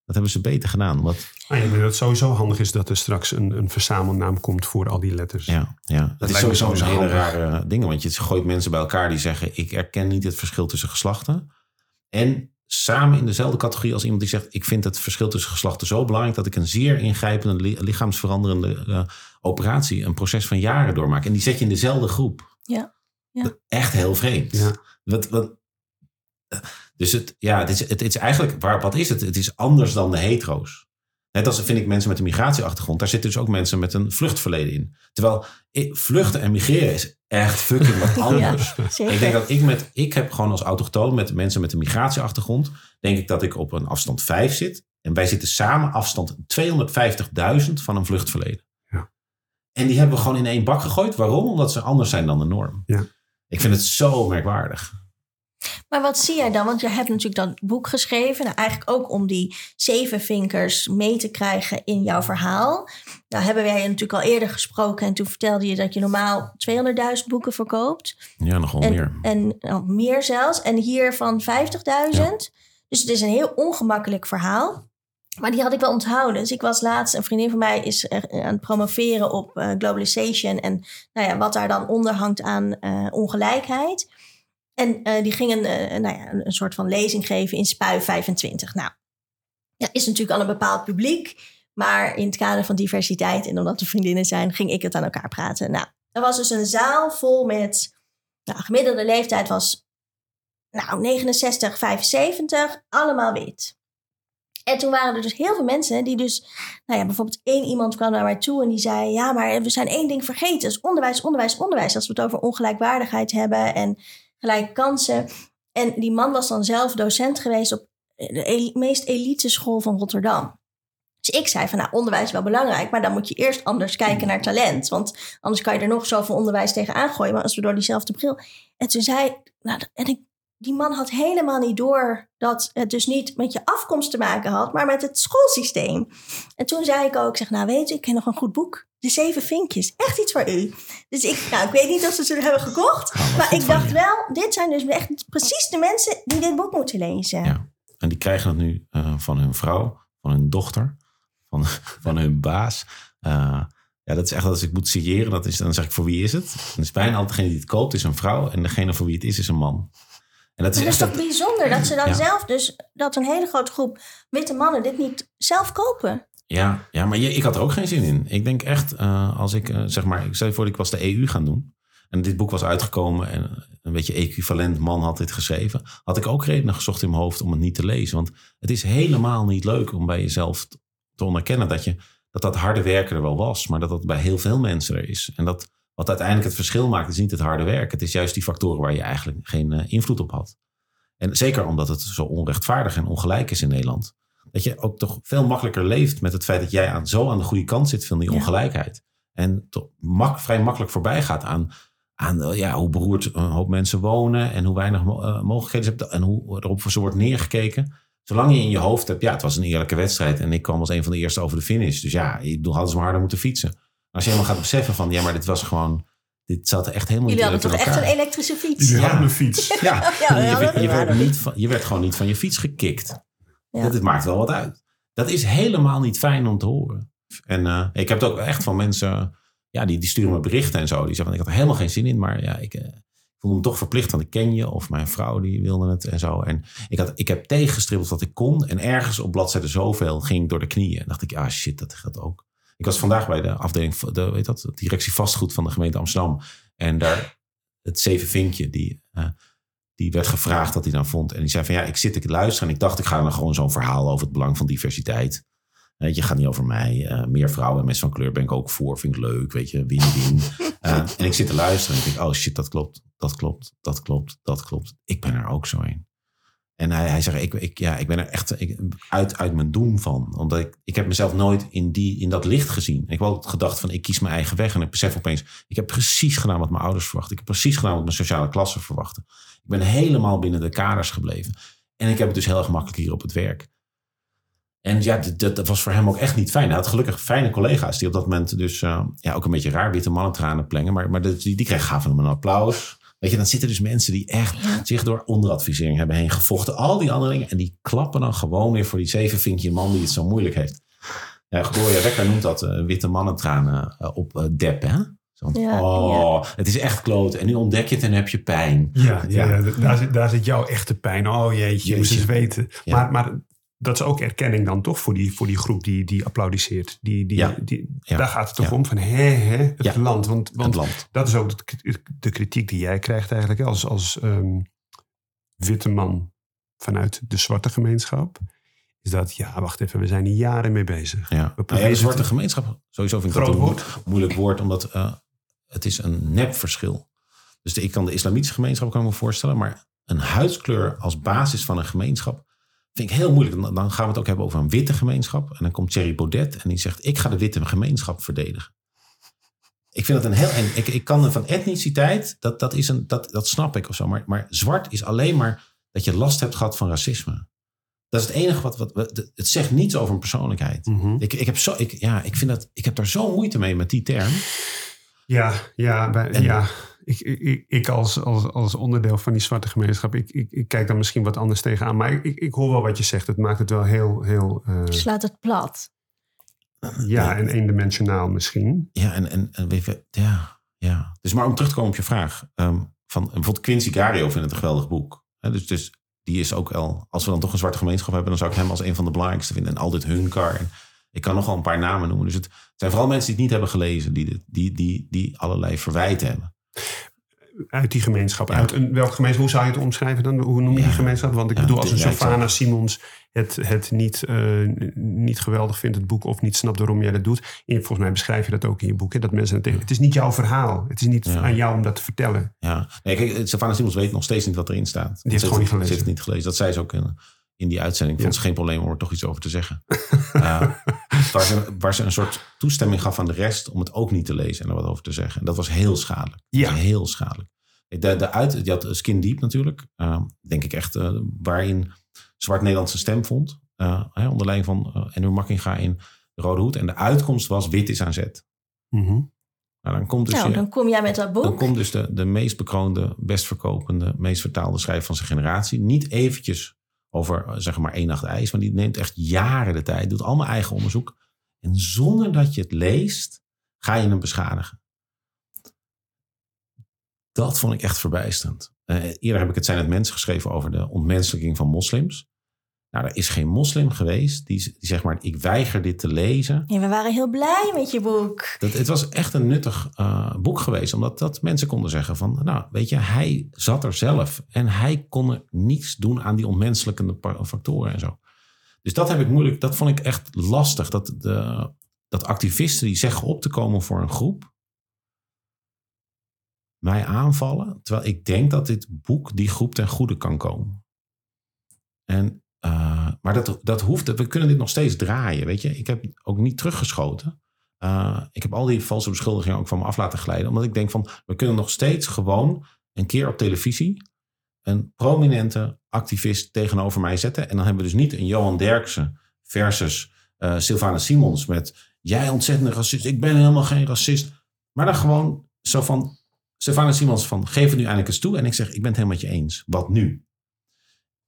Dat hebben ze beter gedaan. Wat, Nou, ik denk dat het sowieso handig is dat er straks een, een verzamelnaam komt voor al die letters. ja, ja. Dat, lijkt is sowieso een hele rare ding. Want je gooit mensen bij elkaar die zeggen, ik erken niet het verschil tussen geslachten. En samen in dezelfde categorie als iemand die zegt... ik vind het verschil tussen geslachten zo belangrijk... dat ik een zeer ingrijpende li- lichaamsveranderende eh, operatie... een proces van jaren doormaak. En die zet je in dezelfde groep. Ja. Ja. Dat- Echt heel vreemd. Ja. Wat, wat, dus het, ja, het, is, het, het is eigenlijk... Waar, wat is het? Het is anders dan de hetero's. Net als vind ik mensen met een migratieachtergrond, daar zitten dus ook mensen met een vluchtverleden in. Terwijl vluchten en migreren is echt fucking wat anders. Ik denk dat ik met, ik heb gewoon als autochtoon met mensen met een migratieachtergrond, denk ik dat ik op een afstand 5 zit. En wij zitten samen afstand 250.000 van een vluchtverleden. Ja. En die hebben we gewoon in één bak gegooid. Waarom? Omdat ze anders zijn dan de norm. Ja. Ik vind het zo merkwaardig. Maar wat zie jij dan? Want je hebt natuurlijk dat boek geschreven. Nou, eigenlijk ook om die zeven vinkers mee te krijgen in jouw verhaal. Nou hebben wij natuurlijk al eerder gesproken. En toen vertelde je dat je normaal 200.000 boeken verkoopt. Ja, nog wel En, meer. en nou, meer zelfs. En hier van 50.000. Dus het is een heel ongemakkelijk verhaal. Maar die had ik wel onthouden. Dus ik was laatst, een vriendin van mij is er aan het promoveren op eh, globalization. En nou ja, wat daar dan onder hangt aan eh, ongelijkheid. En eh, die ging een, eh, nou ja, een, soort van lezing geven in Spui 25. Nou, ja, is natuurlijk al een bepaald publiek. Maar in het kader van diversiteit en omdat we vriendinnen zijn, ging ik het aan elkaar praten. Nou, er was dus een zaal vol met, nou, gemiddelde leeftijd was nou, 69, 75, allemaal wit. En toen waren er dus heel veel mensen die dus, nou ja, bijvoorbeeld één iemand kwam naar mij toe en die zei, ja, maar we zijn één ding vergeten, is onderwijs, onderwijs, onderwijs. Als we het over ongelijkwaardigheid hebben en gelijke kansen. En die man was dan zelf docent geweest op de meest elite school van Rotterdam. Dus ik zei van, nou, onderwijs is wel belangrijk, maar dan moet je eerst anders kijken naar talent. Want anders kan je er nog zoveel onderwijs tegenaan gooien, maar als we door diezelfde bril. En toen zei, nou, en ik, die man had helemaal niet door dat het dus niet met je afkomst te maken had, maar met het schoolsysteem. En toen zei ik ook, zeg, nou weet je, ik ken nog een goed boek. De Zeven Vinkjes. Echt iets voor u. Dus ik, nou, ik weet niet of ze ze hebben gekocht. Nou, maar ik dacht je. wel, dit zijn dus echt precies de mensen die dit boek moeten lezen. Ja. En die krijgen het nu eh, van hun vrouw, van hun dochter, van, van hun baas. Eh, ja, dat is echt als ik moet signeren. Dat is, dan zeg ik voor wie is het? En het is bijna altijd degene die het koopt is een vrouw. En degene voor wie het is, is een man. En dat is Maar dat is toch dat- bijzonder dat ze dan Ja. zelf dus, dat een hele grote groep witte mannen dit niet zelf kopen. Ja, ja maar je, ik had er ook geen zin in. Ik denk echt, eh, als ik, eh, zeg maar, ik zei voor ik was de EU gaan doen. En dit boek was uitgekomen en een beetje equivalent man had dit geschreven. Had ik ook redenen gezocht in mijn hoofd om het niet te lezen. Want het is helemaal niet leuk om bij jezelf te onderkennen dat je, dat, dat harde werken er wel was. Maar dat dat bij heel veel mensen er is. En dat wat uiteindelijk het verschil maakt is niet het harde werk. Het is juist die factoren waar je eigenlijk geen eh, invloed op had. En zeker omdat het zo onrechtvaardig en ongelijk is in Nederland. Dat je ook toch veel makkelijker leeft met het feit dat jij aan, zo aan de goede kant zit van die Ja. ongelijkheid. En toch mak, vrij makkelijk voorbij gaat aan, aan eh, ja, hoe beroerd een hoop mensen wonen en hoe weinig eh, mogelijkheden ze hebben en hoe erop voor ze wordt neergekeken. Zolang je in je hoofd hebt, ja, het was een eerlijke wedstrijd en ik kwam als een van de eerste over de finish. Dus ja, ik bedoel, hadden ze maar harder moeten fietsen. Als je helemaal gaat beseffen van, ja, maar dit was gewoon, dit zat echt helemaal Jullie niet hadden toch echt in een elektrische fiets? Jullie Ja. hadden een fiets. Ja, je, werd, je, niet van, je werd gewoon niet van je fiets gekikt. Dat, dit maakt wel wat uit. Dat is helemaal niet fijn om te horen. En eh, ik heb het ook echt van mensen, ja, die, die sturen me berichten en zo. Die zeggen van, ik had er helemaal geen zin in, maar ja, ik eh, voelde me toch verplicht, want ik ken je. Of mijn vrouw, die wilde het en zo. En ik, had, ik heb tegengestribbeld wat ik kon. En ergens op bladzijde zoveel ging ik door de knieën. En dacht ik, ah shit, dat gaat ook. Ik was vandaag bij de afdeling, de, weet dat, de directie vastgoed van de gemeente Amsterdam. En daar, het zeven vinkje, die... eh, die werd gevraagd wat hij dan vond. En die zei van ja, ik zit te luisteren. En ik dacht, ik ga dan gewoon zo'n verhaal over het belang van diversiteit. Weet je, gaat niet over mij. Eh, meer vrouwen en mensen van kleur ben ik ook voor. Vind ik leuk, weet je, win-win. Eh, en ik zit te luisteren en ik denk, oh shit, dat klopt, dat klopt, dat klopt, dat klopt. Ik ben er ook zo in. En hij, zegt, ik, ik, ja, ik ben er echt uit, uit mijn doen van. Omdat ik, ik heb mezelf nooit in, die, in dat licht gezien. Ik heb altijd gedacht van, ik kies mijn eigen weg. En ik besef opeens, ik heb precies gedaan wat mijn ouders verwachten. Ik heb precies gedaan wat mijn sociale klasse verwachten. Ik ben helemaal binnen de kaders gebleven. En ik heb het dus heel erg makkelijk hier op het werk. En ja, dat, dat- was voor hem ook echt niet fijn. Hij had gelukkig fijne collega's die op dat moment dus eh, ja, ook een beetje raar witte mannentranen plengen. Maar, maar die, die kregen gaven hem een applaus. Weet je, dan zitten dus mensen die echt zich door onderadvisering hebben heen gevochten. Al die andere dingen. En die klappen dan gewoon weer voor die zevenvinkje man die het zo moeilijk heeft. Ja, Gloria Wekker noemt dat eh, witte mannentranen eh, op eh, dep, hè? Zo, Ja, oh, het is echt kloot. En nu ontdek je het en heb je pijn. Ja, ja. Ja. ja, daar, zit, daar zit jouw echte pijn. Oh jeetje, je Jeetje. eens weten. Ja. Maar, maar dat is ook erkenning dan toch voor die, voor die groep die, die applaudisseert. Die, die, Ja. die, Ja. Daar gaat het toch Ja. om van hè, hè, het land. Want, want het land. dat is ook de, de kritiek die jij krijgt eigenlijk als, als ehm, witte man vanuit de zwarte gemeenschap. is dat, ja, wacht even, we zijn hier jaren mee bezig. Ja. We Nou de zwarte het- gemeenschap, sowieso vind ik Groot dat een woord. moeilijk woord, omdat eh, het is een nepverschil. Dus de, ik kan de islamitische gemeenschap kan ik me voorstellen, maar een huidskleur als basis van een gemeenschap vind ik heel moeilijk. Dan, dan gaan we het ook hebben over een witte gemeenschap. En dan komt Thierry Baudet en die zegt, ik ga de witte gemeenschap verdedigen. Ik vind het een heel... En ik, ik kan van etniciteit, dat, dat, is een, dat, dat snap ik of zo. Maar, maar zwart is alleen maar dat je last hebt gehad van racisme. Dat is het enige wat... wat, wat het zegt niets over een persoonlijkheid. Mhm. Ik, ik, heb zo, ik, ja, ik, vind dat, ik heb daar zo moeite mee met die term. Ja, ja, bij- En- ja. Ik, ik- ik, als, als, als onderdeel van die zwarte gemeenschap, ik, ik, ik kijk daar misschien wat anders tegenaan. Maar ik, ik, ik hoor wel wat je zegt. Het maakt het wel heel, heel eh, Slaat het plat. ja, en eendimensionaal misschien. Ja, en, en, en ja, ja. Dus maar om terug te komen op je vraag. ehm, van, bijvoorbeeld Quincy Gario vindt het een geweldig boek. Hè, dus, dus die is ook wel, als we dan toch een zwarte gemeenschap hebben, dan zou ik hem als een van de belangrijkste vinden. En Aldit Hunkar. En ik kan nogal een paar namen noemen. Dus het zijn vooral mensen die het niet hebben gelezen, die, dit- die, die, die allerlei verwijten hebben. Uit die gemeenschap. Ja. Uit een, welke gemeenschap, hoe zou je het omschrijven dan? Hoe noem je Ja. die gemeenschap? Want ik Ja, bedoel, als een Sylvana zou- Simons het, het niet, eh, niet geweldig vindt, het boek, of niet snapt waarom jij dat doet. En volgens mij beschrijf je dat ook in je boek. Hè, dat mensen het, tegen, het is niet jouw verhaal. Het is niet aan jou om dat te vertellen. Ja, nee, kijk, Savannah Simons weet nog steeds niet wat erin staat. heeft Ze gewoon niet Ze gelezen. heeft het niet gelezen. Dat zei ze ook in, die uitzending. Ik vond Ja. het geen probleem om er toch iets over te zeggen. Eh, waar, ze, waar ze een soort toestemming gaf aan de rest om het ook niet te lezen en er wat over te zeggen. En dat was heel schadelijk. Ja. was heel schadelijk. De, de uit, je had Skin Deep natuurlijk. eh, denk ik echt eh, waarin Zwart Nederland zijn stem vond. eh, hè, onder leiding van uh, Andrew Makkinga in de Rode Hoed. En de uitkomst was wit is aan zet. Mhm. Nou, dan komt dus nou, je- dan kom jij met dat boek. dan komt dus de, de meest bekroonde, best verkopende, meest vertaalde schrijver van zijn generatie. Niet eventjes over, eh, zeg maar, één nacht ijs. Want die neemt echt jaren de tijd. Doet allemaal eigen onderzoek. En zonder dat je het leest, ga je hem beschadigen. Dat vond ik echt verbijsterend. Eh, eerder heb ik het Zijn het Mens geschreven over de ontmenselijking van moslims. Nou, er is geen moslim geweest die, die zeg maar, ik weiger dit te lezen. Ja, we waren heel blij met je boek. Dat, het was echt een nuttig eh, boek geweest. Omdat dat mensen konden zeggen van... Nou, weet je, hij zat er zelf. En hij kon er niets doen aan die onmenselijkende pa- factoren en zo. Dus dat heb ik moeilijk... Dat vond ik echt lastig. Dat, de, dat activisten die zeggen op te komen voor een groep... mij aanvallen. Terwijl ik denk dat dit boek die groep ten goede kan komen. En, eh, maar dat, dat hoeft... We kunnen dit nog steeds draaien, weet je. Ik heb ook niet teruggeschoten. Uh, ik heb al die valse beschuldigingen ook van me af laten glijden. Omdat ik denk van, we kunnen nog steeds gewoon een keer op televisie een prominente activist tegenover mij zetten. En dan hebben we dus niet een Johan Derksen versus uh, Simons met jij ontzettende racist, ik ben helemaal geen racist. Maar dan gewoon zo van Sylvana Simons van geef het nu eindelijk eens toe. En ik zeg, ik ben het helemaal met je eens. Wat nu?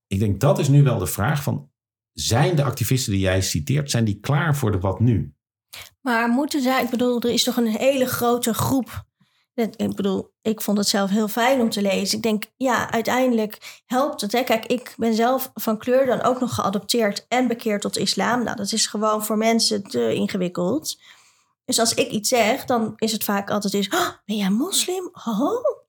Ik denk dat is nu wel de vraag van, zijn de activisten die jij citeert, zijn die klaar voor de wat nu? Maar moeten zij, ik bedoel, er is toch een hele grote groep. Ik bedoel, ik vond het zelf heel fijn om te lezen. Ik denk, ja, uiteindelijk helpt het. Hè? Kijk, ik ben zelf van kleur dan ook nog geadopteerd en bekeerd tot islam. Nou, dat is gewoon voor mensen te ingewikkeld. Dus als ik iets zeg, dan is het vaak altijd eens, oh, ben jij moslim? Oh.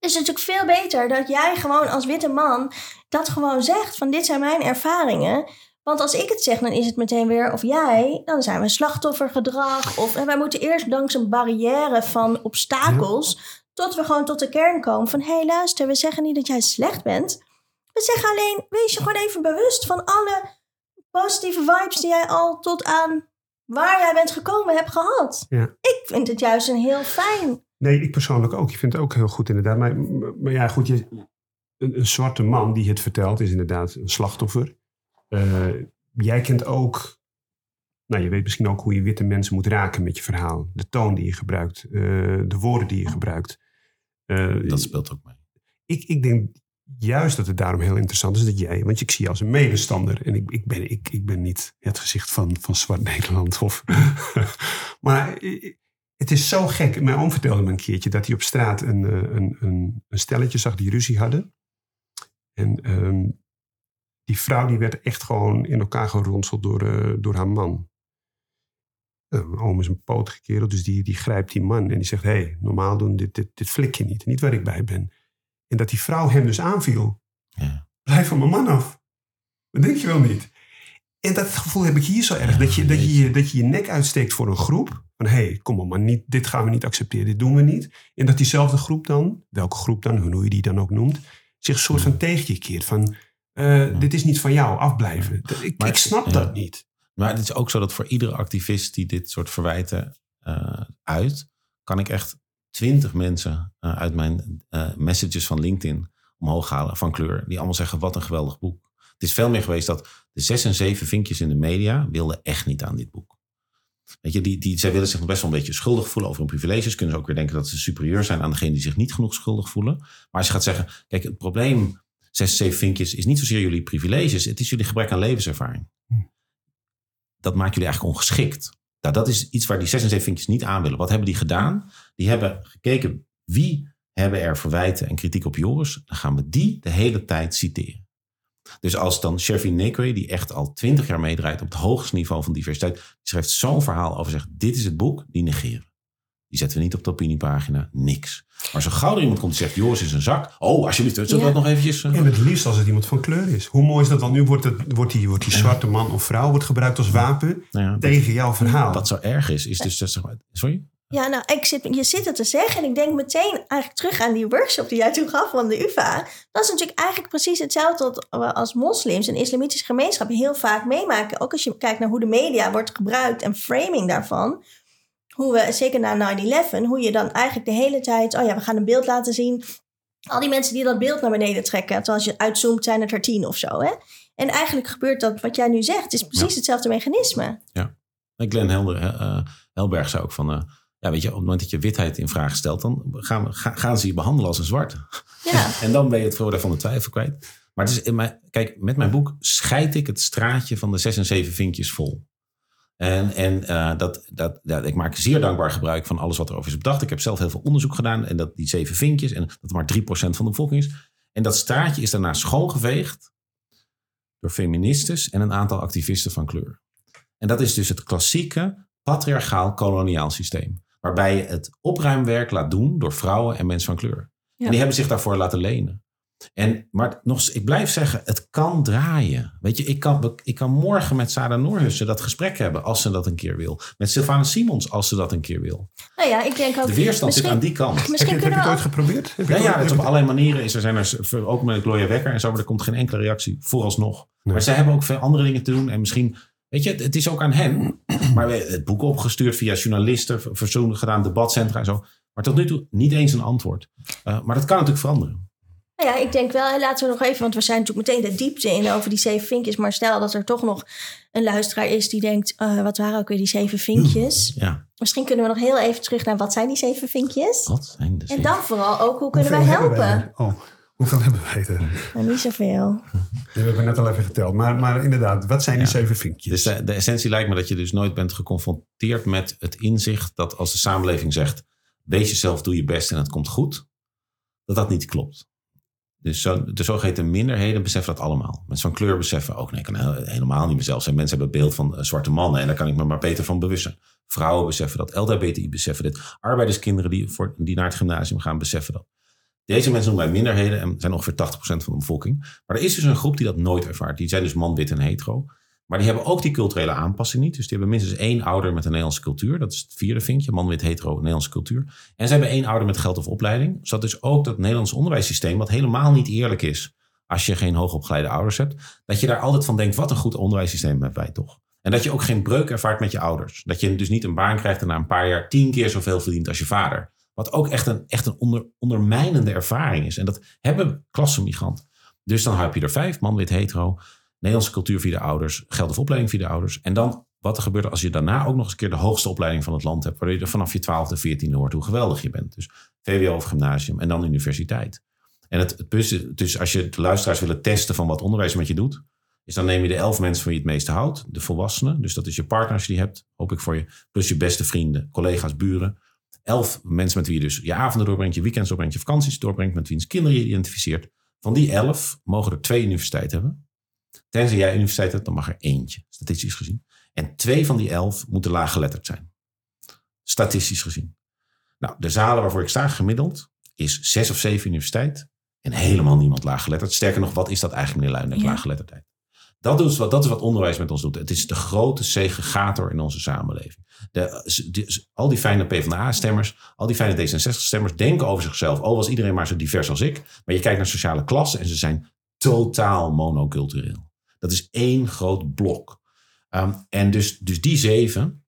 Het is natuurlijk veel beter dat jij gewoon als witte man dat gewoon zegt van dit zijn mijn ervaringen. Want als ik het zeg, dan is het meteen weer, of jij, dan zijn we slachtoffergedrag. Of en wij moeten eerst langs een barrière van obstakels, ja. tot we gewoon tot de kern komen van, hé hey, luister, we zeggen niet dat jij slecht bent. We zeggen alleen, wees je gewoon even bewust van alle positieve vibes die jij al tot aan waar jij bent gekomen hebt gehad. Ja. Ik vind het juist een heel fijn. Nee, ik persoonlijk ook. Ik vind het ook heel goed inderdaad. Maar, maar ja, goed, je, een, een zwarte man die het vertelt is inderdaad een slachtoffer. Uh, jij kent ook, nou je weet misschien ook hoe je witte mensen moet raken met je verhaal. De toon die je gebruikt, uh, de woorden die je gebruikt. Uh, dat speelt ook mee. Ik, ik denk juist dat het daarom heel interessant is dat jij, want ik zie je als een medestander. En ik, ik, ben, ik, ik ben niet het gezicht van, van Zwart Nederland. Of, maar het is zo gek. Mijn oom vertelde me een keertje dat hij op straat een, een, een, een stelletje zag die ruzie hadden. En um, die vrouw die werd echt gewoon in elkaar geronseld door, uh, door haar man. Uh, mijn oom is een potige kerel, dus die, die grijpt die man en die zegt... hé, hey, normaal doen, dit, dit, dit flik je niet, niet waar ik bij ben. En dat die vrouw hem dus aanviel. Ja. Blijf van mijn man af. Dat denk je wel niet. En dat gevoel heb ik hier zo erg. dat, je, dat, je- dat je je nek uitsteekt voor een groep. Van hé, hey, kom op, maar niet, dit gaan we niet accepteren, dit doen we niet. En dat diezelfde groep dan, welke groep dan, hoe je die dan ook noemt, zich een soort van tegen je keert. Van eh, dit is niet van jou, afblijven. Dat- Ik, Maar- ik snap ja. dat niet. Maar het is ook zo dat voor iedere activist die dit soort verwijten eh, uit, kan ik echt twintig mensen eh, uit mijn messages van LinkedIn omhoog halen van kleur. Die allemaal zeggen, wat een geweldig boek. Het is veel meer geweest dat de zes en zeven vinkjes in de media wilden echt niet aan dit boek. Weet je, die, die, zij willen zich nog best wel een beetje schuldig voelen over hun privileges. Kunnen ze ook weer denken dat ze superieur zijn aan degene die zich niet genoeg schuldig voelen. Maar als je gaat zeggen, kijk, het probleem, zes, zeven vinkjes, is niet zozeer jullie privileges. Het is jullie gebrek aan levenservaring. Dat maakt jullie eigenlijk ongeschikt. Nou, dat is iets waar die zes en zeven vinkjes niet aan willen. Wat hebben die gedaan? Die hebben gekeken wie hebben er verwijten en kritiek op Joris. Dan gaan we die de hele tijd citeren. Dus als dan Shervin Nekwe, die echt al twintig jaar meedraait op het hoogste niveau van diversiteit, schrijft zo'n verhaal over zegt, dit is het boek, die negeren. Die zetten we niet op de opiniepagina, niks. Maar zo gauw er iemand komt die zegt, Joris is een zak. Oh, alsjeblieft, zullen we Ja. dat nog eventjes... eh, En het liefst als het iemand van kleur is. Hoe mooi is dat? Want nu wordt, het, wordt, die, wordt die zwarte man of vrouw wordt gebruikt als wapen nou ja, tegen jouw verhaal. Wat zo erg is, is dus... dat zeg maar- Sorry? Ja, nou, ik zit, je zit het te zeggen en ik denk meteen eigenlijk terug aan die workshop die jij toen gaf van de UvA. Dat is natuurlijk eigenlijk precies hetzelfde wat we als moslims en islamitische gemeenschappen heel vaak meemaken. Ook als je kijkt naar hoe de media wordt gebruikt en framing daarvan. Hoe we, zeker na 9-11, hoe je dan eigenlijk de hele tijd, oh ja, we gaan een beeld laten zien. Al die mensen die dat beeld naar beneden trekken, terwijl als je uitzoomt zijn het er tien of zo. Hè? En eigenlijk gebeurt dat wat jij nu zegt, het is precies Ja. hetzelfde mechanisme. Glenn Helder, eh, eh, Helberg zei ook van... eh, ja, weet je, op het moment dat je witheid in vraag stelt... dan gaan, we, ga- gaan ze je behandelen als een zwarte. Ja. En dan ben je het voordeel van de twijfel kwijt. Maar het is in mijn, kijk, met mijn boek scheid ik het straatje van de zes en zeven vinkjes vol. En, en eh, dat, dat, ja, ik maak zeer dankbaar gebruik van alles wat er over is bedacht. Ik heb zelf heel veel onderzoek gedaan. En dat die zeven vinkjes, en dat maar 3% van de bevolking is. En dat straatje is daarna schoongeveegd door feministes en een aantal activisten van kleur. En dat is dus het klassieke patriarchaal koloniaal systeem. Waarbij je het opruimwerk laat doen door vrouwen en mensen van kleur. Ja. En die hebben zich daarvoor laten lenen. En, maar nog, ik blijf zeggen, het kan draaien. Weet je, ik kan, ik kan morgen met Sarah Noorhussen dat gesprek hebben als ze dat een keer wil. Met Sylvana Simons als ze dat een keer wil. Nou ja, ik denk ook... De weerstand zit misschien- aan die kant. heb je, Misschien heb je het ooit geprobeerd? Ja, het ja, het op allerlei manieren. Is er zijn er, ook met Gloria Wekker en zo, maar er komt geen enkele reactie vooralsnog. Nee. Maar zij hebben ook veel andere dingen te doen. En misschien, weet je, het, het is ook aan hen. Maar we hebben het boek opgestuurd via journalisten, ver- verzoenen gedaan, debatcentra en zo. Maar tot nu toe niet eens een antwoord. Eh, maar dat kan natuurlijk veranderen. Nou ja, ik denk wel, en laten we nog even, want we zijn natuurlijk meteen de diepte in over die zeven vinkjes. Maar stel dat er toch nog een luisteraar is die denkt, eh, wat waren ook weer die zeven vinkjes? Ja, Misschien kunnen we nog heel even terug naar wat zijn die zeven vinkjes? wat zijn de En dan vooral ook, hoe kunnen wij helpen? wij? Oh, hoeveel hebben wij er? Nou, niet zoveel. Die hebben we net al even geteld. Maar, maar inderdaad, wat zijn die Ja. zeven vinkjes? Dus de, de essentie lijkt me dat je dus nooit bent geconfronteerd met het inzicht dat als de samenleving zegt: wees jezelf, doe je best en het komt goed, dat dat niet klopt. Dus zo, de zogeheten minderheden beseffen dat allemaal. Mensen van kleur beseffen ook, nee, ik kan he- helemaal niet mezelf zijn. Mensen hebben het beeld van eh, zwarte mannen en daar kan ik me maar beter van bewust zijn. Vrouwen beseffen dat, LHBTI beseffen dit. Arbeiderskinderen die, voor, die naar het gymnasium gaan beseffen dat. Deze mensen noemen wij minderheden en zijn ongeveer 80% van de bevolking. Maar er is dus een groep die dat nooit ervaart. Die zijn dus man, wit en hetero. Maar die hebben ook die culturele aanpassing niet. Dus die hebben minstens één ouder met een Nederlandse cultuur. Dat is het vierde vinkje. Man, wit, hetero, Nederlandse cultuur. En ze hebben één ouder met geld of opleiding. Dus dat is ook dat Nederlandse onderwijssysteem, wat helemaal niet eerlijk is als je geen hoogopgeleide ouders hebt. Dat je daar altijd van denkt, wat een goed onderwijssysteem hebben wij toch. En dat je ook geen breuk ervaart met je ouders. Dat je dus niet een baan krijgt en na een paar jaar tien keer zoveel verdient als je vader. Wat ook echt een, echt een onder, ondermijnende ervaring is. En dat hebben klassenmigranten. Dus dan heb je er vijf, man, wit, hetero. Nederlandse cultuur via de ouders, geld of opleiding via de ouders. En dan wat er gebeurt als je daarna ook nog eens een keer de hoogste opleiding van het land hebt. Waardoor je er vanaf je twaalfde, veertiende hoort hoe geweldig je bent. Dus VWO of gymnasium en dan universiteit. En het, het plus, dus als je de luisteraars willen testen van wat onderwijs met je doet. Is dan neem je de elf mensen van je het meeste houdt. De volwassenen. Dus dat is je partner als je die hebt. Hoop ik voor je. Plus je beste vrienden, collega's, buren. Elf mensen met wie je dus je avonden doorbrengt, je weekends doorbrengt, je vakanties doorbrengt, met wiens kinderen je identificeert. Van die elf mogen er twee universiteiten hebben. Tenzij jij universiteit hebt, dan mag er eentje, statistisch gezien. En twee van die elf moeten laaggeletterd zijn. Statistisch gezien. Nou, de zalen waarvoor ik sta gemiddeld is zes of zeven universiteit. En helemaal niemand laaggeletterd. Sterker nog, wat is dat eigenlijk meneer Luijendijk, Ja. laaggeletterdheid? Dat is, wat, dat is wat onderwijs met ons doet. Het is de grote segregator in onze samenleving. De, de- al die fijne PvdA-stemmers, al die fijne D66-stemmers denken over zichzelf. Oh, was iedereen maar zo divers als ik. Maar je kijkt naar sociale klassen en ze zijn totaal monocultureel. Dat is één groot blok. Ehm, en dus, dus die zeven,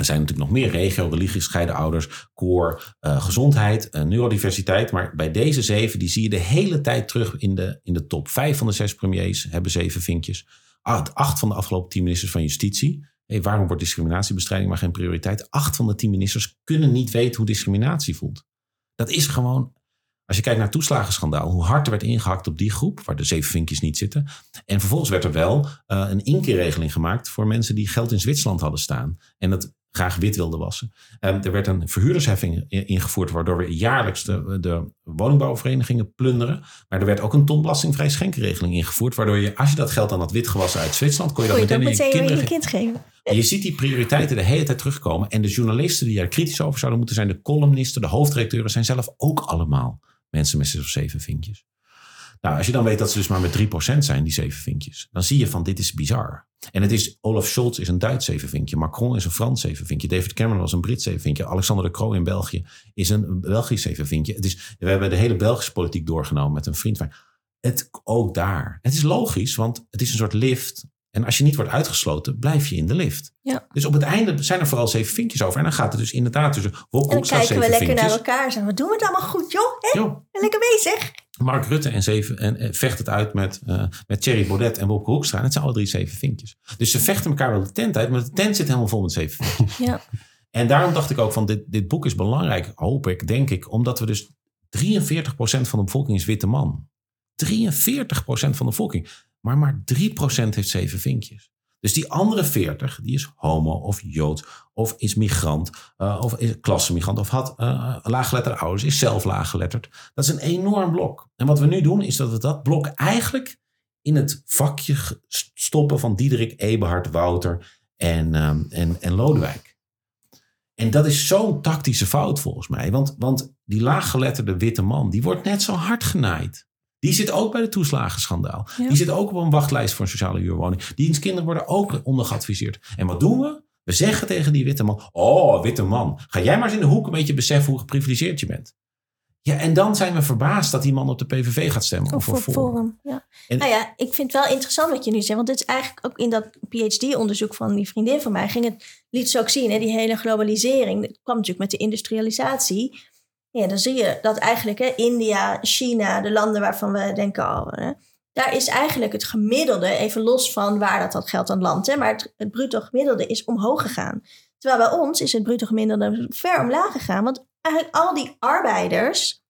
er zijn natuurlijk nog meer regio, religie, gescheiden ouders, koor, eh, gezondheid, eh, neurodiversiteit. Maar bij deze zeven, die zie je de hele tijd terug in de, in de top. Vijf van de zes premiers hebben zeven vinkjes. Acht, acht van de afgelopen tien ministers van Justitie. Hey, waarom wordt discriminatiebestrijding maar geen prioriteit? Acht van de tien ministers kunnen niet weten hoe discriminatie voelt. Dat is gewoon, als je kijkt naar het toeslagenschandaal, hoe hard er werd ingehakt op die groep, waar de zeven vinkjes niet zitten. En vervolgens werd er wel eh, een inkeerregeling gemaakt voor mensen die geld in Zwitserland hadden staan. En dat graag wit wilden wassen. Ehm, er werd een verhuurdersheffing ingevoerd, waardoor we jaarlijks de, de woningbouwverenigingen plunderen. Maar er werd ook een ton belastingvrij schenkenregeling ingevoerd, waardoor je, als je dat geld dan had witgewassen uit Zwitserland, kon je dat meteen aan je kind geven? En je ziet die prioriteiten de hele tijd terugkomen. En de journalisten die er kritisch over zouden moeten zijn, de columnisten, de hoofdredacteuren, zijn zelf ook allemaal mensen met zes of zeven vinkjes. Nou, als je dan weet dat ze dus maar met 3% zijn, die zeven vinkjes, dan zie je van dit is bizar. En het is, Olaf Scholz is een Duits zevenvinkje, Macron is een Frans zevenvinkje, David Cameron was een Brits zevenvinkje, Alexander de Croo in België is een Belgisch zevenvinkje. Het is, we hebben de hele Belgische politiek doorgenomen met een vriend van het ook daar. Het is logisch, want het is een soort lift. En als je niet wordt uitgesloten, blijf je in de lift. Ja. Dus op het einde zijn er vooral zeven vinkjes over. En dan gaat het dus inderdaad tussen Wop En dan kijken we lekker naar elkaar en zeggen, wat doen we het allemaal goed, joh? Hé, Joh, lekker bezig. Mark Rutte en, zeven, en eh, vecht het uit met, eh met Thierry Baudet en Wopke Hoekstra. En het zijn alle drie zeven vinkjes. Dus ze vechten elkaar wel de tent uit, maar de tent zit helemaal vol met zeven vinkjes. Ja. En daarom dacht ik ook van dit, dit boek is belangrijk, hoop ik, denk ik, omdat we dus 43% van de bevolking is witte man. 43% van de bevolking. Maar maar 3% heeft zeven vinkjes. Dus die andere 40, die is homo of jood of is migrant eh, of is klassemigrant of had eh laaggeletterde ouders, is zelf laaggeletterd. Dat is een enorm blok. En wat we nu doen is dat we dat blok eigenlijk in het vakje stoppen van Diederik, Eberhard, Wouter en, ehm, en, en Lodewijk. En dat is zo'n tactische fout volgens mij. Want, want die laaggeletterde witte man, die wordt net zo hard genaaid. Die zit ook bij de toeslagenschandaal. Ja. Die zit ook op een wachtlijst voor een sociale huurwoning. Dienstkinderen worden ook ondergeadviseerd. En wat doen we? We zeggen tegen die witte man: Oh, witte man, ga jij maar eens in de hoek een beetje beseffen hoe geprivilegeerd je bent. Ja, en dan zijn we verbaasd dat die man op de PVV gaat stemmen. Of, Of voor voor Forum. Forum. Ja. En- nou ja, ik vind het wel interessant wat je nu zegt. Want dit is eigenlijk ook in dat PhD-onderzoek van die vriendin van mij... Ging het, liet ze ook zien, hè, die hele globalisering. Dat kwam natuurlijk met de industrialisatie. Ja, dan zie je dat eigenlijk hè, India, China, de landen waarvan we denken... Oh, hè, daar is eigenlijk het gemiddelde, even los van waar dat, dat geldt aan land... Hè, maar het, het bruto gemiddelde is omhoog gegaan. Terwijl bij ons is het bruto gemiddelde ver omlaag gegaan. Want eigenlijk al die arbeiders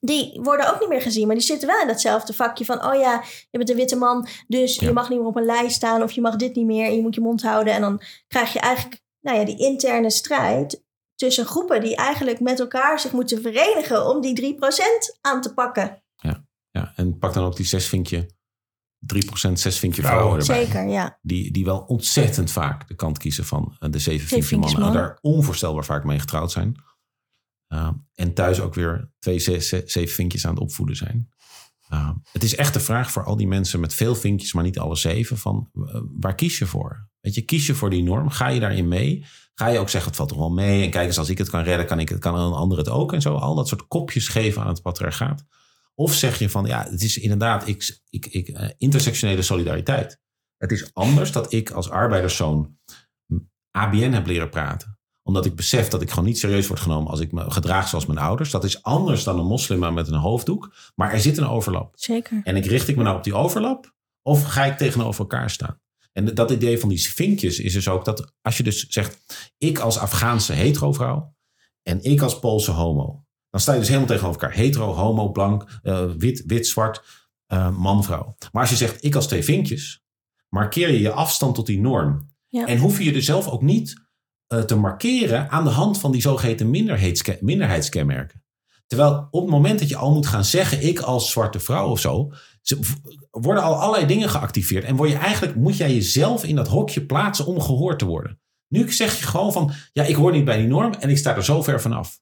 die worden ook niet meer gezien, maar die zitten wel in datzelfde vakje van, oh ja, je bent een witte man, dus Ja. je mag niet meer op een lijst staan of je mag dit niet meer en je moet je mond houden. En dan krijg je eigenlijk, nou ja, die interne strijd tussen groepen die eigenlijk met elkaar zich moeten verenigen om die 3% aan te pakken. Ja, en pak dan ook die zes vinkje, 3% zes vinkje Vrouwen. erbij. Zeker, ja. Die, die wel ontzettend vaak de kant kiezen van eh, de zeven vinkje vinkjes mannen. En mannen. daar onvoorstelbaar vaak mee getrouwd zijn. Uh, en thuis ook weer twee zes, zes- zeven vinkjes aan het opvoeden zijn. Het is echt de vraag voor al die mensen met veel vinkjes, maar niet alle zeven. Van uh, waar kies je voor? Weet je, kies je voor die norm? Ga je daarin mee? Ga je ook zeggen, het valt toch wel mee? En kijk eens, als ik het kan redden, kan, ik het, kan een ander het ook? En zo, al dat soort kopjes geven aan het patriarchaat. Of zeg je van, ja, het is inderdaad ik, ik, ik, uh, intersectionele solidariteit. Het is anders dat ik als arbeiderszoon ABN heb leren praten. Omdat ik besef dat ik gewoon niet serieus word genomen als ik me gedraag zoals mijn ouders. Dat is anders dan een moslim met een hoofddoek. Maar er zit een overlap. Zeker. En ik richt ik me nou op die overlap? Of ga ik tegenover elkaar staan? En dat idee van die vinkjes is dus ook dat als je dus zegt... ik als Afghaanse hetero vrouw en ik als Poolse homo... dan sta je dus helemaal tegenover elkaar. Hetero, homo, blank, uh, wit, wit, zwart, uh, man, vrouw. Maar als je zegt ik als twee vinkjes... markeer je je afstand tot die norm. Ja. En hoef je er zelf ook niet te markeren... aan de hand van die zogeheten minderheidskenmerken. Terwijl op het moment dat je al moet gaan zeggen... ik als zwarte vrouw of zo... worden al allerlei dingen geactiveerd. En word je eigenlijk, moet jij jezelf in dat hokje plaatsen om gehoord te worden. Nu zeg je gewoon van... ja, ik hoor niet bij die norm en ik sta er zo ver vanaf.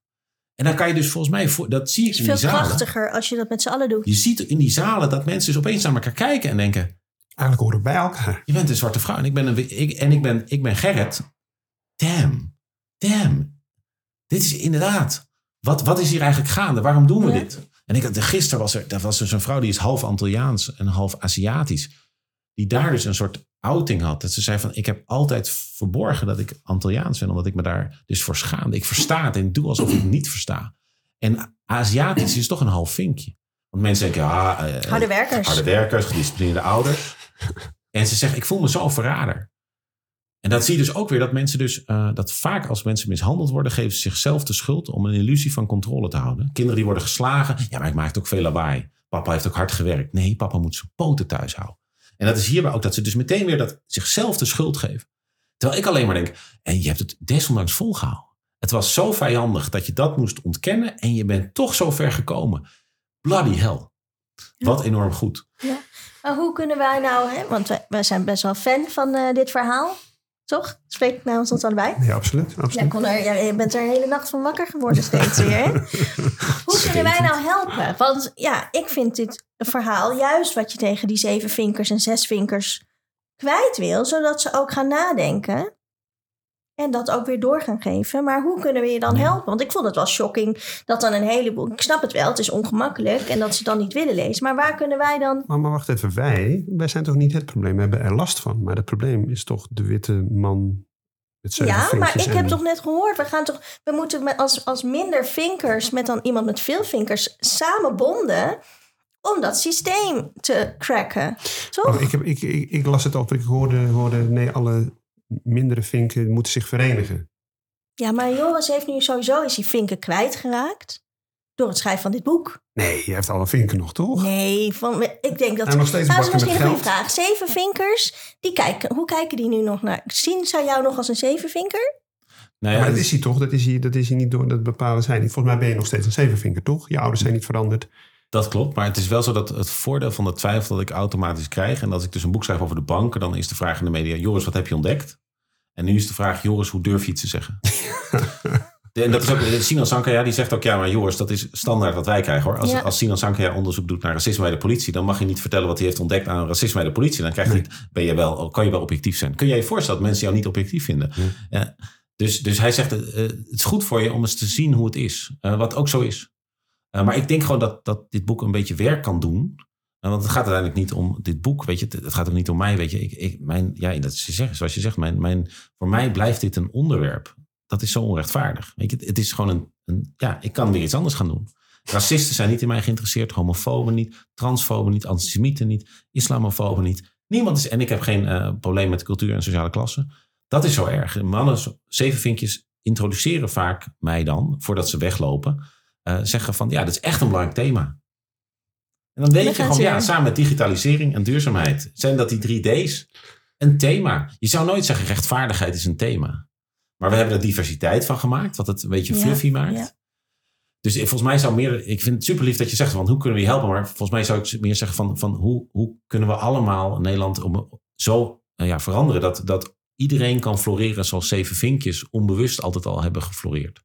En dan kan je dus volgens mij... dat zie ik Het in is die veel zalen. krachtiger als je dat met z'n allen doet. Je ziet in die zalen dat mensen dus opeens naar elkaar kijken en denken... Eigenlijk horen we bij elkaar. Je bent een zwarte vrouw en ik ben, een, ik, en ik ben, ik ben Gerrit. Damn, damn. Dit is inderdaad. Wat, wat is hier eigenlijk gaande? Waarom doen we Ja. dit? En ik, had- gisteren was er, dat was dus een vrouw die is half Antilliaans en half Aziatisch. Die daar dus een soort outing had. Dat ze zei van, ik heb altijd verborgen dat ik Antilliaans ben. Omdat ik me daar dus voor schaamde. Ik versta het en doe alsof ik het niet versta. En Aziatisch is toch een half vinkje. Want mensen denken, ja, eh, Harde werkers. harde werkers, gedisciplineerde ouders. En ze zegt, ik voel me zo verrader. En dat zie je dus ook weer dat mensen dus, eh, dat vaak als mensen mishandeld worden, geven ze zichzelf de schuld om een illusie van controle te houden. Kinderen die worden geslagen, ja, maar ik maak ook veel lawaai. Papa heeft ook hard gewerkt. Nee, papa moet zijn poten thuis houden. En dat is hierbij ook dat ze dus meteen weer dat zichzelf de schuld geven. Terwijl ik alleen maar denk, en je hebt het desondanks volgehouden. Het was zo vijandig dat je dat moest ontkennen en je bent toch zo ver gekomen. Bloody hell. Wat enorm goed. Maar hoe kunnen wij nou, hè, want wij, wij zijn best wel fan van eh, dit verhaal, toch? Spreek ik namens ons allebei? Ja, absoluut. Ja, absoluut. kon er, ja, je bent er een hele nacht van wakker geworden steeds weer. Hè? Hoe kunnen wij nou helpen? Want ja, ik vind dit verhaal juist wat je tegen die zeven vinkers en zes vinkers kwijt wil, zodat ze ook gaan nadenken. En dat ook weer door gaan geven. Maar hoe kunnen we je dan helpen? Want ik vond het wel shocking dat dan een heleboel. Ik snap het wel, het is ongemakkelijk en dat ze het dan niet willen lezen. Maar waar kunnen wij dan. Maar, maar wacht even, wij, wij zijn toch niet het probleem? We hebben er last van. Maar het probleem is toch de witte man Ja, maar ik en- heb toch net gehoord, we gaan toch. We moeten met, als, als minder vinkers met dan iemand met veel vinkers samen bonden. om dat systeem te cracken. Toch? Oh, ik, heb, ik, ik, ik las het op, ik hoorde, hoorde, nee, alle mindere vinken moeten zich verenigen. Ja, maar Joris heeft nu sowieso is die vinken kwijtgeraakt. door het schrijven van dit boek. Nee, je heeft alle vinken nog, toch? Nee, van, ik denk dat. En nog steeds Nou, dat is bakken met misschien een goede geld. vraag. Zeven vinkers, die kijken, hoe kijken die nu nog naar? Zien zij jou nog als een zevenvinker? Nou ja, maar dat het- is hij toch? Dat is hij, dat is hij niet door dat bepalen zijn. niet. Volgens mij ben je nog steeds een zevenvinker, toch? Je ouders zijn niet veranderd. Dat klopt, maar het is wel zo dat het voordeel van de twijfel dat ik automatisch krijg. En als ik dus een boek schrijf over de banken, dan is de vraag in de media: Joris, wat heb je ontdekt? En nu is de vraag: Joris, hoe durf je iets te zeggen? En dat is ook, Sinan Sankaya die zegt ook, ja, maar Joris, dat is standaard wat wij krijgen hoor. Als, Ja. als Sinan Sankaya onderzoek doet naar racisme bij de politie, dan mag je niet vertellen wat hij heeft ontdekt aan racisme bij de politie. Dan krijg je, niet- ben je wel, kan je wel objectief zijn. Kun jij je voorstellen dat mensen jou niet objectief vinden? Ja. Dus, dus hij zegt, eh, het is goed voor je om eens te zien hoe het is. Eh, wat ook zo is. Eh, maar ik denk gewoon dat, dat dit boek een beetje werk kan doen. Eh, want het gaat uiteindelijk niet om dit boek, weet je. Het, gaat ook niet om mij, weet je. Ik, ik, mijn, ja, dat zoals je zegt, mijn, mijn, voor mij blijft dit een onderwerp. Dat is zo onrechtvaardig. Weet je, het, het is gewoon een, een, ja, ik kan weer iets anders gaan doen. Racisten zijn niet in mij geïnteresseerd, homofoben niet, transfoben niet, antisemieten niet, islamofoben niet. Niemand is, en ik heb geen eh, probleem met cultuur en sociale klasse. Dat is zo erg. Mannen, zeven vinkjes, introduceren vaak mij dan, voordat ze weglopen, eh, zeggen van, ja, dat is echt een belangrijk thema. En dan weet Dan je gewoon, ja, samen met digitalisering en duurzaamheid, zijn dat die drie D's een thema. Je zou nooit zeggen, rechtvaardigheid is een thema. Maar we hebben er diversiteit van gemaakt, wat het een beetje Ja, fluffy maakt. ja. Dus volgens mij zou meer, ik vind het super lief dat je zegt van hoe kunnen we je helpen, maar volgens mij zou ik meer zeggen van, van hoe, hoe kunnen we allemaal Nederland om, zo nou ja, veranderen dat, dat iedereen kan floreren zoals zeven vinkjes onbewust altijd al hebben gefloreerd.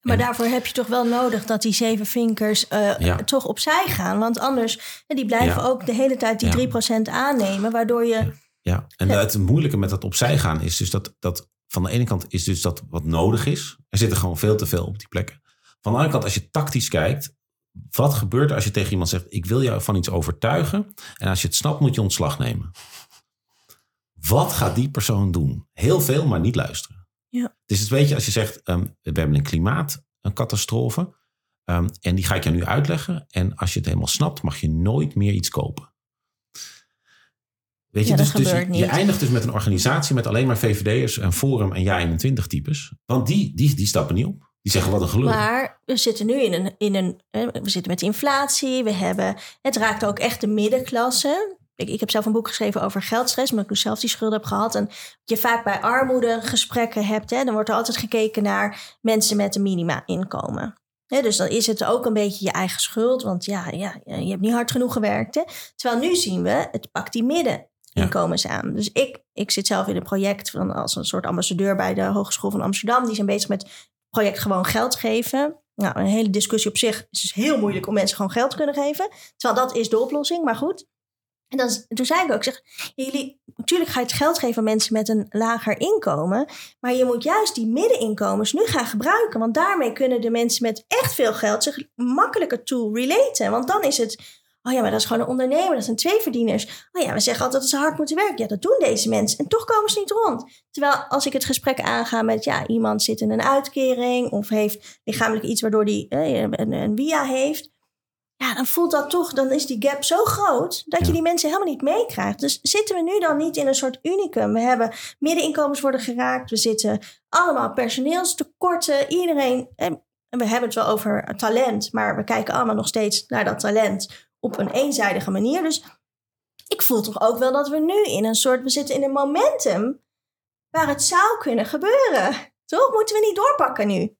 Maar En- daarvoor heb je toch wel nodig dat die zeven vinkers eh, Ja. toch opzij gaan. Want anders, eh, die blijven Ja. ook de hele tijd die Ja. 3% aannemen. Waardoor je... Ja, en het moeilijke met dat opzij gaan is dus dat, dat van de ene kant is dus dat wat nodig is. Er zitten gewoon veel te veel op die plekken. Van de andere kant, als je tactisch kijkt, wat gebeurt er als je tegen iemand zegt: Ik wil jou van iets overtuigen. En als je het snapt, moet je ontslag nemen. Wat gaat die persoon doen? Heel veel, maar niet luisteren. Ja. Dus het weet je, als je zegt: ehm, We hebben een klimaatcatastrofe. ehm, en die ga ik je nu uitleggen. En als je het helemaal snapt, mag je nooit meer iets kopen. Weet je, Ja, dus, dus je, eindigt dus met een organisatie met alleen maar VVD'ers en Forum en Ja21 types. Want die, die, die stappen niet op. Die zeggen wat een gelul. Maar we zitten nu in een... In een we zitten met inflatie. We hebben... Het raakt ook echt de middenklasse. Ik, ik heb zelf een boek geschreven over geldstress. Omdat ik dus zelf die schuld heb gehad. En je vaak bij armoede gesprekken hebt. Hè, dan wordt er altijd gekeken naar mensen met een minima-inkomen. Dus dan is het ook een beetje je eigen schuld. Want ja, ja, je hebt niet hard genoeg gewerkt. Hè? Terwijl nu zien we, het pakt die middeninkomens aan. Dus ik, ik zit zelf in een project van, als een soort ambassadeur bij de Hogeschool van Amsterdam. Die zijn bezig met het project gewoon geld geven. Nou, een hele discussie op zich. Het is dus heel moeilijk om mensen gewoon geld te kunnen geven. Terwijl dat is de oplossing, maar goed. En dan, toen zei ik ook, zeg, jullie, natuurlijk ga je het geld geven aan mensen met een lager inkomen. Maar je moet juist die middeninkomens nu gaan gebruiken. Want daarmee kunnen de mensen met echt veel geld zich makkelijker toe relaten. Want dan is het, oh ja, maar dat is gewoon een ondernemer, dat zijn twee verdieners. Oh ja, we zeggen altijd dat ze hard moeten werken. Ja, dat doen deze mensen. En toch komen ze niet rond. Terwijl als ik het gesprek aanga met, ja, iemand zit in een uitkering of heeft lichamelijk iets waardoor die eh, een, een via heeft ja, dan voelt dat toch, dan is die gap zo groot dat je die mensen helemaal niet meekrijgt. Dus zitten we nu dan niet in een soort unicum? We hebben middeninkomens worden geraakt, we zitten allemaal personeelstekorten, iedereen. En we hebben het wel over talent, maar we kijken allemaal nog steeds naar dat talent op een eenzijdige manier. Dus ik voel toch ook wel dat we nu in een soort, we zitten in een momentum waar het zou kunnen gebeuren. Toch? Moeten we niet doorpakken nu?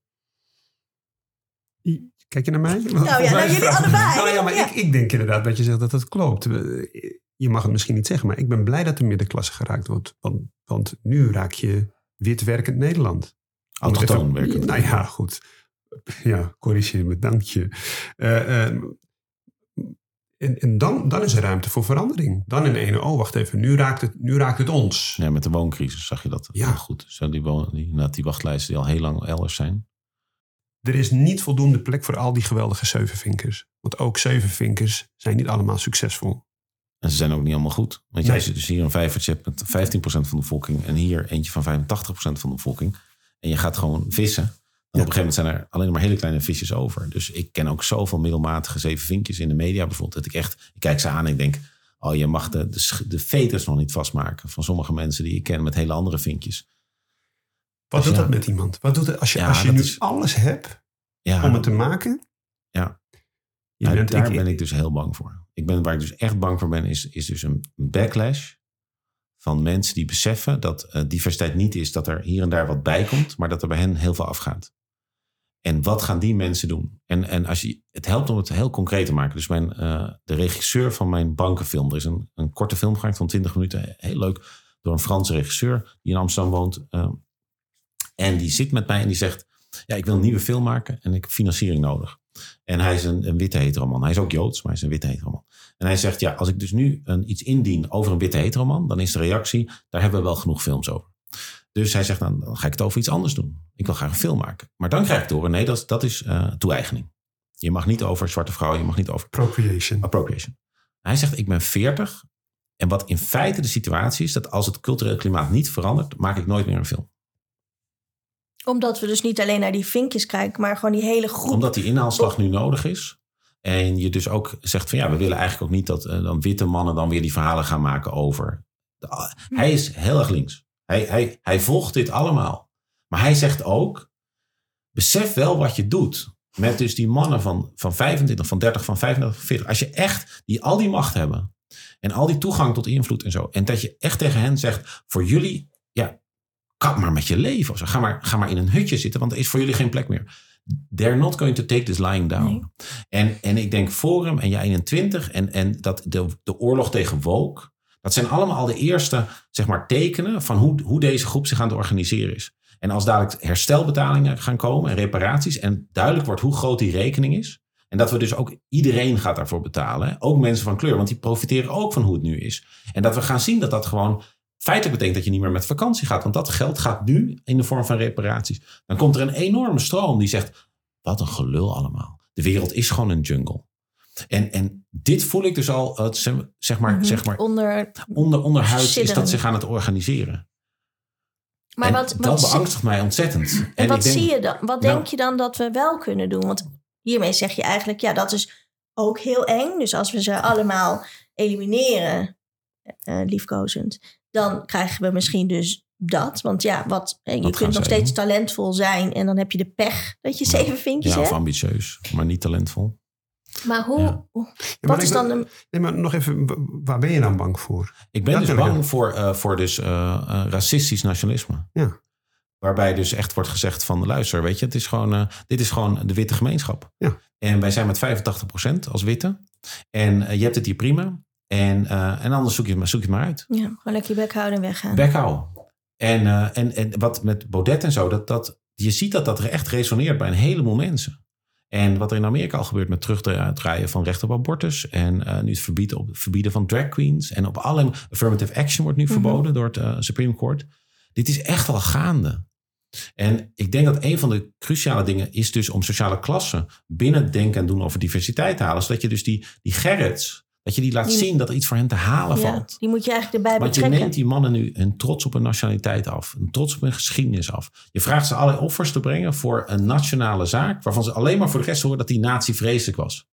Kijk je naar mij? Nou ja, naar jullie allebei. Nou ja, maar Ja. Ik, ik denk inderdaad dat je zegt dat het klopt. We- Je mag het misschien niet zeggen, maar ik ben blij dat de middenklasse geraakt wordt. Want, want nu raak je wit werkend Nederland. Autochtoon werkend. Nou ja, goed. Ja, corrigeer me, dank je. Eh, eh, en en dan, dan is er ruimte voor verandering. Dan in de ene, oh wacht even, nu raakt het, nu raakt het ons. Ja, met de wooncrisis zag je dat Ja. heel goed. Zo die, die, inderdaad, die wachtlijsten die al heel lang elders zijn. Er is niet voldoende plek voor al die geweldige zevenvinkers. Want ook zevenvinkers zijn niet allemaal succesvol. En ze zijn ook niet allemaal goed. Want Nee. jij zit dus hier een vijvertje hebt met 15% van de bevolking. En hier eentje van 85% van de bevolking. En je gaat gewoon vissen. En op een gegeven moment zijn er alleen maar hele kleine visjes over. Dus ik ken ook zoveel middelmatige zevenvinkjes in de media bijvoorbeeld. Dat ik echt, ik kijk ze aan en ik denk... Oh, je mag de, de veters nog niet vastmaken. Van sommige mensen die ik ken met hele andere vinkjes. Wat doet ja. dat met iemand? Wat doet het als je, Ja, als je nu is- alles hebt Ja, om het te maken? Ja. Je bent, daar ben ik dus heel bang voor. Ik ben, waar ik dus echt bang voor ben, is, is dus een backlash van mensen die beseffen dat eh, diversiteit niet is dat er hier en daar wat bij komt, maar dat er bij hen heel veel afgaat. En wat gaan die mensen doen? En, en als je, het helpt om het heel concreet te maken. Dus mijn, eh, de regisseur van mijn bankenfilm, er is een, een korte film gemaakt van 20 minuten, heel leuk, door een Franse regisseur die in Amsterdam woont. eh, en die zit met mij en die zegt, ja, ik wil een nieuwe film maken en ik heb financiering nodig. En hij is een, een witte heteroman. Hij is ook Joods, maar hij is een witte heteroman. En hij zegt, ja, als ik dus nu een, iets indien over een witte heteroman, dan is de reactie, daar hebben we wel genoeg films over. Dus hij zegt, nou, dan ga ik het over iets anders doen. Ik wil graag een film maken. Maar dan krijg ik horen, nee, dat, is- dat is eh toe-eigening. Je mag niet over zwarte vrouwen, je mag niet over Appropriation. appropriation. Hij zegt, ik ben 40. En wat in feite de situatie is, dat als het cultureel klimaat niet verandert, maak ik nooit meer een film. Omdat we dus niet alleen naar die vinkjes kijken, maar gewoon die hele groep. Omdat die inhaalslag nu nodig is. En je dus ook zegt van ja, we willen eigenlijk ook niet dat eh, dan witte mannen dan weer die verhalen gaan maken over. de- ah, hij is heel erg links. Hij, hij, hij volgt dit allemaal. Maar hij zegt ook, besef wel wat je doet. Met dus die mannen van, van 25, van 30, van 35, van 40. Als je echt die, al die macht hebben. En al die toegang tot invloed en zo. En dat je echt tegen hen zegt, voor jullie, kap maar met je leven. Of zo. Ga, maar, ga maar in een hutje zitten, want er is voor jullie geen plek meer. They're not going to take this lying down. Nee. En, en ik denk Forum en jij 21 en, en dat de, de oorlog tegen woke. Dat zijn allemaal al de eerste zeg maar, tekenen van hoe, hoe deze groep zich aan het organiseren is. En als dadelijk herstelbetalingen gaan komen en reparaties en duidelijk wordt hoe groot die rekening is. En dat we dus ook iedereen gaat daarvoor betalen. Ook mensen van kleur, want die profiteren ook van hoe het nu is. En dat we gaan zien dat dat gewoon feitelijk betekent dat je niet meer met vakantie gaat. Want dat geld gaat nu in de vorm van reparaties. Dan komt er een enorme stroom die zegt, wat een gelul allemaal. De wereld is gewoon een jungle. En, en dit voel ik dus al, het, zeg maar, Mhm. zeg maar onder. onder, onderhuids is dat zich aan het organiseren. Maar en wat, dat wat, zie- beangstigt mij ontzettend. en En wat denk, zie je dan? Wat Nou- denk je dan dat we wel kunnen doen? Want hiermee zeg je eigenlijk, ja, dat is ook heel eng. Dus als we ze allemaal elimineren, eh, liefkozend, dan krijgen we misschien dus dat. Want ja, wat, je kunt nog steeds doen? talentvol zijn en dan heb je de pech dat je Ja. zeven vinkjes Ja, of hebt. ambitieus, maar niet talentvol. Maar hoe, Ja. Ja, maar wat is dan ben- een... Nee, maar nog even, waar ben je dan bang voor? Ik ben Dat dus bang voor, eh, voor dus, eh, eh, racistisch nationalisme. Ja. Waarbij dus echt wordt gezegd van luister, weet je, het is gewoon, eh, dit is gewoon de witte gemeenschap. Ja. En wij zijn met 85% als witte. En je hebt het hier prima. En, eh, en anders zoek je, het zoek je het maar uit. Ja, gewoon lekker je bek houden en weggaan. Bek houden. En, eh, en, en wat met Baudet en zo, dat, dat, je ziet dat dat echt resoneert bij een heleboel mensen. En wat er in Amerika al gebeurt met terugdraaien van recht op abortus. En eh, nu het verbieden, op, verbieden van drag queens. En op alle affirmative action wordt nu Mhm. verboden door het Supreme Court. Dit is echt al gaande. En ik denk dat een van de cruciale dingen is dus om sociale klassen binnen het denken en doen over diversiteit te halen. Zodat je dus die, die Gerrits, dat je die laat Die- zien dat er iets voor hen te halen Ja, valt. die moet je eigenlijk erbij Want je betrekken. neemt die mannen nu hun trots op hun nationaliteit af. Een trots op hun geschiedenis af. Je vraagt ze allerlei offers te brengen voor een nationale zaak. Waarvan ze alleen maar voor de rest horen dat die nazi vreselijk was.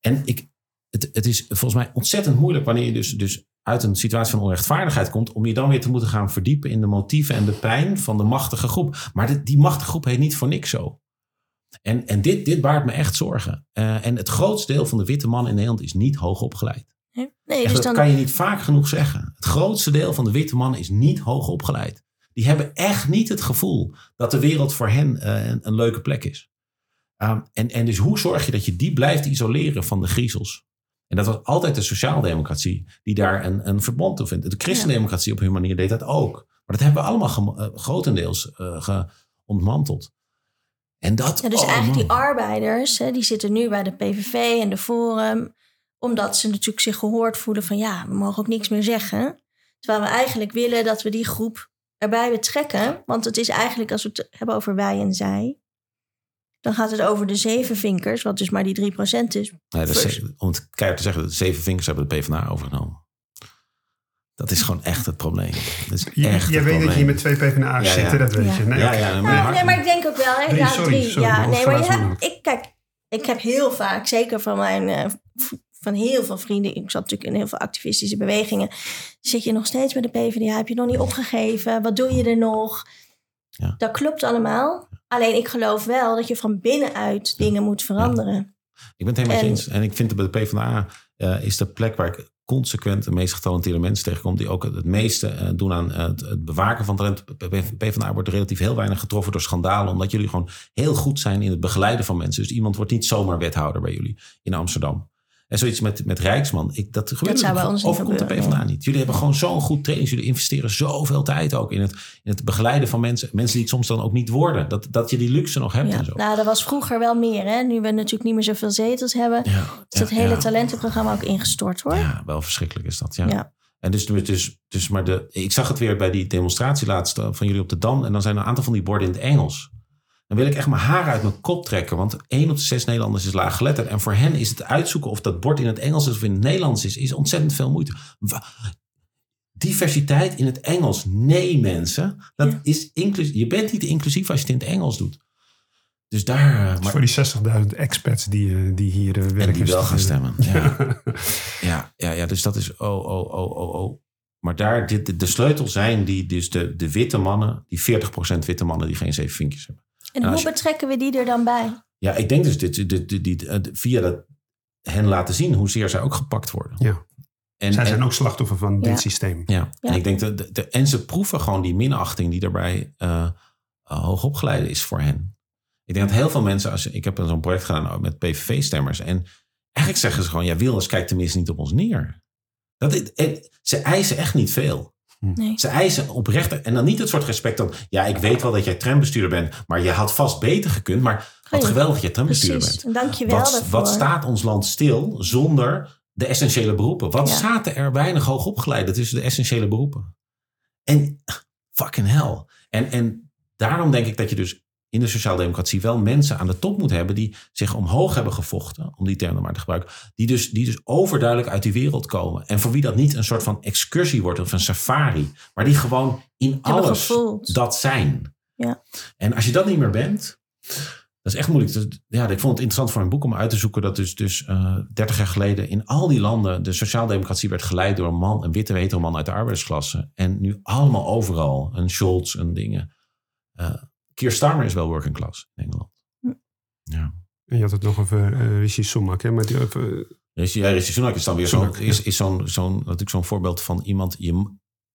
En ik, het, het is volgens mij ontzettend moeilijk wanneer je dus, dus uit een situatie van onrechtvaardigheid komt. Om je dan weer te moeten gaan verdiepen in de motieven en de pijn van de machtige groep. Maar die machtige groep heet niet voor niks zo. En, en dit, dit baart me echt zorgen. Eh, en het grootste deel van de witte mannen in Nederland is niet hoog opgeleid. Nee, dus dat dan, kan je niet vaak genoeg zeggen. Het grootste deel van de witte mannen is niet hoog opgeleid. Die hebben echt niet het gevoel dat de wereld voor hen eh, een, een leuke plek is. Um, en, en dus hoe zorg je dat je die blijft isoleren van de griezels? En dat was altijd de sociaaldemocratie die daar een, een verbond toe vindt. De christendemocratie op hun manier deed dat ook. Maar dat hebben we allemaal eh, grotendeels ge- ontmanteld. En dat, ja, dus oh, eigenlijk die arbeiders, hè, die zitten nu bij de PVV en de Forum. Omdat ze natuurlijk zich gehoord voelen van ja, we mogen ook niks meer zeggen. Terwijl we eigenlijk willen dat we die groep erbij betrekken. Want het is eigenlijk, als we het hebben over wij en zij. Dan gaat het over de zeven vinkers, wat dus maar die 3% is. Nee, dat is- First. om het keihard te zeggen, de zeven vingers hebben de PvdA overgenomen. Dat is gewoon echt het probleem. Dat is Je, echt jij het weet dat je hier met twee PvdA's Ja, zit, ja. dat weet Ja. je. Nee, Ja, ja, maar nee, maar ik denk ook wel, hè? Nee, ja, sorry, drie. sorry, ja, maar nee, maar me nog. ik kijk, ik heb heel vaak, zeker van mijn, eh, van heel veel vrienden, ik zat natuurlijk in heel veel activistische bewegingen, zit je nog steeds bij de PvdA, heb je nog niet opgegeven, wat doe je er nog? Ja. Dat klopt allemaal. Alleen ik geloof wel dat je van binnenuit dingen moet veranderen. Ik ben het helemaal met je En- eens. En ik vind dat bij de PvdA eh, is de plek waar ik consequent de meest getalenteerde mensen tegenkom. Die ook het, meeste eh, doen aan eh, het, bewaken van talent. PvdA wordt relatief heel weinig getroffen door schandalen. Omdat jullie gewoon heel goed zijn in het begeleiden van mensen. Dus iemand wordt niet zomaar wethouder bij jullie in Amsterdam. En zoiets met, met Rijksman. Ik, dat gebeurt zou bij ons overkomt de PvdA niet. Jullie hebben gewoon zo'n goed training. Jullie investeren zoveel tijd ook in het, in het begeleiden van mensen. Mensen die het soms dan ook niet worden. Dat, dat je die luxe nog hebt Ja. en zo. Nou, dat was vroeger wel meer. Hè? Nu we natuurlijk niet meer zoveel zetels hebben, Ja, is dat ja, hele talentenprogramma ook ingestort hoor. Ja, wel verschrikkelijk is dat. Ja. En dus, dus, dus maar de, ik zag het weer bij die demonstratie laatst eh, van jullie op de Dam. En dan zijn er een aantal van die borden in het Engels. Dan wil ik echt mijn haar uit mijn kop trekken. Want één op de zes Nederlanders is laaggeletterd. En voor hen is het uitzoeken of dat bord in het Engels is of in het Nederlands is, is ontzettend veel moeite. Diversiteit in het Engels. Nee, mensen. Dat Ja. is inclusief. Je bent niet inclusief als je het in het Engels doet. Dus daar. Dus Maar, voor die 60.000 expats die, eh, die hier eh, werken. en die wel gaan stemmen. Ja. Ja, ja, ja, dus dat is oh, oh, oh, oh, oh. Maar daar, dit, de, de sleutel zijn die, dus de, de witte mannen, die 40% witte mannen die geen zeven vinkjes hebben. En Nou, hoe je- betrekken we die er dan bij? Ja, ik denk dus dit, dit, dit, dit, eh, via dat hen laten zien hoezeer zij ook gepakt worden. Ja. En, Zij en- zijn ook slachtoffer van Ja. dit systeem. Ja, Ja. en ik denk dat de, de- en ze proeven gewoon die minachting die daarbij eh uh, hoogopgeleide is voor hen. Ik denk dat heel veel mensen, als, ik heb zo'n project gedaan ook met PVV-stemmers. En eigenlijk zeggen ze gewoon, ja, Wilders kijkt tenminste niet op ons neer. Dat, en ze eisen echt niet veel. Nee. Ze eisen oprecht, en dan niet het soort respect dan, ja, ik weet wel dat jij trambestuurder bent, maar je had vast beter gekund. Maar wat geweldig dat jij trambestuurder Precies. bent. En dank je wel Wat, daarvoor. wat staat ons land stil zonder de essentiële beroepen? Wat Ja. zaten er weinig hoogopgeleiden tussen de essentiële beroepen? En fucking hell. En, en daarom denk ik dat je dus in de sociaaldemocratie wel mensen aan de top moet hebben die zich omhoog hebben gevochten, om die term dan maar te gebruiken, die dus, die dus overduidelijk uit die wereld komen. En voor wie dat niet een soort van excursie wordt of een safari, maar die gewoon in alles gevoeld. dat zijn. Ja. En als je dat niet meer bent, dat is echt moeilijk. Ja, ik vond het interessant voor een boek om uit te zoeken dat dus, dus eh 30 jaar geleden in al die landen de sociaaldemocratie werd geleid door een man, een witte hetero man uit de arbeidersklasse. En nu allemaal overal, een Scholz en dingen. Eh Keir Starmer is wel working class in Engeland. Hm. Ja. En je had het nog over eh Rishi Sunak. Hè? Maar die, eh, Rishi, ja, Rishi Sunak is dan weer zo'n is, is zo'n zo'n natuurlijk zo'n voorbeeld van iemand. Je,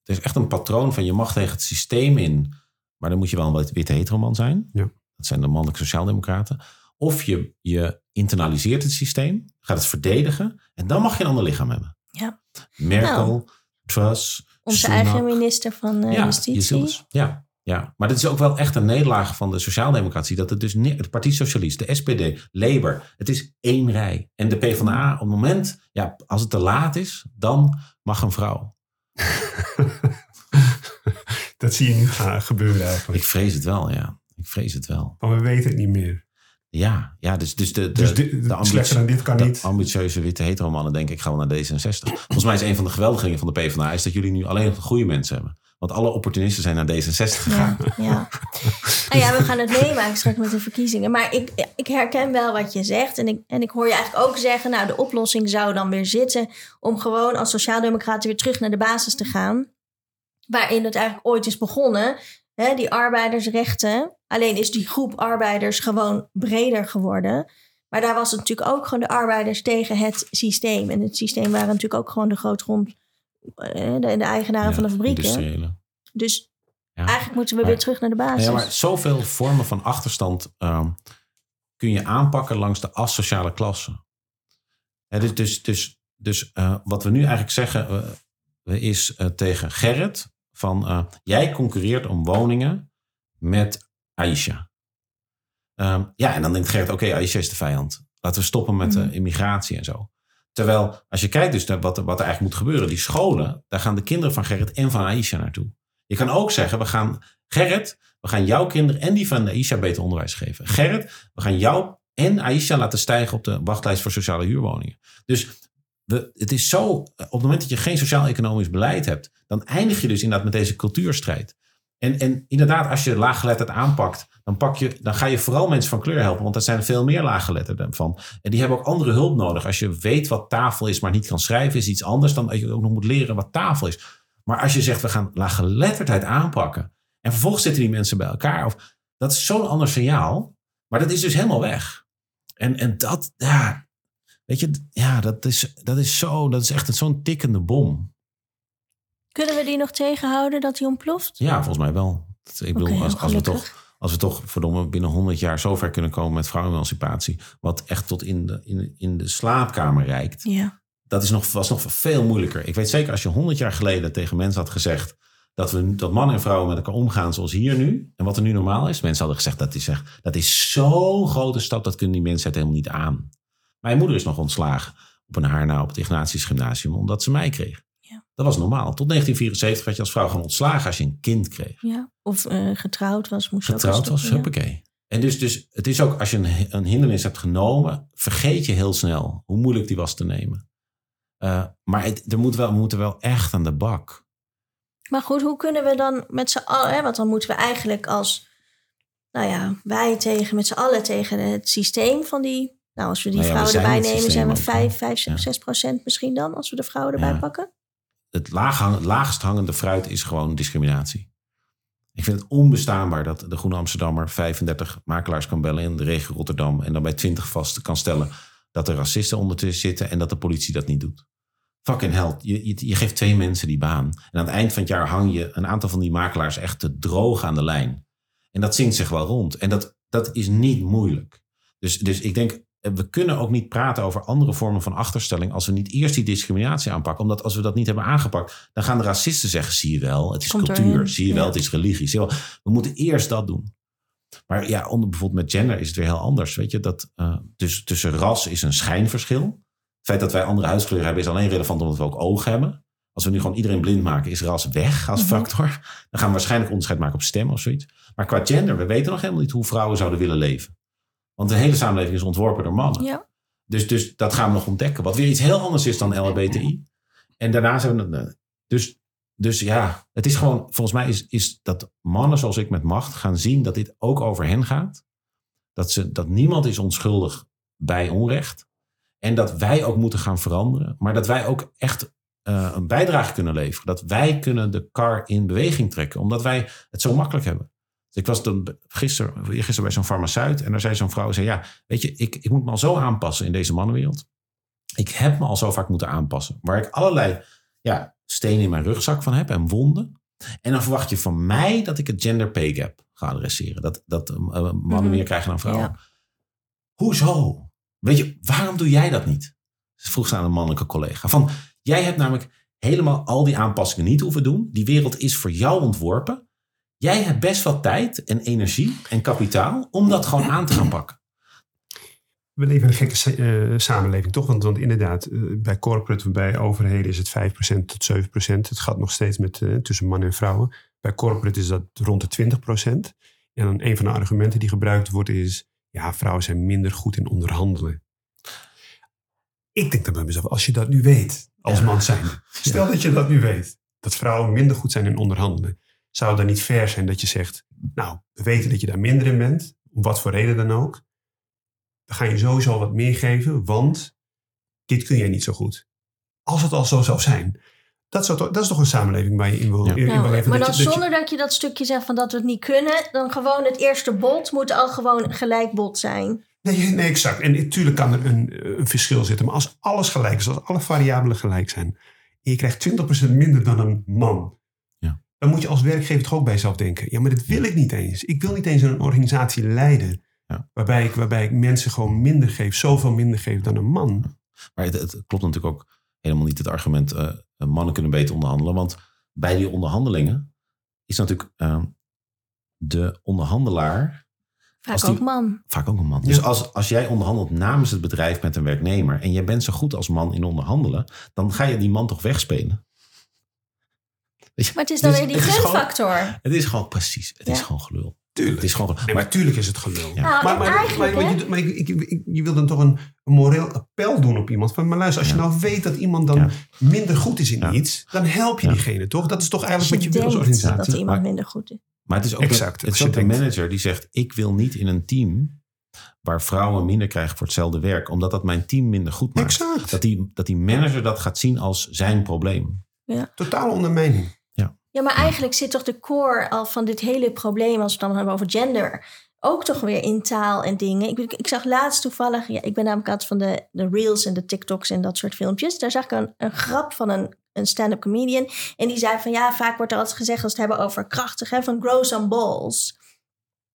het is echt een patroon van je mag tegen het systeem in, maar dan moet je wel een wit- witte heteroman zijn. Ja. Dat zijn de mannelijke sociaaldemocraten. Of je, je internaliseert het systeem, gaat het verdedigen en dan mag je een ander lichaam hebben. Ja. Merkel, Nou. Truss, Onze Sunak. eigen minister van eh, ja, Justitie. Ja, ja, maar dit is ook wel echt een nederlaag van de sociaaldemocratie. Dat het dus het Partij Socialist, de SPD, Labour, het is één rij. En de PvdA, op het moment, ja, als het te laat is, dan mag een vrouw. Dat zie je nu gaan gebeuren eigenlijk. Ik vrees het wel, ja. Ik vrees het wel. Maar we weten het niet meer. Ja, ja dus, dus de, de, Dus dit- de, ambitie- dan dit kan de niet. ambitieuze witte hetero mannen denken, ik ga wel naar D66. Volgens mij is een van de geweldige dingen van de PvdA... is dat jullie nu alleen nog de goede mensen hebben. Want alle opportunisten zijn naar D66 gegaan. Ja, ja. Nou ja, we gaan het meemaken straks met de verkiezingen. Maar ik, ik herken wel wat je zegt. En ik, en ik hoor je eigenlijk ook zeggen... nou, de oplossing zou dan weer zitten... om gewoon als sociaaldemocraten weer terug naar de basis te gaan. Waarin het eigenlijk ooit is begonnen. Hè, die arbeidersrechten. Alleen is die groep arbeiders gewoon breder geworden. Maar daar was het natuurlijk ook gewoon de arbeiders tegen het systeem. En het systeem waren natuurlijk ook gewoon de grootgrond... eh, de, de eigenaren Ja, van de fabrieken. Dus Ja. eigenlijk moeten we Maar- weer terug naar de basis. Ja, maar zoveel vormen van achterstand ehm, kun je aanpakken langs de asociale klasse. Dus dus, dus, dus eh, wat we nu eigenlijk zeggen is eh, tegen Gerrit van jij concurreert om woningen met Aisha. Ehm, ja, en dan denkt Gerrit, oké, Aisha is de vijand. Laten we stoppen met Mhm. de immigratie en zo. Terwijl, als je kijkt dus naar wat, wat er eigenlijk moet gebeuren. Die scholen, daar gaan de kinderen van Gerrit en van Aisha naartoe. Je kan ook zeggen, we gaan, Gerrit, we gaan jouw kinderen en die van Aisha beter onderwijs geven. Gerrit, we gaan jou en Aisha laten stijgen op de wachtlijst voor sociale huurwoningen. Dus we, het is zo, op het moment dat je geen sociaal-economisch beleid hebt, dan eindig je dus inderdaad met deze cultuurstrijd. En, en inderdaad, als je laaggeletterd aanpakt, dan, pak je, dan ga je vooral mensen van kleur helpen. Want er zijn veel meer laaggeletterden van. En die hebben ook andere hulp nodig. Als je weet wat tafel is, maar niet kan schrijven, is iets anders dan dat je ook nog moet leren wat tafel is. Maar als je zegt, we gaan laaggeletterdheid aanpakken. En vervolgens zitten die mensen bij elkaar. Of, dat is zo'n ander signaal. Maar dat is dus helemaal weg. En, en dat, ja, weet je, ja, dat is, dat is zo, dat is echt zo'n tikkende bom. Kunnen we die nog tegenhouden dat die ontploft? Ja, volgens mij wel. Ik bedoel, als, als, we toch, als we toch verdomme binnen 100 jaar zover kunnen komen met vrouwenemancipatie, wat echt tot in de, in, in de slaapkamer reikt, Ja. dat is nog, was nog veel moeilijker. Ik weet zeker als je 100 jaar geleden tegen mensen had gezegd dat, we, dat mannen en vrouwen met elkaar omgaan zoals hier nu, en wat er nu normaal is, mensen hadden gezegd dat is, echt, dat is zo'n grote stap, dat kunnen die mensen het helemaal niet aan. Mijn moeder is nog ontslagen op een haar na op het Ignatius Gymnasium, omdat ze mij kreeg. Ja. Dat was normaal. Tot 1974 werd je als vrouw gewoon ontslagen als je een kind kreeg ja. Of eh, getrouwd was, moest je ook getrouwd was, huppakee. En dus, dus het is ook, als je een, een hindernis hebt genomen, vergeet je heel snel hoe moeilijk die was te nemen. Eh, maar het, er moet wel, we moeten wel echt aan de bak. Maar goed, hoe kunnen we dan met z'n allen... Hè, want dan moeten we eigenlijk als... Nou ja, wij tegen, met z'n allen tegen het systeem van die... Nou, als we die Nou ja, we vrouwen erbij nemen, zijn we systeem ook, 5, 5, Ja. 6 procent misschien dan... als we de vrouwen erbij Ja. pakken. Het laagst hangende fruit is gewoon discriminatie. Ik vind het onbestaanbaar dat de Groene Amsterdammer 35 makelaars kan bellen in de regio Rotterdam. En dan bij 20 vast kan stellen dat er racisten ondertussen zitten en dat de politie dat niet doet. Fucking hell, je, je, geeft twee mensen die baan. En aan het eind van het jaar hang je een aantal van die makelaars echt te droog aan de lijn. En dat zingt zich wel rond. En dat, dat is niet moeilijk. Dus, dus ik denk, we kunnen ook niet praten over andere vormen van achterstelling als we niet eerst die discriminatie aanpakken. Omdat als we dat niet hebben aangepakt, dan gaan de racisten zeggen: zie je wel, het is Komt cultuur. erin, Zie je wel, ja. het is religie. Zie je wel, we moeten eerst dat doen. Maar ja, onder, bijvoorbeeld met gender is het weer heel anders. Weet je, dat, eh, dus tussen ras is een schijnverschil. Het feit dat wij andere huidskleur hebben is alleen relevant omdat we ook ogen hebben. Als we nu gewoon iedereen blind maken, is ras weg als Mhm. factor. Dan gaan we waarschijnlijk onderscheid maken op stem of zoiets. Maar qua gender, we weten nog helemaal niet hoe vrouwen zouden willen leven. Want de hele samenleving is ontworpen door mannen. Ja. Dus, dus dat gaan we nog ontdekken. Wat weer iets heel anders is dan LHBTI. En daarna zijn we... Dus, dus ja, het is gewoon... Volgens mij is, is dat mannen zoals ik met macht gaan zien dat dit ook over hen gaat. Dat, ze, dat niemand is onschuldig bij onrecht. En dat wij ook moeten gaan veranderen. Maar dat wij ook echt eh, een bijdrage kunnen leveren. Dat wij kunnen de kar in beweging trekken. Omdat wij het zo makkelijk hebben. Dus ik was dan gisteren, gisteren bij zo'n farmaceut. En daar zei zo'n vrouw, zei, ja, weet je, ik, ik moet me al zo aanpassen in deze mannenwereld. Ik heb me al zo vaak moeten aanpassen. Waar ik allerlei ja, stenen in mijn rugzak van heb en wonden. En dan verwacht je van mij dat ik het gender pay gap ga adresseren. Dat, dat eh, mannen Mhm. meer krijgen dan vrouwen. Ja. Hoezo? Weet je, waarom doe jij dat niet? Vroeg ze aan een mannelijke collega. Van, jij hebt namelijk helemaal al die aanpassingen niet hoeven doen. Die wereld is voor jou ontworpen. Jij hebt best wel tijd en energie en kapitaal om dat gewoon aan te gaan pakken. We leven in een gekke eh, samenleving, toch? Want, want inderdaad, eh, bij corporate, bij overheden is het 5% tot 7%. Het gaat nog steeds met, eh, tussen mannen en vrouwen. Bij corporate is dat rond de 20%. En dan een van de argumenten die gebruikt wordt is... ja, vrouwen zijn minder goed in onderhandelen. Ik denk dan bij mezelf, als je dat nu weet, als man zijn. Stel dat je dat nu weet, dat vrouwen minder goed zijn in onderhandelen. Zou het dan niet fair zijn dat je zegt... nou, we weten dat je daar minder in bent, om wat voor reden dan ook. Dan ga je sowieso wat meer geven, want dit kun jij niet zo goed. Als het al zo zou zijn. Dat, zou toch, dat is toch een samenleving waar je in wil, Ja. in, in wil Nou, leven. maar dat dan je- dat je- zonder dat je dat stukje zegt van dat we het niet kunnen, dan gewoon het eerste bod moet al gewoon gelijk bod zijn. Nee, nee, exact. En natuurlijk kan er een, een verschil zitten. Maar als alles gelijk is, als alle variabelen gelijk zijn. En je krijgt 20% minder dan een man. Dan moet je als werkgever toch ook bij jezelf denken. Ja, maar dat wil ik niet eens. Ik wil niet eens een organisatie leiden. Ja. Waarbij, ik, waarbij ik mensen gewoon minder geef. Zoveel minder geef dan een man. Maar het, het klopt natuurlijk ook helemaal niet het argument... eh, mannen kunnen beter onderhandelen. Want bij die onderhandelingen is natuurlijk eh, de onderhandelaar Vaak Als die- ook man. vaak ook een man. Ja. Dus als, als jij onderhandelt namens het bedrijf met een werknemer... en jij bent zo goed als man in onderhandelen... dan ga je die man toch wegspelen. Weet je, Maar het is dan weer die het is gewoon- gunfactor. Het is gewoon precies. Het is gewoon gelul. Tuurlijk. Het is gewoon. Nee, maar tuurlijk is het gelul. Ja. Nou, Maar, maar, eigenlijk, maar, je, maar ik, ik, ik- je wil dan toch een, een moreel appel doen op iemand. Van, maar luister, als je nou weet dat iemand dan Ja. minder goed is in Ja. iets, dan help je Ja. diegene toch? Dat is toch eigenlijk je wat je wil als denkt organisatie. dat iemand Maar- minder goed is. Maar het is ook, Exact, een, het is ook een manager die zegt... ik wil niet in een team waar vrouwen minder krijgen voor hetzelfde werk... omdat dat mijn team minder goed maakt. Exact. Dat die, dat die manager dat gaat zien als zijn probleem. Totale ondermijning. Ja, maar eigenlijk zit toch de core al van dit hele probleem, als we het dan hebben over gender, ook toch weer in taal en dingen. Ik, ik, zag laatst toevallig, ja, ik ben namelijk altijd van de, de reels en de TikToks en dat soort filmpjes. Daar zag ik een, een grap van een, een stand-up comedian. En die zei van ja, vaak wordt er altijd gezegd als we het hebben over krachtig, hè, van grow some balls.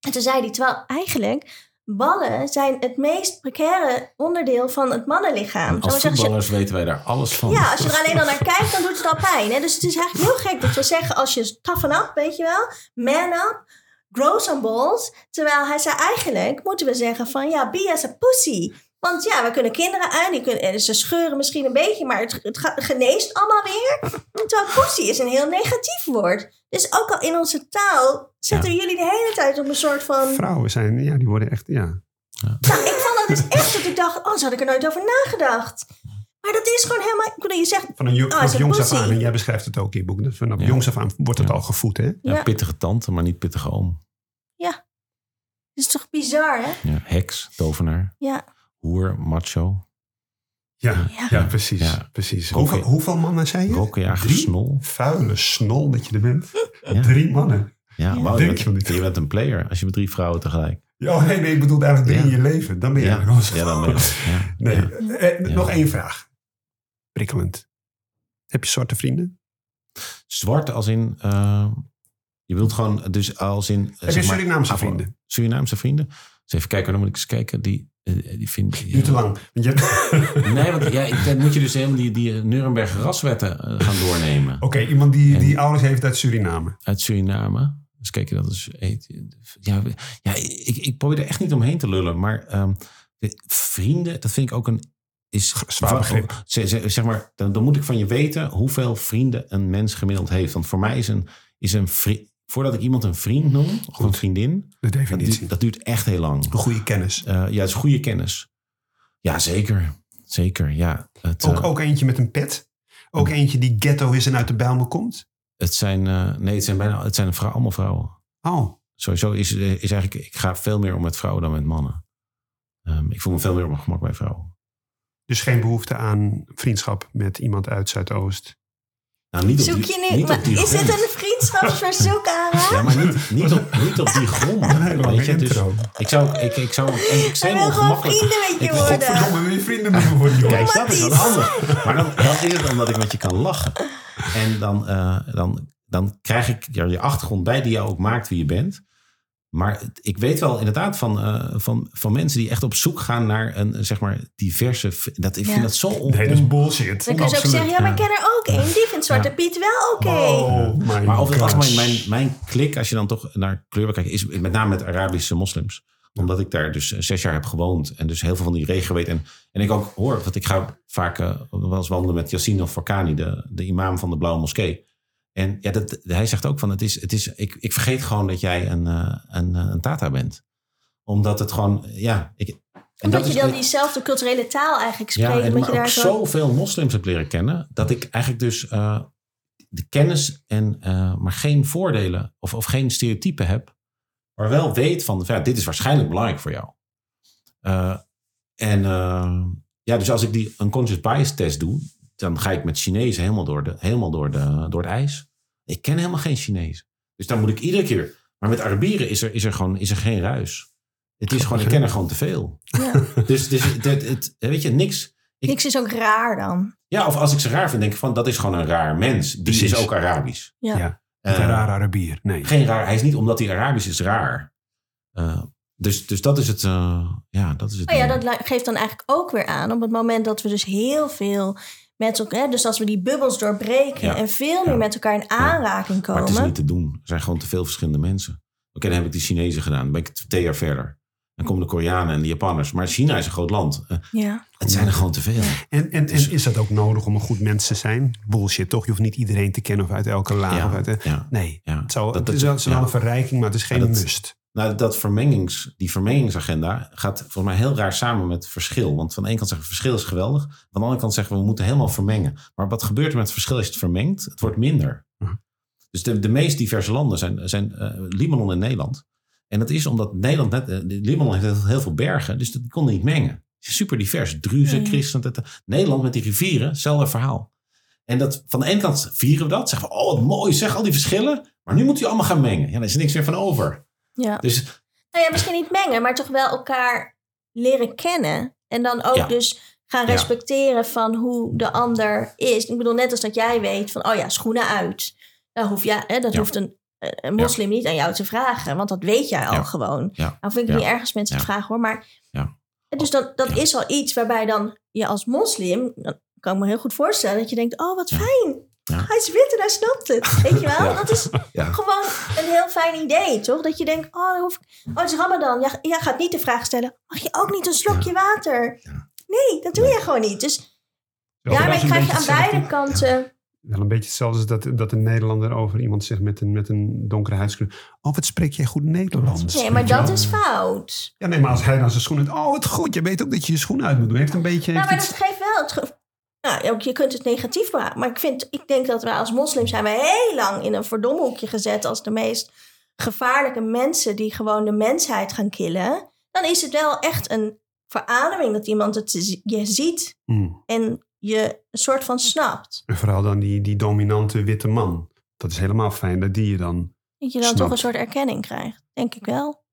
En toen zei hij, terwijl eigenlijk ballen zijn het meest precaire onderdeel van het mannenlichaam. Als Zo voetballers weten wij daar alles van. ja, als je er alleen al naar kijkt, dan doet het al pijn. Hè? Dus het is eigenlijk heel gek dat we zeggen als je toughen up, weet je wel, man up, grow some balls. Terwijl hij zei eigenlijk, moeten we zeggen van ja, be as a pussy. Want ja, we kunnen kinderen aan, die kunnen, en ze scheuren misschien een beetje, maar het, het gaat- geneest allemaal weer. Terwijl pussy is een heel negatief woord. Dus ook al in onze taal zetten we jullie de hele tijd op een soort van... Vrouwen zijn, ja, die worden echt, ja. Nou, ik vond dat dus echt dat ik dacht, oh, zo had ik er nooit over nagedacht. Maar dat is gewoon helemaal... Ik bedoel, je zegt, Van een jo- Oh, een jongs af aan. En jij beschrijft het ook in je boek. Dus vanaf Ja. jongs af aan wordt het Ja. al gevoed, hè? Ja, ja, pittige tante, maar niet pittige oom. dat is toch bizar, hè? Ja, heks, tovenaar, Ja. Hoer, macho, Ja, Ja. ja. precies. Ja. precies. Roken- Hoeveel, hoeveel mannen zijn je? rokkenjager, Drie? snol. Vuile snol dat je er bent. Ja. Drie mannen. Ja, Ja. je, Denk bent, je wel niet. je bent een player als je met drie vrouwen tegelijk. Ja, oh, nee, nee, ik bedoel eigenlijk drie Ja. in je leven. Dan ben je Ja, ja dan ben je. Ja. Nee, Ja. eh, Ja. nog één vraag. Prikkelend. Heb je zwarte vrienden? Zwart als in... eh, je wilt gewoon, dus als in... eh, Heb je maar, Surinaamse vrienden? Surinaamse vrienden? Dus even kijken, dan moet ik eens kijken. Die, eh, die vind Duurt te lang. Je- Nee, want ja, ik- dan moet je dus helemaal die, die Nuremberg raswetten eh, gaan doornemen. Oké, iemand die, En- die ouders heeft uit Suriname. Uit Suriname. Dus kijk, dat is... Ja, ja ik, ik probeer er echt niet omheen te lullen. Maar ehm, de vrienden, dat vind ik ook een... Is Zwaar begrip. Zeg maar, dan, dan moet ik van je weten hoeveel vrienden een mens gemiddeld heeft. Want voor mij is een, is een vriend... Voordat ik iemand een vriend noem, of een vriendin, De dat definitie. dat duurt echt heel lang. Een goede kennis. Eh, ja, het is goede kennis. Ja, zeker. Zeker, ja. Het, Ook, eh, ook eentje met een pet. Ook eentje die ghetto is en uit de Bijlmer komt. het zijn, eh, nee, het zijn bijna, het zijn vrou- allemaal vrouwen. Oh, Sowieso is, is eigenlijk, ik ga veel meer om met vrouwen dan met mannen. Ehm, ik voel me veel meer op mijn gemak bij vrouwen. dus geen behoefte aan vriendschap met iemand uit Zuidoost. Nou, niet op Zoek je nu... niet maar op die is grond. dit een vriendschapsverzoek, Ara? Ja, maar niet, niet, op, niet op die grond. Lange Weet je, dus ik zou, ik, ik zou een extreem wil gewoon ongemakkelijk... vrienden met je Ik worden. Godverdomme, wil je vrienden voor die jongen? Kijk, dat is wat anders. Maar dan, dan is het omdat ik met je kan lachen. En dan, eh, dan, dan krijg ik ja, je achtergrond bij die jou ook maakt wie je bent. Maar ik weet wel inderdaad van, eh, van, van mensen die echt op zoek gaan naar een zeg maar diverse. Dat, ik vind dat zo on, Nee, dat is bullshit. Dan kun je ook zeggen, ja, maar ik ken er ook één. Die vindt Zwarte Ja. Piet wel oké. Oh Maar over het algemeen, mijn, mijn klik, als je dan toch naar kleur kijkt, is met name met Arabische moslims. Omdat ik daar dus eh, zes jaar heb gewoond en dus heel veel van die regio weet. En, en ik ook hoor, want ik ga vaak eh, wel eens wandelen met Yassine of Forkani, de, de imam van de Blauwe Moskee. En ja, dat, hij zegt ook van, het is, het is, ik, ik vergeet gewoon dat jij een, eh, een, eh, een tata bent. Omdat het gewoon, ja... Ik, en Omdat dat je dan diezelfde culturele taal eigenlijk spreekt. ja, en omdat je ook daar zo... zoveel moslims heb leren kennen, dat ik eigenlijk dus eh, de kennis en maar geen voordelen of, of geen stereotypen heb, maar wel weet van, ja, dit is waarschijnlijk belangrijk voor jou. En ja, dus als ik die unconscious bias test doe, dan ga ik met Chinezen helemaal door, de, helemaal door, de, door het ijs. Ik ken helemaal geen Chinezen. Dus dan moet ik iedere keer. Maar met Arabieren is er, is er gewoon is er geen ruis. Het is gewoon, ik ken er gewoon te veel. Ja. Dus, dus het, het, het- weet je, niks. Ik- Niks is ook raar dan. Ja, of als ik ze raar vind, denk ik van dat is gewoon een raar mens. Die Precies. is ook Arabisch. Ja. Ja. Eh, een rare Arabier. Nee. Geen raar. Hij is niet omdat hij Arabisch is raar. Eh, dus, dus dat is het. eh, ja, dat is het. Oh ja, dat geeft dan eigenlijk ook weer aan op het moment dat we dus heel veel met elkaar, dus als we die bubbels doorbreken Ja. en veel meer Ja. met elkaar in aanraking Maar het is komen. niet te doen. Er zijn gewoon te veel verschillende mensen. Oké, dan heb ik die Chinezen gedaan. Dan ben ik twee jaar verder. Dan komen de Koreanen en de Japanners. Maar China is een groot land. Eh, Ja. het zijn er gewoon te veel. En, en, Dus- en is dat ook nodig om een goed mens te zijn? Bullshit, toch? Je hoeft niet iedereen te kennen of uit elke laag. Ja, Of uit de, ja. nee, Ja, het, zou, dat- het dat- is wel, een verrijking, maar het is geen dat- must. Nou, dat vermengings, die vermengingsagenda gaat volgens mij heel raar samen met verschil. Want van de ene kant zeggen we verschil is geweldig. Van de andere kant zeggen we we moeten helemaal vermengen. Maar wat gebeurt er met het verschil als je het vermengt? Het wordt minder. Mhm. Dus de, de meest diverse landen zijn, zijn eh, Libanon en Nederland. En dat is omdat Nederland net, eh, Libanon heeft heel, veel bergen, dus die konden niet mengen. Super divers. Druzen, christen. dat- Nederland met die rivieren, hetzelfde verhaal. En dat, van de ene kant vieren we dat. Zeggen we, oh wat mooi, zeg al die verschillen. Maar nu moet je allemaal gaan mengen. Ja, daar is er niks meer van over. Ja. Dus Nou ja, misschien niet mengen, maar toch wel elkaar leren kennen. En dan ook Ja. dus gaan Ja. respecteren van hoe de ander is. Ik bedoel, net als dat jij weet van, oh ja, schoenen uit. Dat, hoef, ja, hè, dat Ja. hoeft een, een moslim niet aan jou te vragen, want dat weet jij al gewoon. Nou vind ik niet ergens mensen te vragen hoor, maar... Ja. Dus dat, dat is al iets waarbij dan je als moslim, dan kan ik me heel goed voorstellen dat je denkt, oh wat fijn. Ja. Hij is wit en hij snapt het. Weet je wel? Ja. Dat is Ja. gewoon een heel fijn idee, toch? Dat je denkt, oh, hoef ik... oh het is Ramadan. Jij, jij gaat niet de vraag stellen, mag je ook niet een slokje water? Ja. Nee, dat doe je gewoon niet. Dus daarmee krijg je aan beide kanten... Wel een beetje hetzelfde als dat, dat een Nederlander over iemand zegt met een, met een donkere huidskleur. Oh, wat spreek jij goed Nederlands? Nee, maar dat is fout. Ja, nee, maar als hij dan zijn schoenen... Oh, wat goed. Je weet ook dat je je schoenen uit moet doen. Heeft een beetje... Nou, maar iets- dat geeft wel het... Nou, ook je kunt het negatief maken. Maar ik, vind, ik denk dat wij als moslim zijn we heel lang in een verdomhoekje gezet... als de meest gevaarlijke mensen die gewoon de mensheid gaan killen. Dan is het wel echt een verademing dat iemand het je ziet Hmm. en je een soort van snapt. En vooral dan die, die dominante witte man. Dat is helemaal fijn dat die je dan... Dat je dan toch een soort erkenning krijgt. Denk ik wel.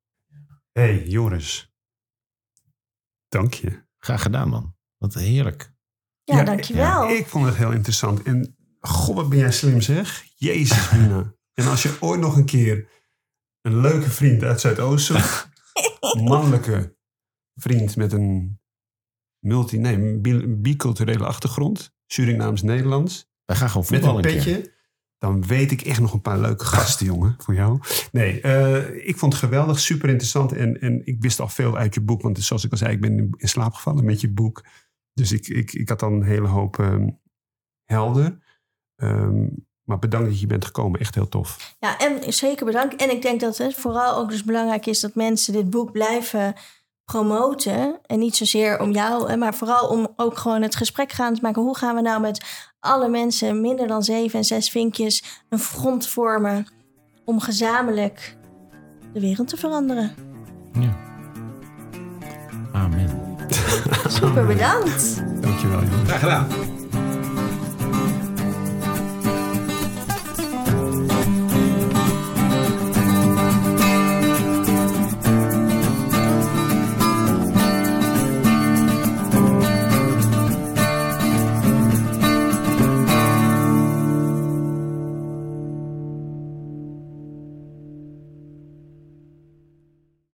Hé, hey, Joris. Dank je. graag gedaan, man. Wat heerlijk. Ja, Ja, dankjewel. Ik vond het heel interessant. En god, wat ben jij slim zeg. Jezus, Mina. en als je ooit nog een keer een leuke vriend uit Zuidoost zoekt. mannelijke vriend met een multi, nee, bi- biculturele achtergrond. Surinaams-Nederlands. Wij gaan gewoon Met een voetballen een keer. petje. Dan weet ik echt nog een paar leuke gasten, jongen, voor jou. Nee, eh, ik vond het geweldig, super interessant. En, en ik wist al veel uit je boek. Want zoals ik al zei, ik ben in slaap gevallen met je boek. Dus ik, ik, ik had dan een hele hoop ehm, helder. Ehm, maar bedankt dat je bent gekomen. Echt heel tof. Ja, en zeker bedankt. En ik denk dat het vooral ook dus belangrijk is dat mensen dit boek blijven promoten. En niet zozeer om jou, maar vooral om ook gewoon het gesprek gaan te maken. Hoe gaan we nou met alle mensen minder dan zeven en zes vinkjes een front vormen om gezamenlijk de wereld te veranderen? Ja. Amen. Super bedankt. Dankjewel. Graag gedaan.